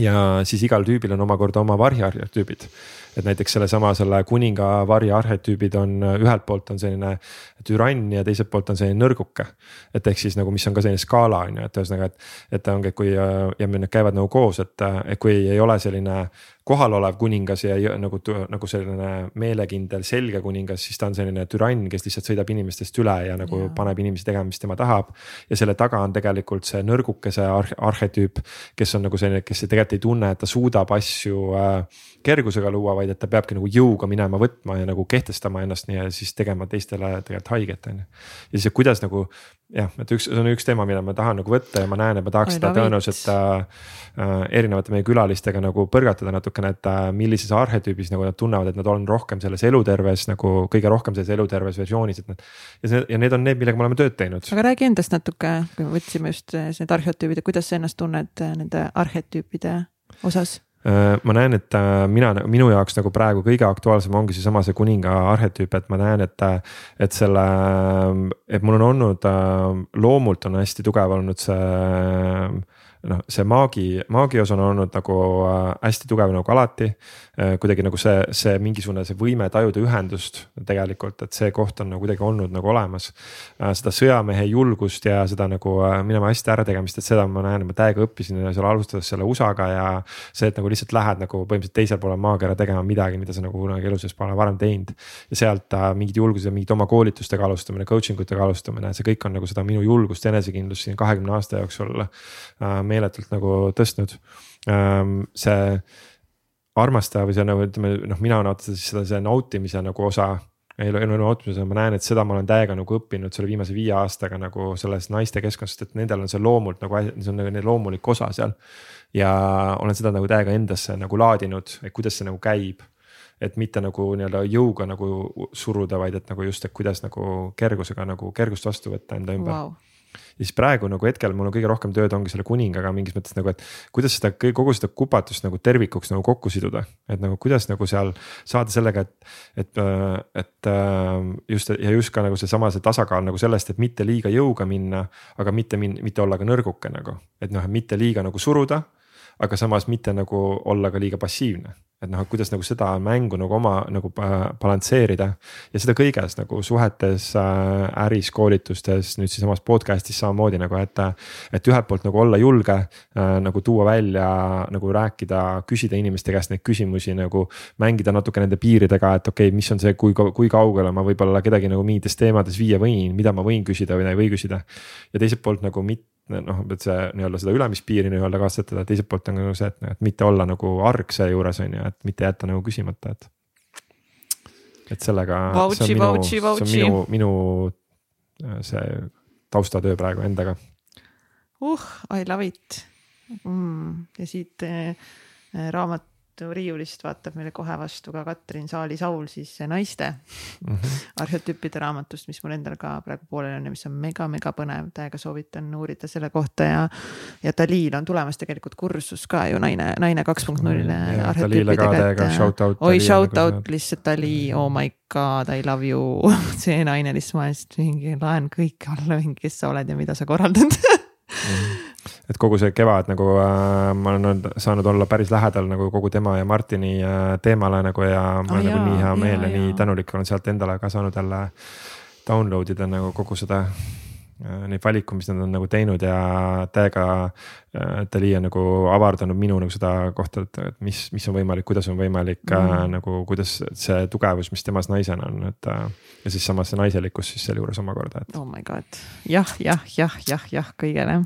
ja siis igal tüübil on omakorda oma variarjetüübid et näiteks sellesama selle kuninga vari arhetüübid on ühelt poolt on selline türann ja teiselt poolt on selline nõrguke. et ehk siis nagu, mis on ka selline skaala on ju, et ühesõnaga, et, et ongi, et kui ja need käivad nagu koos, et, et kui ei ole selline kohalolev kuningas ja nagu, nagu selline meelekindel, selge kuningas, siis ta on selline türann, kes lihtsalt sõidab inimestest üle ja nagu ja. paneb inimesi tegema, mis tema tahab. ja selle taga on tegelikult see nõrgukese arh arhetüüp, kes on nagu selline, kes tegelikult ei tunne, et ta suudab asju äh, kergusega luua, vaid et ta peabki nagu jõuga minema võtma ja nagu kehtestama ennast nii ja siis tegema teistele tegelikult haiget, on ju. ja siis, kuidas nagu jah, et üks, see on üks teema, mida ma tahan nagu võtta ja ma näen, et ma tahaks seda tõenäoliselt äh, äh, erinevate meie külalistega nagu põrgatada natukene, et äh, millises arhetüübis nagu nad tunnevad, et nad on rohkem selles eluterves nagu kõige rohkem selles eluterves versioonis, et nad. ja see ja need on need, millega me oleme tööd teinud. aga räägi endast natuke, kui me võtsime just äh, need arhetüübid ja kuidas sa ennast tunned äh, nende arhetüüpide osas ma näen, et äh, mina, minu jaoks nagu praegu kõige aktuaalsem ongi seesama see kuninga arhetüüp, et ma näen, et, äh, et selle, et mul on olnud loomult on hästi tugev olnud see noh, see maagi, maagios on olnud nagu äh, hästi tugev nagu alati. Äh, kuidagi nagu see, see mingisugune see võime tajuda ühendust tegelikult, et see koht on nagu kuidagi olnud nagu olemas. Äh, seda sõjamehe julgust ja seda nagu minema hästi ärategemist, et seda ma näen, ma täiega õppisin seal alustades selle USA-ga ja. see, et nagu lihtsalt lähed nagu põhimõtteliselt teisel poolel maakera tegema midagi, mida sa nagu kunagi elu sees pole varem teinud. ja sealt mingid julgused, mingid oma koolitustega alustamine, coaching utega alustamine, see kõik on nagu seda minu julgust enesekindlust siin kahekümne aasta jooksul meeletult nagu tõstnud. Ehm, see armastaja või see nagu ütleme noh, mina siis seda, see nautimise nagu osa elu, elu nautimise, ma näen, et seda ma olen täiega nagu õppinud selle viimase viie aastaga nagu selles naiste keskkonnas, et nendel on see loomult nagu, see on nagu loomulik osa seal. ja olen seda nagu täiega endasse nagu laadinud, et kuidas see nagu käib. et mitte nagu nii-öelda jõuga nagu suruda, vaid et nagu just, et kuidas nagu kergusega nagu kergust vastu võtta enda ümber wow ja siis praegu nagu hetkel mul on kõige rohkem tööd ongi selle kuningaga mingis mõttes nagu, et kuidas seda kogu seda kupatust nagu tervikuks nagu kokku siduda. et nagu kuidas nagu seal saada sellega, et, et, et just ja just ka nagu seesama see tasakaal nagu sellest, et mitte liiga jõuga minna, aga mitte min-, mitte olla ka nõrguke nagu, et noh, mitte liiga nagu suruda aga samas mitte nagu olla ka liiga passiivne et noh, et kuidas nagu seda mängu nagu oma nagu balansseerida ja seda kõiges nagu suhetes äh,, äris, koolitustes, nüüd siinsamas podcast'is samamoodi nagu, et. et ühelt poolt nagu olla julge äh, nagu tuua välja nagu rääkida, küsida inimeste käest neid küsimusi nagu. mängida natuke nende piiridega, et okei okay,, mis on see, kui, kui kaugele ma võib-olla kedagi nagu mingites teemades viia võin, mida ma võin küsida või ei või küsida. ja teiselt poolt nagu mitte noh, et see nii-öelda seda ülemispiiri nii-öelda katsetada, teiselt poolt on ka nagu see, et, et mitte olla nagu arg seejuures on ju, et mitte jätta nagu küsimata, et. et sellega. see on minu, see on minu, minu äh, see taustatöö praegu endaga. uh, I love it mm.. ja siit äh, raamat riiulist vaatab meile kohe vastu ka Katrin Saali-Saul siis naiste mm -hmm. arhetüüpide raamatust, mis mul endal ka praegu pooleli on ja mis on mega-mega põnev, täiega soovitan uurida selle kohta ja. ja Dalil on tulemas tegelikult kursus ka ju naine, naine kaks punkt null arhetüüpidega, et. oi, shout out lihtsalt Dali, oh my god, I love you see naine lihtsalt, ma lihtsalt mingi laen kõik alla mingi, kes sa oled ja mida sa korraldad mm. -hmm et kogu see kevad nagu äh, ma olen olnud, saanud olla päris lähedal nagu kogu tema ja Martini äh, teemale nagu ja mul on oh, nagu nii hea meel ja, ja nii tänulik olen sealt endale ka saanud jälle download ida nagu kogu seda äh, neid valikuid, mis nad on nagu teinud ja täiega äh,. Dali on nagu avardanud minu nagu seda kohta, et, et mis, mis on võimalik, kuidas on võimalik mm. äh, nagu, kuidas see tugevus, mis temas naisena on, et äh,. ja siis samas see naiselikkus siis sealjuures omakorda, et. oh my god, jah, jah, jah, jah, jah, kõigele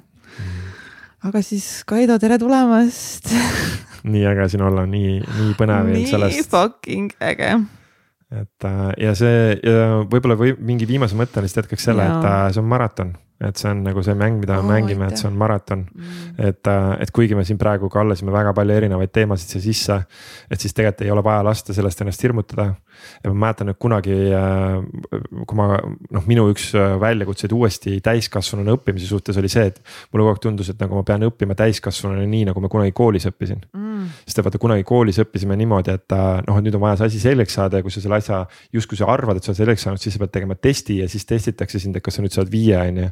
aga siis Kaido, tere tulemast! Nii äge siin olla, nii, nii põnev. nii sellest... fucking äge. Et äh, ja see ja võib-olla või mingi viimase mõtte lihtsalt jätkaks selle, et äh, see on maraton. Et see on nagu see mäng, mida me oh, mängime, et see on maraton. Mm.. et, äh, et kuigi me siin praegu kallasime väga palju erinevaid teemasid siia sisse, et siis tegelikult ei ole vaja lasta sellest ennast hirmutada. Ja ma mäletan, et kunagi, äh, kui ma noh, minu üks äh, väljakutseid uuesti täiskasvanuna õppimise suhtes oli see, et mulle kogu aeg tundus, et nagu ma pean õppima täiskasvanuna nii, nagu ma kunagi koolis õppisin. Mm.. sest vaata kunagi koolis õppisime niimoodi, et noh, et nüüd on vaja see asi selgeks saada ja kui sa selle asja justkui sa arvad, et sa oled selgeks saanud, siis sa pead tegema testi ja siis testitakse sind, et kas sa nüüd saad viie, on ju.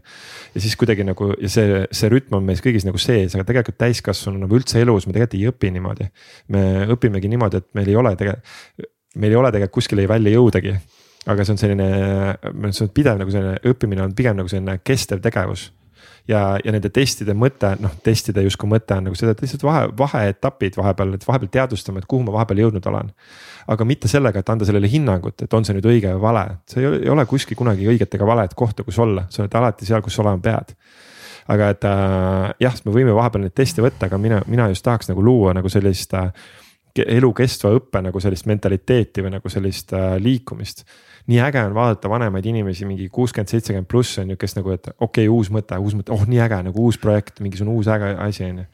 Ja siis kuidagi nagu ja see, see rütm on meis kõigis nagu sees, aga tegelikult täiskasvanuna või üldse elus me tegelikult ei õpi niimoodi. me õpimegi niimoodi, et meil ei ole tegelikult, meil ei ole tegelikult kuskile välja jõudagi. aga see on selline, see on pidev nagu selline õppimine on pigem nagu selline kestev tegevus. Ja, ja nende testide mõte, noh testide justkui mõte on nagu seda, et lihtsalt vahe, vaheetapid vahepeal, et vahepeal teadvustame, et kuhu ma vahepeal jõudnud olen. Aga mitte sellega, et anda sellele hinnangut, et on see nüüd õige või vale, see ei ole, ei ole kuskil kunagi õiget ega valet kohta, kus olla, sa oled alati seal, kus olema pead. Aga et äh, jah, me võime vahepeal neid teste võtta, aga mina, mina just tahaks nagu luua nagu sellist äh, elukestva õppe nagu sellist mentaliteeti või nagu sellist äh, liikumist. nii äge on vaadata vanemaid inimesi, mingi kuuskümmend, seitsekümmend pluss on ju, kes nagu, et okei okay,, uus mõte, uus mõte, oh nii äge nagu uus projekt, mingisugune uus äge asi on ju.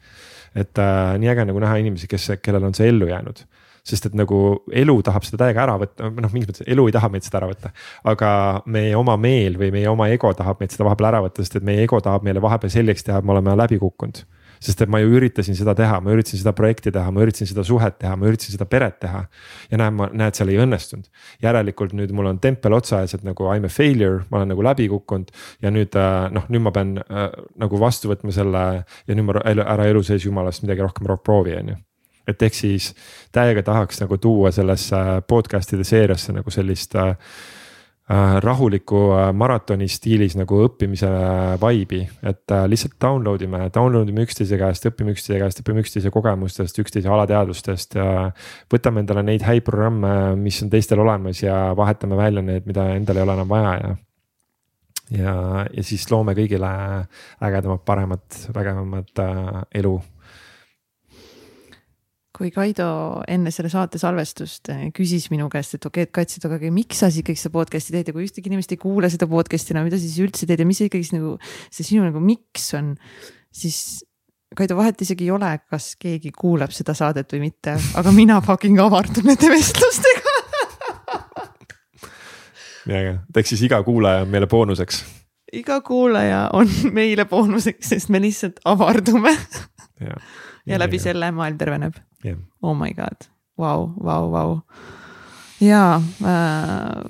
et äh, nii äge nagu näha inimesi, kes, kellel on see ellu jäänud sest et nagu elu tahab seda täiega ära võtta, noh, mingis mõttes elu ei taha meilt seda ära võtta. aga meie oma meel või meie oma ego tahab meilt seda vahepeal ära võtta, sest et meie ego tahab meile vahepeal selgeks teha, et me oleme läbi kukkunud sest et ma ju üritasin seda teha, ma üritasin seda projekti teha, ma üritasin seda suhet teha, ma üritasin seda peret teha. ja näed, ma, näed, seal ei õnnestunud. järelikult nüüd mul on tempel otsa ees, et nagu I m a failure, ma olen nagu läbi kukkunud. ja nüüd äh, noh, nüüd ma pean äh, nagu vastu võtma selle ja nüüd ma ära elu sees jumalast midagi rohkem proovi, on ju et ehk siis täiega tahaks nagu tuua sellesse podcast'ide seeriasse nagu sellist äh, äh rahuliku äh, maratoni stiilis nagu õppimise vibe'i, et äh, lihtsalt download ime, download ime üksteise käest, õpime üksteise käest, õpime üksteise kogemustest, üksteise alateadvustest ja. võtame endale neid häid programme, mis on teistel olemas ja vahetame välja need, mida endal ei ole enam vaja ja ja, ja siis loome kõigile ägedamat, paremat, vägevamat äh, elu kui Kaido enne selle saate salvestust eh, küsis minu käest, et okei okay,, et Kats, et aga mis sa siis ikkagi seda podcast'i teed ja kui ühtegi inimest ei kuule seda podcast'i enam, mida sa siis üldse teed ja mis ikkagi nagu see sinu nagu miks on, siis Kaido vahet isegi ei ole, kas keegi kuulab seda saadet või mitte, aga mina fucking avardun nende vestlustega. Äge, et ehk siis iga kuulaja on meile boonuseks. iga kuulaja on meile boonuseks, sest me lihtsalt avardume ja, ja läbi ja. selle maailm terveneb yeah.. Oh my god, vau, vau, vau. ja äh,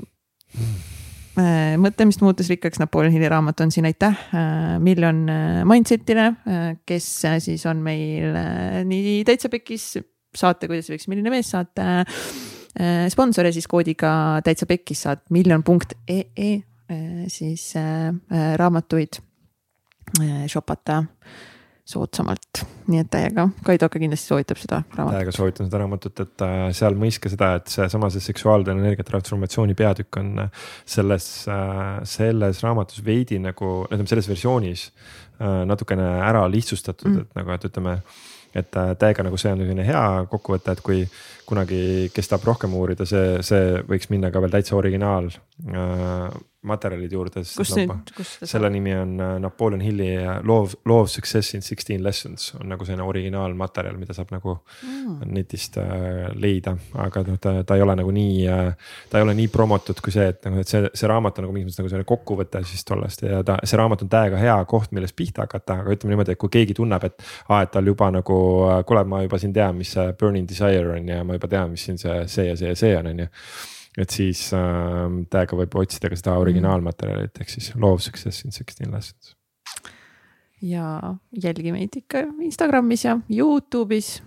äh, mõte, mis muutus rikkaks, Napoleon Hilli raamat on siin, aitäh äh, Million äh, Mindset'ile äh,, kes äh, siis on meil äh, nii täitsa pekis saate, kuidas võiks milline mees saate äh, sponsor ja siis koodiga täitsa pekkis saad miljon punkt ee äh, siis äh, äh raamatuid äh, shopata. äh, soodsamalt, nii et täiega, Kaido ka kindlasti soovitab seda raamatut. täiega soovitan seda raamatut, et äh, seal mõiska seda, et seesama see seksuaalne energia transformatsiooni peatükk on äh, selles, äh, selles raamatus veidi nagu, ütleme selles versioonis natukene ära lihtsustatud mm., et nagu, et ütleme et täiega nagu see on selline hea kokkuvõte, et kui kunagi, kes tahab rohkem uurida, see, see võiks minna ka veel täitsa originaal materjalide juurde. kus nüüd, kus seda? selle nimi on äh, Napoleon Hilli Law of Success in sixteen lessons on nagu selline originaalmaterjal, mida saab nagu mm. netist äh, leida, aga noh, ta, ta ei ole nagu nii äh,, ta ei ole nii promotud kui see, et nagu, et see, see raamat on nagu mingis mõttes nagu selline kokkuvõte siis tollest ja ta, see raamat on täiega hea koht, millest pihta hakata, aga ütleme niimoodi, et kui keegi tunneb, et aa, et tal juba nagu kuule, ma juba siin tean, mis see burning desire on ja ma juba tean, mis siin see, see ja see ja see on, on ju et siis äh, täiega võib otsida ka seda originaalmaterjalit ehk siis of Success in sixteen lessons. ja jälgi meid ikka Instagramis ja Youtube'is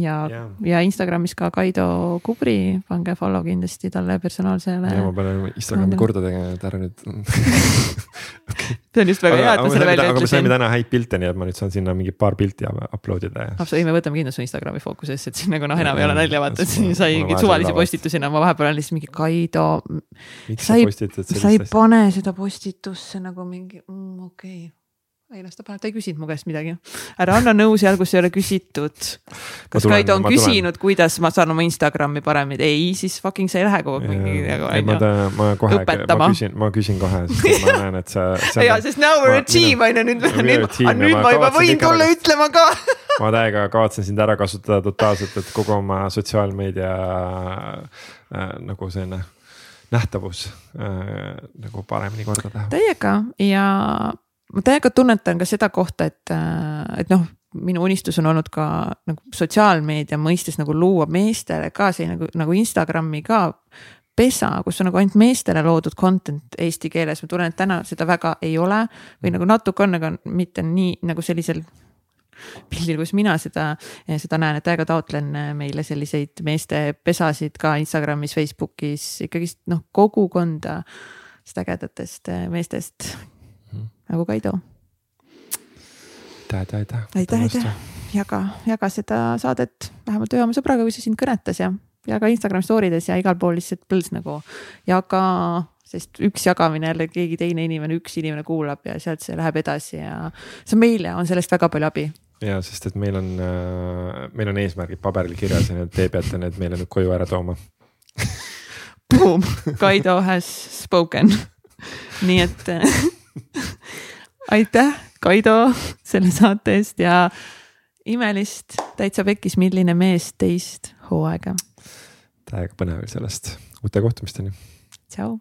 ja yeah., ja Instagramis ka Kaido Kubri, pange follow kindlasti talle personaalsele. ja ma pean Instagrami korda tegema, et ära nüüd okay.. see on just väga hea, et ma selle välja ütlesin. aga me saime täna häid pilte, nii et ma nüüd saan sinna mingi paar pilti upload ida ja. absoluutselt, me võtame kindlasti Instagrami fookusesse, et siin nagu noh, enam ei ole nalja vaata, et siin sai suvalisi postitusi enam, ma vahepeal olen lihtsalt mingi Kaido. sa ei, sa ei pane seda postitusse nagu mingi mm,, okei okay ei las ta paneb, ta ei küsinud mu käest midagi. ära anna nõu seal, kus ei ole küsitud. kas tulen, Kaido on küsinud, kuidas ma saan oma Instagrami paremini, ei, siis fucking sa ei lähe kogu aeg mingi nagu onju. ta, ma kohe, ma küsin, ma küsin kohe, sest ma näen, et sa, sa. ja, sest now we are a team nüüd, minu- nüüd, ja nüüd ma ma juba võin tulla ütlema ka. ma täiega kavatsen sind ära kasutada totaalselt, et kogu oma sotsiaalmeedia äh, nagu selline nähtavus äh, nagu paremini korda teha. täiega ja ma täiega tunnetan ka seda kohta, et, et noh, minu unistus on olnud ka nagu sotsiaalmeedia mõistes nagu luua meestele ka see nagu, nagu Instagrami ka pesa, kus on nagu ainult meestele loodud content eesti keeles, ma tunnen, et täna seda väga ei ole või nagu natuke on, aga mitte nii nagu sellisel pildil, kus mina seda, seda näen, et täiega taotlen meile selliseid meeste pesasid ka Instagramis, Facebookis ikkagist noh, kogukonda sest ägedatest meestest. Nagu Kaido. aitäh, aitäh, aitäh, aitäh. aitäh, jaga, jaga seda saadet vähemalt ühe oma sõbraga, kui see sind kõnetas ja jaga Instagram story des ja igal pool lihtsalt põls nagu jaga, sest üks jagamine jälle keegi teine inimene, üks inimene kuulab ja sealt see läheb edasi ja see meile on sellest väga palju abi. ja sest, et meil on, meil on eesmärgid paberil kirjas ja need te peate need meile nüüd koju ära tooma. Boom, Kaido has spoken. nii et aitäh, Kaido, selle saate eest ja imelist, täitsa pekkis, milline mees teist hooaega. täiega põnev sellest, uute kohtumisteni. tšau.